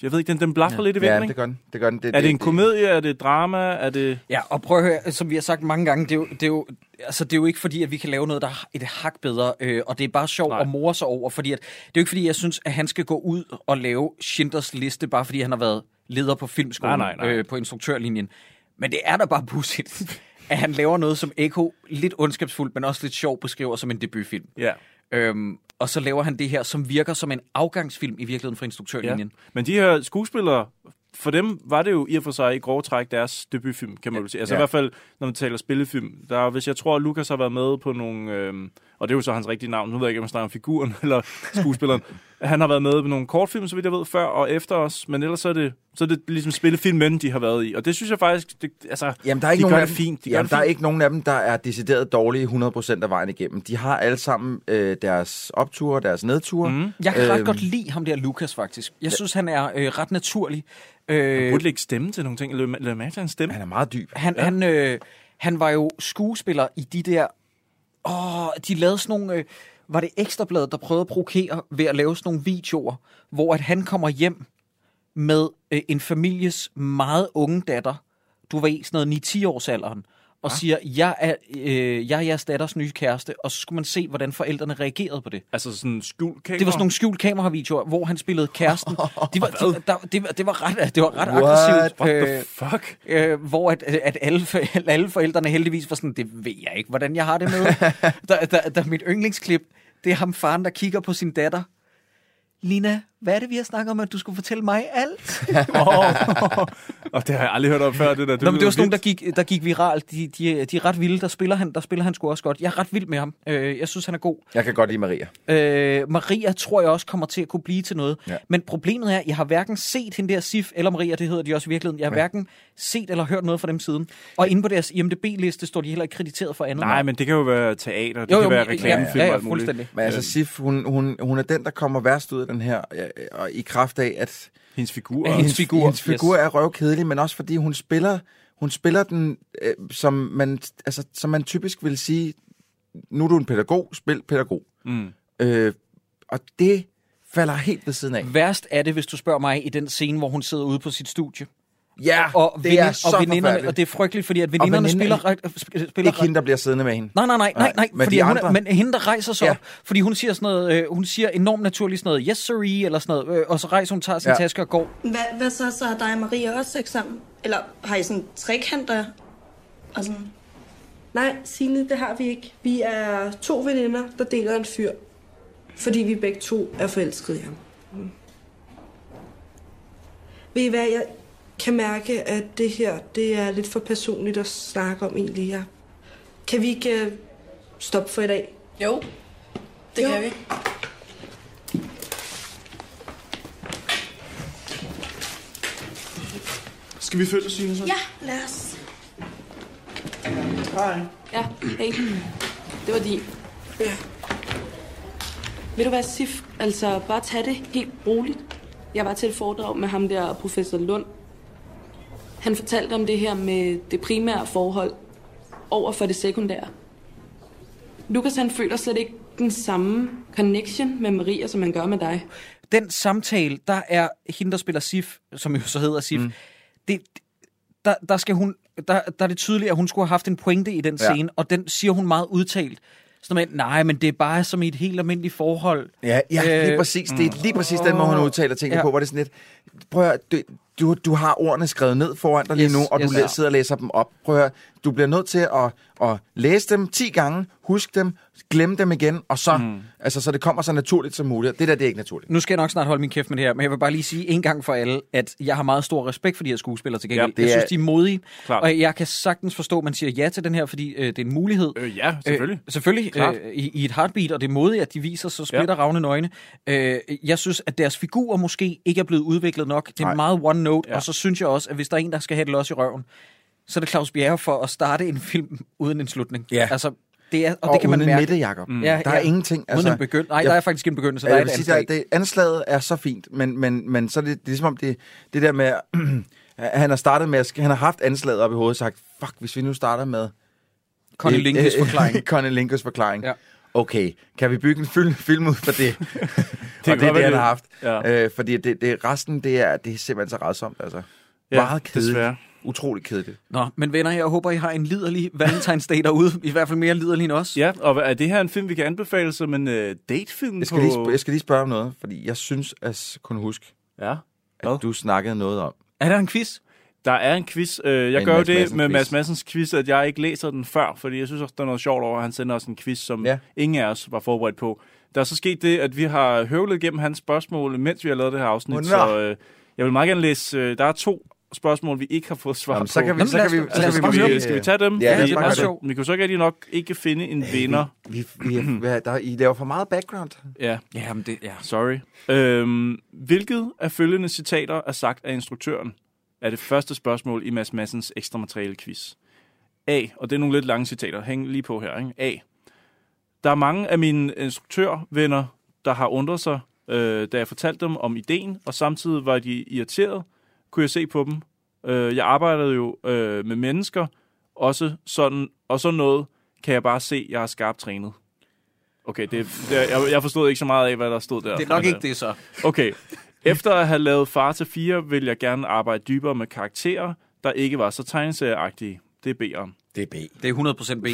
Jeg ved ikke, den, den blaffer ja. lidt i vinden, Ja, det gør den. Det gør den. Det, Er det en komedie? Er det et drama? Er det... Ja, og prøv at høre, som vi har sagt mange gange, det er jo, det er jo, altså, det er jo ikke fordi, at vi kan lave noget, der er et hak bedre, øh, og det er bare sjovt at more sig over, fordi at, det er jo ikke fordi, jeg synes, at han skal gå ud og lave Schindlers liste, bare fordi han har været leder på filmskolen, Nej, nej, nej. Øh, på instruktørlinjen. Men det er da bare pudsigt, at han laver noget, som Echo lidt ondskabsfuldt, men også lidt sjovt beskriver som en debutfilm. Ja. Øhm, og så laver han det her, som virker som en afgangsfilm i virkeligheden fra instruktørlinjen. Ja. Men de her skuespillere, for dem var det jo i og for sig i grove træk deres debutfilm, kan man jo sige. Altså Ja. i hvert fald, når man taler spillefilm. Der, er- hvis jeg tror, at Lukas har været med på nogle, øhm, og det er jo så hans rigtige navn, nu ved jeg ikke, om jeg snakker om figuren eller skuespilleren. Han har været med på nogle kortfilm, så vidt jeg ved, før og efter os, men ellers så er det, så er det ligesom spillefilmen, de har været i. Og det synes jeg faktisk, det, altså, Jamen, der er ikke de nogen gør af det dem, fint. De jamen, det der er ikke nogen af dem, der er decideret dårlige 100% af vejen igennem. De har alle sammen øh, deres opture, deres nedture. Mm. Jeg kan ret Øhm, godt lide ham der, Lukas, faktisk. Jeg synes, han er øh, ret naturlig. Øh, Han burde lægge stemme til nogle ting. Lad mærke til hans stemme. Han er meget dyb. Han, ja. han, øh, han var jo skuespiller i de der... Åh, de lavede sådan nogle... Øh, var det Ekstrabladet, der prøvede at provokere ved at lave sådan nogle videoer, hvor at han kommer hjem med øh, en families meget unge datter, du var i sådan noget 9-10 års alderen, og Ah. siger, jeg er, øh, jeg er jeres datters nye kæreste, og så skulle man se, hvordan forældrene reagerede på det. Altså sådan skjult kamera. Det var sådan nogle skjult kameravideoer, hvor han spillede kæresten. De var, de, der, det, var, det var ret, det var ret What? aggressivt. What the øh, fuck? øh, hvor at, at alle, alle forældrene heldigvis var sådan, det ved jeg ikke, hvordan jeg har det med. der, der, der, mit yndlingsklip, det er ham faren, der kigger på sin datter. Lina, hvad er det, vi har snakket om, at du skulle fortælle mig alt? Og det har jeg aldrig hørt om før, det der. Nå, men det var sådan nogle, der gik, der gik viralt. De, de, de er ret vilde. Der spiller han, der spiller han sgu også godt. Jeg er ret vild med ham. Øh, jeg synes, han er god. Jeg kan godt lide Maria. Øh, Maria tror jeg også kommer til at kunne blive til noget. Ja. Men problemet er, at jeg har hverken set hende der Sif eller Maria, det hedder de også i virkeligheden. Jeg har Ja. hverken set eller hørt noget fra dem siden. Og inde på deres IMDb-liste står de heller ikke krediteret for andet. Nej, men det kan jo være teater, det Jo, jo, jo, kan være reklamefilm ja, ja, og alt muligt. fuldstændig. Men altså, Sif, hun, hun, hun er den, der kommer værst ud af den her, øh, og i kraft af, at Hendes figur. Hendes, hendes figur, hendes figur yes. er røvkedelig, men også fordi hun spiller, hun spiller den, øh, som, man, altså, som man typisk vil sige, nu er du en pædagog, spil pædagog. Mm. Øh, og det falder helt ved siden af. Værst er det, hvis du spørger mig, i den scene, hvor hun sidder ude på sit studie. Ja, Og, det er så og veninderne, og det er frygteligt, fordi at veninderne veninderne- spiller, ret- sp- spiller Ikke hende, der bliver siddende med hende. Nej, nej, nej, nej, nej men fordi de hun, andre. er, men hende, der rejser sig Ja. op, fordi hun siger sådan noget, øh, hun siger enormt naturligt sådan noget, yes sirree, eller sådan noget, øh, og så rejser hun, tager sin Ja. ja. taske og går. Hvad, hvad så? Så har dig og Maria også sex sammen? Eller har I sådan trekanter? Og sådan... Nej, Signe, det har vi ikke. Vi er to veninder, der deler en fyr. Fordi vi begge to er forelskede i ham. Mm. Ved I hvad, jeg kan mærke, at det her, det er lidt for personligt at snakke om egentlig. Ja. Kan vi ikke uh, stoppe for i dag? Jo, det Jo. kan vi. Skal vi følge Signe så? Ja, lad os. Hej. Ja, hey. Det var din. Ja. Vil du være Sif? Altså, bare tag det helt roligt. Jeg var til et foredrag med ham der, professor Lund. Han fortalte om det her med det primære forhold over for det sekundære. Lukas han føler slet ikke den samme connection med Maria, som han gør med dig. Den samtale, der er hende, der spiller Sif, som jo så hedder Sif, mm. det, der, der, skal hun, der, der er det tydeligt, at hun skulle have haft en pointe i den Ja. scene, og den siger hun meget udtalt. Sådan med, nej, men det er bare som i et helt almindeligt forhold. Ja, ja lige Øh, præcis. Det er lige præcis den måde, hun udtaler tingene Ja. på, hvor det er sådan lidt... Prøv at du, du, du har ordene skrevet ned foran dig lige Yes, nu, og yes, du ja. sidder og læser dem op. Prøv at du bliver nødt til at, at læse dem 10 gange, husk dem, glem dem igen, og så, mm. altså, så det kommer så naturligt som muligt. Det der, det er ikke naturligt. Nu skal jeg nok snart holde min kæft med det her, men jeg vil bare lige sige en gang for alle, at jeg har meget stor respekt for de her skuespillere til gengæld. Ja, jeg er- synes, de er modige, Klart. og jeg kan sagtens forstå, at man siger ja til den her, fordi øh, det er en mulighed. Øh, ja, selvfølgelig. Øh, selvfølgelig Klart. øh, i, i et heartbeat, og det er modigt, at de viser så splitter ja. ravne nøgne. Øh, jeg synes, at deres figurer måske ikke er blevet udviklet nok. Det er Nej. meget one note, Ja. ja. og så synes jeg også, at hvis der er en, der skal have det los i røven, så er det Claus Bjerre for at starte en film uden en slutning. Ja. Altså, det er, og, Og, det kan man mærke. midte, Jacob. Mm. Ja, Der er ja. ingenting. Uden en begynd- Nej, der er faktisk en begyndelse. Der Jeg er et sige, der, det, anslaget er så fint, men, men, men så er det, det er ligesom om det, det der med, han har startet med, at han har haft anslaget op i hovedet og sagt, fuck, hvis vi nu starter med... Connie Øh, Linkes øh, forklaring. Connie Linkes forklaring. Ja. Okay, kan vi bygge en fil- film ud for det? det og det er det, han har haft. Ja. Øh, fordi det, det, resten, det er, det er simpelthen så redsomt, altså. Ja, Meget kedeligt. desværre. Utrolig kedeligt. Nå, men venner, jeg håber, I har en liderlig Valentine's Day derude. I hvert fald mere liderlig end os. Ja, og er det her en film, vi kan anbefale som en uh, datefilm Jeg skal, på... lige, sp- jeg skal lige spørge om noget, fordi jeg synes at kunne huske, Ja. at du snakkede noget om. Er der en quiz? Der er en quiz. Øh, jeg En gør jo det Madsen med quiz. Mads Madsens quiz, at jeg ikke læser den før, fordi jeg synes også, der er noget sjovt over, at han sender os en quiz, som Ja. ingen af os var forberedt på. Der er så sket det, at vi har høvlet igennem hans spørgsmål, mens vi har lavet det her afsnit. Nå. Så øh, jeg vil meget gerne læse... Øh, der er to spørgsmål, vi ikke har fået svar Jamen, på. så kan vi, Jamen, så kan vi, så kan vi, bare vi, høre. Skal vi tage dem? Ja, Fordi, altså, det. vi kunne så rigtig nok ikke finde en vinder. vi, vi, vi, der, I laver for meget background. Ja, Ja, men det, ja. sorry. Øhm, hvilket af følgende citater er sagt af instruktøren? Er det første spørgsmål i Mads Madsens ekstra materiale quiz. A, og det er nogle lidt lange citater. Hæng lige på her. Ikke? A. Der er mange af mine instruktørvenner, der har undret sig, øh, da jeg fortalte dem om ideen, og samtidig var de irriteret, kunne jeg se på dem. Øh, jeg arbejdede jo øh, med mennesker, også sådan, og sådan noget kan jeg bare se, jeg er skarpt trænet. Okay, det, det, jeg, jeg forstod ikke så meget af, hvad der stod der. Det er nok ikke øh, det så. Okay. Efter at have lavet Far til 4, vil jeg gerne arbejde dybere med karakterer, der ikke var så tegneserieagtige. Det er B'eren. Det er B. Det er 100% B.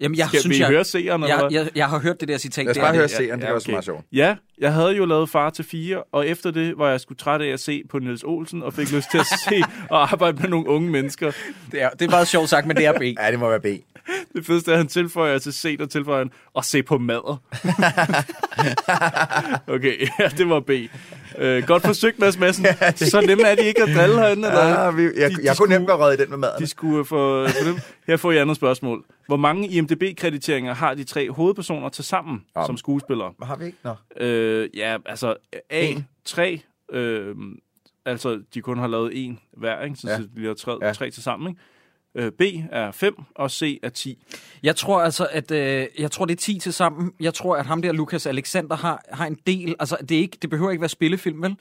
Jamen, jeg Skal synes, vi jeg, høre seeren, jeg, hvad? jeg, jeg har hørt det der citat. Lad os det bare høre det. seeren, det ja, var så okay. meget sjovt. Ja, jeg havde jo lavet Far til 4, og efter det var jeg sgu træt af at se på Niels Olsen, og fik lyst til at se og arbejde med nogle unge mennesker. Det er, det er meget sjovt sagt, men det er B. Ja, det må være B. Det fedeste er, at han tilføjer til C, der tilføjer han, og se på mader. okay, ja, det var B. Øh, godt forsøgt, Mads Madsen. Så nemme er de ikke at drille herinde. Eller? Ja, vi, jeg, jeg kunne nemt røget i den med maden. De skulle få, få dem. Her får jeg andet spørgsmål. Hvor mange IMDb-krediteringer har de tre hovedpersoner til sammen Om. som skuespillere? Har vi ikke? Nå. Øh, ja, altså A, En. 3, øh, altså de kun har lavet en hver, ikke? så Ja. ja. det bliver tre, ja. tre til sammen. Ikke? Øh, B er 5, og C er 10. Jeg tror altså, at øh, jeg tror, det er 10 til sammen. Jeg tror, at ham der, Lukas Alexander, har, har en del. Altså, det, er ikke, det behøver ikke være spillefilm, vel?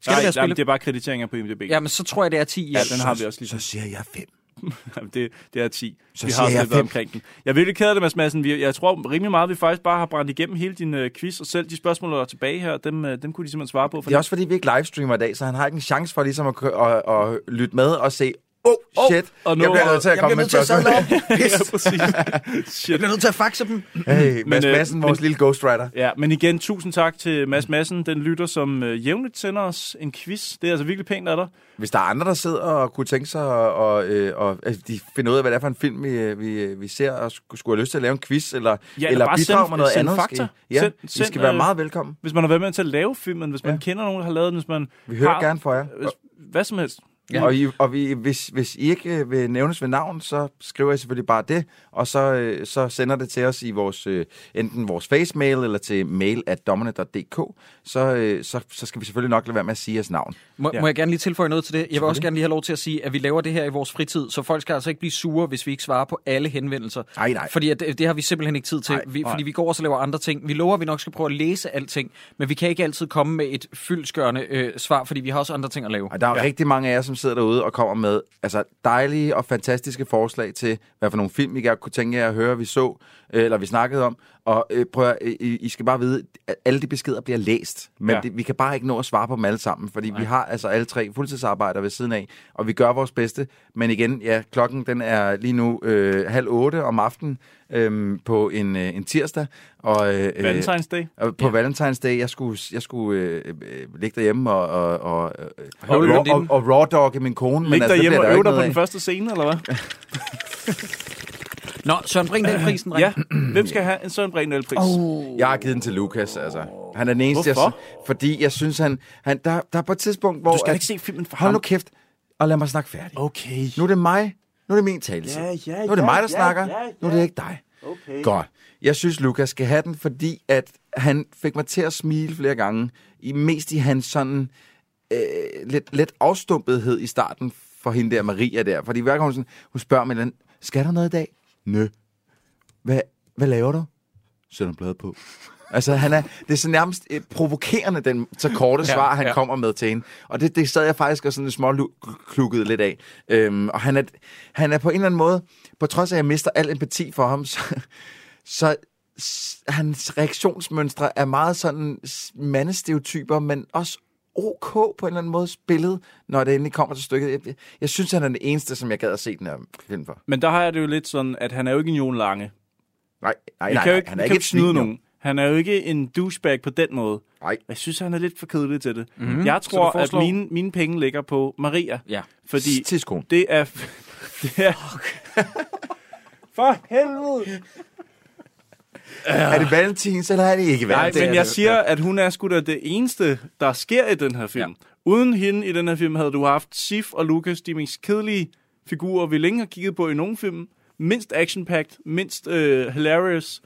Skal Nej, det være spillefilm? det er bare krediteringer på IMDb. Ja, men så tror jeg, det er 10. Ja, den har vi også lige. Så siger jeg 5. Jamen, det, det er 10. Så vi har også jeg lidt været omkring den. Jeg er virkelig ked af det, Mads Madsen. Vi, jeg tror rimelig meget, vi faktisk bare har brændt igennem hele din øh, quiz, og selv de spørgsmål, der er tilbage her, dem, øh, dem kunne de simpelthen svare på. Det er også fordi, vi ikke livestreamer i dag, så han har ikke en chance for ligesom at, kø- at, at, lytte med og se, oh shit, og nu- jeg bliver nødt til at Jeg komme bliver med nødt til at sadle spørgsmål. op. Pis. Jeg bliver nødt til at faxe dem. Hey, Mads øh, Madsen, vores men- lille ghostwriter. Ja, men igen, tusind tak til Mads Madsen, den lytter, som øh, jævnligt sender os en quiz. Det er altså virkelig pænt af dig. Hvis der er andre, der sidder og kunne tænke sig, og, og, øh, og altså, de finder ud af, hvad det er for en film, vi, vi, vi ser, og skulle, skulle have lyst til at lave en quiz, eller, Ja, eller, eller bidrage med noget send andet. fakta. Ja, Send- I send, skal være øh, meget velkommen. Hvis man har været med til at lave filmen, hvis man Ja. kender nogen, der har lavet den, hvis man Vi hører har, gerne fra jer. Hvis, hvad som helst. Ja. Og, I, og vi, hvis, hvis I ikke øh, vil nævnes ved navn, så skriver I selvfølgelig bare det, og så, øh, så sender det til os i vores, øh, enten vores facemail eller til mail at dommerne.dk, så, så, så skal vi selvfølgelig nok lade være med at sige jeres navn. Må, ja. må jeg gerne lige tilføje noget til det? Jeg vil også gerne lige have lov til at sige, at vi laver det her i vores fritid, så folk skal altså ikke blive sure, hvis vi ikke svarer på alle henvendelser. Nej, nej. Fordi at, det, det har vi simpelthen ikke tid til, Nej, vi, nej. fordi vi går og laver andre ting. Vi lover, at vi nok skal prøve at læse alting, men vi kan ikke altid komme med et fyldskørende øh, svar, fordi vi har også andre ting at lave. Og der er ja. rigtig mange af jer, som sidder derude og kommer med altså, dejlige og fantastiske forslag til, hvad for nogle film, I gerne kunne tænke jer at høre, vi så, øh, eller vi snakkede om. Og øh, prøv at, I, I skal bare vide, at alle de beskeder bliver læst, men Ja. det, vi kan bare ikke nå at svare på dem alle sammen, fordi Nej. vi har altså alle tre fuldtidsarbejder ved siden af, og vi gør vores bedste. Men igen, ja, klokken den er lige nu øh, halv otte om aftenen øh, på en, øh, en tirsdag. Og, øh, øh, Valentine's Day. og på ja. Valentine's Day, jeg skulle, jeg skulle øh, øh, ligge derhjemme og, og, og, øh, og, og, og, og raw dogge min kone. Læg altså, dig det hjemme bliver og øve dig på den første scene, eller hvad? Nå, Søren Brindahl-prisen, dreng. Ja, hvem skal have en Søren Brindahl-pris? Oh. Jeg har givet den til Lukas, altså. Han er den eneste, Hvorfor? Jeg, fordi jeg synes, han, han der, der er på et tidspunkt, hvor... Du skal at- ikke se filmen for Hold ham. nu kæft, og lad mig snakke færdig. Okay. Nu er det mig. Nu er det min tale. Ja, ja, nu er det ja, mig, der ja, snakker. ja, Nu er det ikke dig. Okay. Godt. Jeg synes, Lukas skal have den, fordi at han fik mig til at smile flere gange. I, mest i hans sådan øh, lidt, lidt afstumpethed i starten for hende der, Maria der. Fordi hver gang hun, sådan, hun spørger mig, skal der noget i dag? Nø. Hvad, hvad laver du? Sætter en plade på. Altså, han er, det er så nærmest øh, provokerende, den så korte Ja, svar, han ja. kommer med til hende. Og det, det sad jeg faktisk og sådan små klukket lidt af. Øhm, og han er, han er på en eller anden måde, på trods af, at jeg mister al empati for ham, så, så hans reaktionsmønstre er meget sådan mandestereotyper, men også ok på en eller anden måde spillet, når det endelig kommer til stykket. Jeg, jeg synes, han er den eneste, som jeg gad at se den her film for. Men der har jeg det jo lidt sådan, at han er jo ikke en Jon Lange. Nej, nej, nej, nej, ikke, han er ikke et snyde nogen. Han er jo ikke en douchebag på den måde. Nej. Jeg synes, han er lidt for kedelig til det. Mhm. Mm-hmm. Jeg tror, at mine, mine penge ligger på Maria. Ja. Fordi Tidskoen. det er... Det er for helvede! Er det Valentins, eller er det ikke Nej, Valentins? men jeg siger, at hun er sgu da det eneste, der sker i den her film. Ja. Uden hende i den her film havde du haft Sif og Lucas, de mest kedelige figurer, vi længe har kigget på i nogen film. Mindst action-packed, mindst øh, hilarious.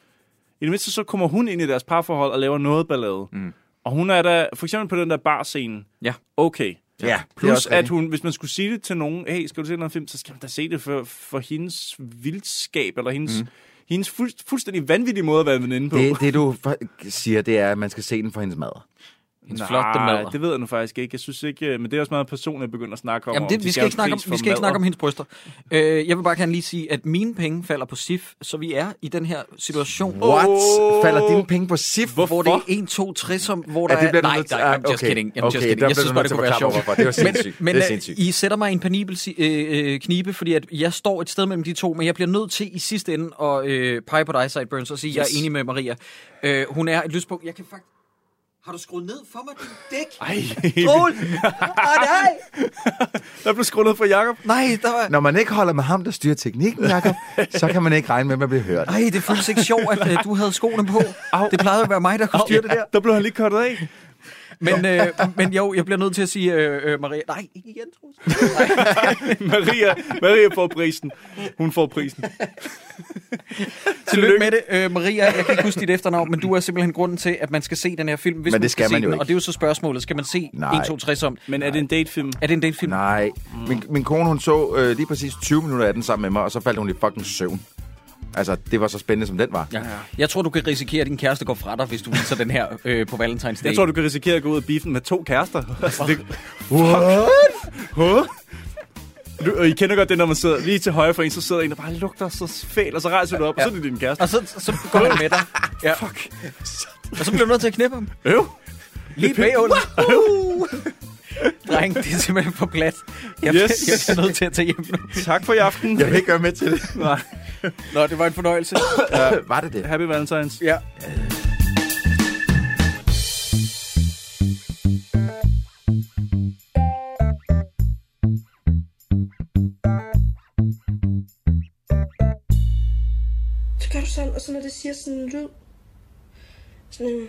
I det mindste så kommer hun ind i deres parforhold og laver noget ballade. Mm. Og hun er der, for eksempel på den der barscene, Ja. okay. Ja, Plus at hun, hvis man skulle sige det til nogen, hey, skal du se den her film, så skal man da se det for, for hendes vildskab, eller hendes, mm hendes fuld, fuldstændig vanvittige måde at være veninde på. Det, det du for- siger, det er, at man skal se den for hendes mad. Hendes Nej, flotte madder. det ved jeg nu faktisk ikke. Jeg synes ikke, øh, men det er også meget personligt, at begynde at snakke om. Jamen, om det, de vi skal ikke snakke om, vi skal ikke snakke om hendes bryster. Øh, jeg vil bare gerne lige sige, at mine penge falder på SIF, så vi er i den her situation. What? Åh. Falder dine penge på SIF? Hvor det er 1, 2, 3, som, hvor der Ja, det bliver er... Nej, nødt til- nej, I'm ah, just okay. kidding. I'm Okay, just kidding. der Jeg synes bare, det kunne være sjovt. hvorfor. Det var sindssygt. Men, Det er men sindssygt. I sætter mig i en penibel øh, øh, knibe, fordi at jeg står et sted mellem de to, men jeg bliver nødt til i sidste ende at øh, pege på dig, Sideburns, og sige, at jeg er enig med Maria. Øh, hun er et lyspunkt. Jeg kan faktisk... Har du skruet ned for mig, din dæk? Ej. Troel! Åh, nej! Der blev skruet ned for Jacob. Nej, der var... Når man ikke holder med ham, der styrer teknikken, Jacob, så kan man ikke regne med, at man bliver hørt. Ej, det føltes ikke sjovt, at øh, du havde skoene på. Det plejede at være mig, der kunne styre det der. Der blev han lige kottet af. Men, øh, men jo, jeg bliver nødt til at sige, øh, øh, Maria... Nej, ikke igen, Troels. Maria, Maria får prisen. Hun får prisen. Tillykke med det, øh, Maria. Jeg kan ikke huske dit efternavn, men du er simpelthen grunden til, at man skal se den her film, hvis Men det man skal se man jo den. ikke. Og det er jo så spørgsmålet. Skal man se Nej. 1, 2, 3 som? Men er det en datefilm? Er det en datefilm? Nej. Min, min kone, hun så øh, lige præcis 20 minutter af den sammen med mig, og så faldt hun i fucking søvn. Altså, det var så spændende, som den var. Ja. Jeg tror, du kan risikere, at din kæreste går fra dig, hvis du viser den her øh, på Valentine's Day. Jeg tror, du kan risikere at gå ud af biffen med to kærester. Altså, det, What? Huh? Du, og I kender godt det, når man sidder lige til højre for en, så sidder en, der bare lugter så fælt, og så rejser du op, ja. og så er det din kæreste. Og så, så går han med dig. Ja. Fuck. Og så bliver du nødt til at knippe ham. Øv. Lige bagud. Uh. Dreng, det er simpelthen for plat. Jeg, Yes. jeg er nødt til at tage hjem nu. Tak for i aften. Jeg vil ikke gøre med til det. Nej. Nå, det var en fornøjelse. Uh, var det det? Happy Valentines. Ja. Så gør du sådan, og så når det siger sådan en lyd, sådan en